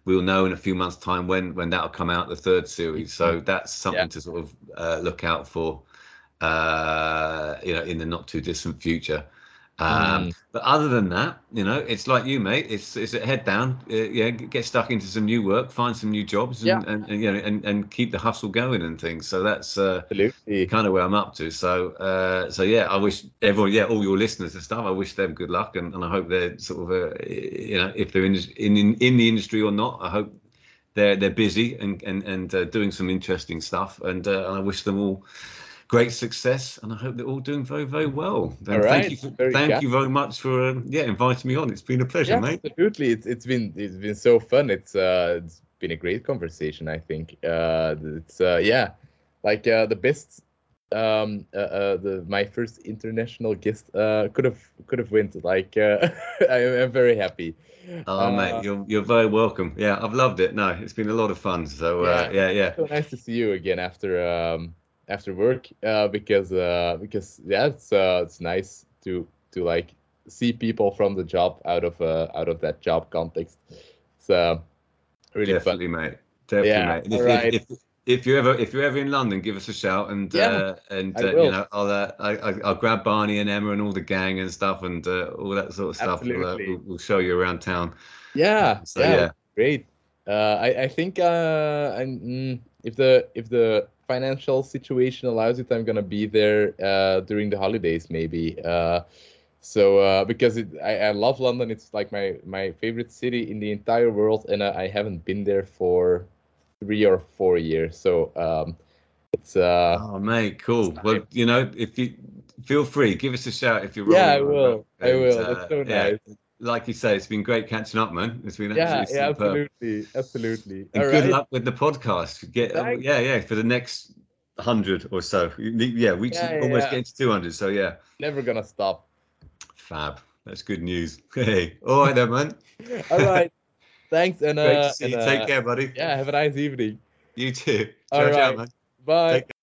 we'll know in a few months' time when when that'll come out the third series. So that's something Yeah. to sort of uh, look out for, uh, you know, in the not too distant future. Um, Mm. But other than that, you know, it's like you, mate. It's it's a head down. Uh, yeah, get stuck into some new work, find some new jobs, and, Yeah. and, and you know, and, and keep the hustle going and things. So that's uh, Absolutely. kind of where I'm up to. So uh, so yeah, I wish everyone, yeah, all your listeners and stuff. I wish them good luck, and, and I hope they're sort of, uh, you know, if they're in in in, in the industry or not, I hope they're they're busy and and and uh, doing some interesting stuff. And, uh, and I wish them all great success, and I hope they're all doing very very well. All right, thank you, for, very thank you very much for um, yeah inviting me on. It's been a pleasure, yeah, mate. absolutely. It's it's been it's been so fun. It's uh it's been a great conversation. I think uh it's uh yeah, like uh the best um uh, uh the my first international guest uh could have could have went like uh I, I'm very happy. Oh Uh, mate, you're you're very welcome. Yeah, I've loved it. No, it's been a lot of fun. So uh, yeah, yeah. So nice to see you again after um after work uh because uh because yeah it's uh it's nice to to like see people from the job out of uh out of that job context. So uh really fun. Definitely, mate. Definitely, Yeah, mate. If, alright. if, if if you're ever if you're ever in London, give us a shout and Yeah, uh, and uh, you know I'll, uh, I, I'll grab Barney and Emma and all the gang and stuff and uh, all that sort of stuff. We'll, uh, we'll, we'll show you around town. Yeah, So, yeah, yeah. great. Uh, I I think uh, I'm, mm, if the if the financial situation allows it, I'm gonna be there uh, during the holidays maybe. Uh, so uh, because it, I, I love London, it's like my my favorite city in the entire world, and I, I haven't been there for three or four years. So um, it's uh, Oh, mate, cool. Well, you know, if you feel free, give us a shout if you're. Yeah, I will. I will. That's so yeah, nice. Like you say, it's been great catching up, man. It's been yeah, absolutely yeah, superb. absolutely, absolutely. And All good right. luck with the podcast. Get uh, Thanks. yeah, yeah, for the next hundred or so. Yeah, we Yeah, yeah, almost yeah. getting to two hundred. So yeah, Never gonna stop. fab. That's good news. Hey, all right then, man. All right. Thanks, and uh, and, you. uh, Take care, buddy. Yeah, have a nice evening. You too. All Ciao, ciao, man. Bye.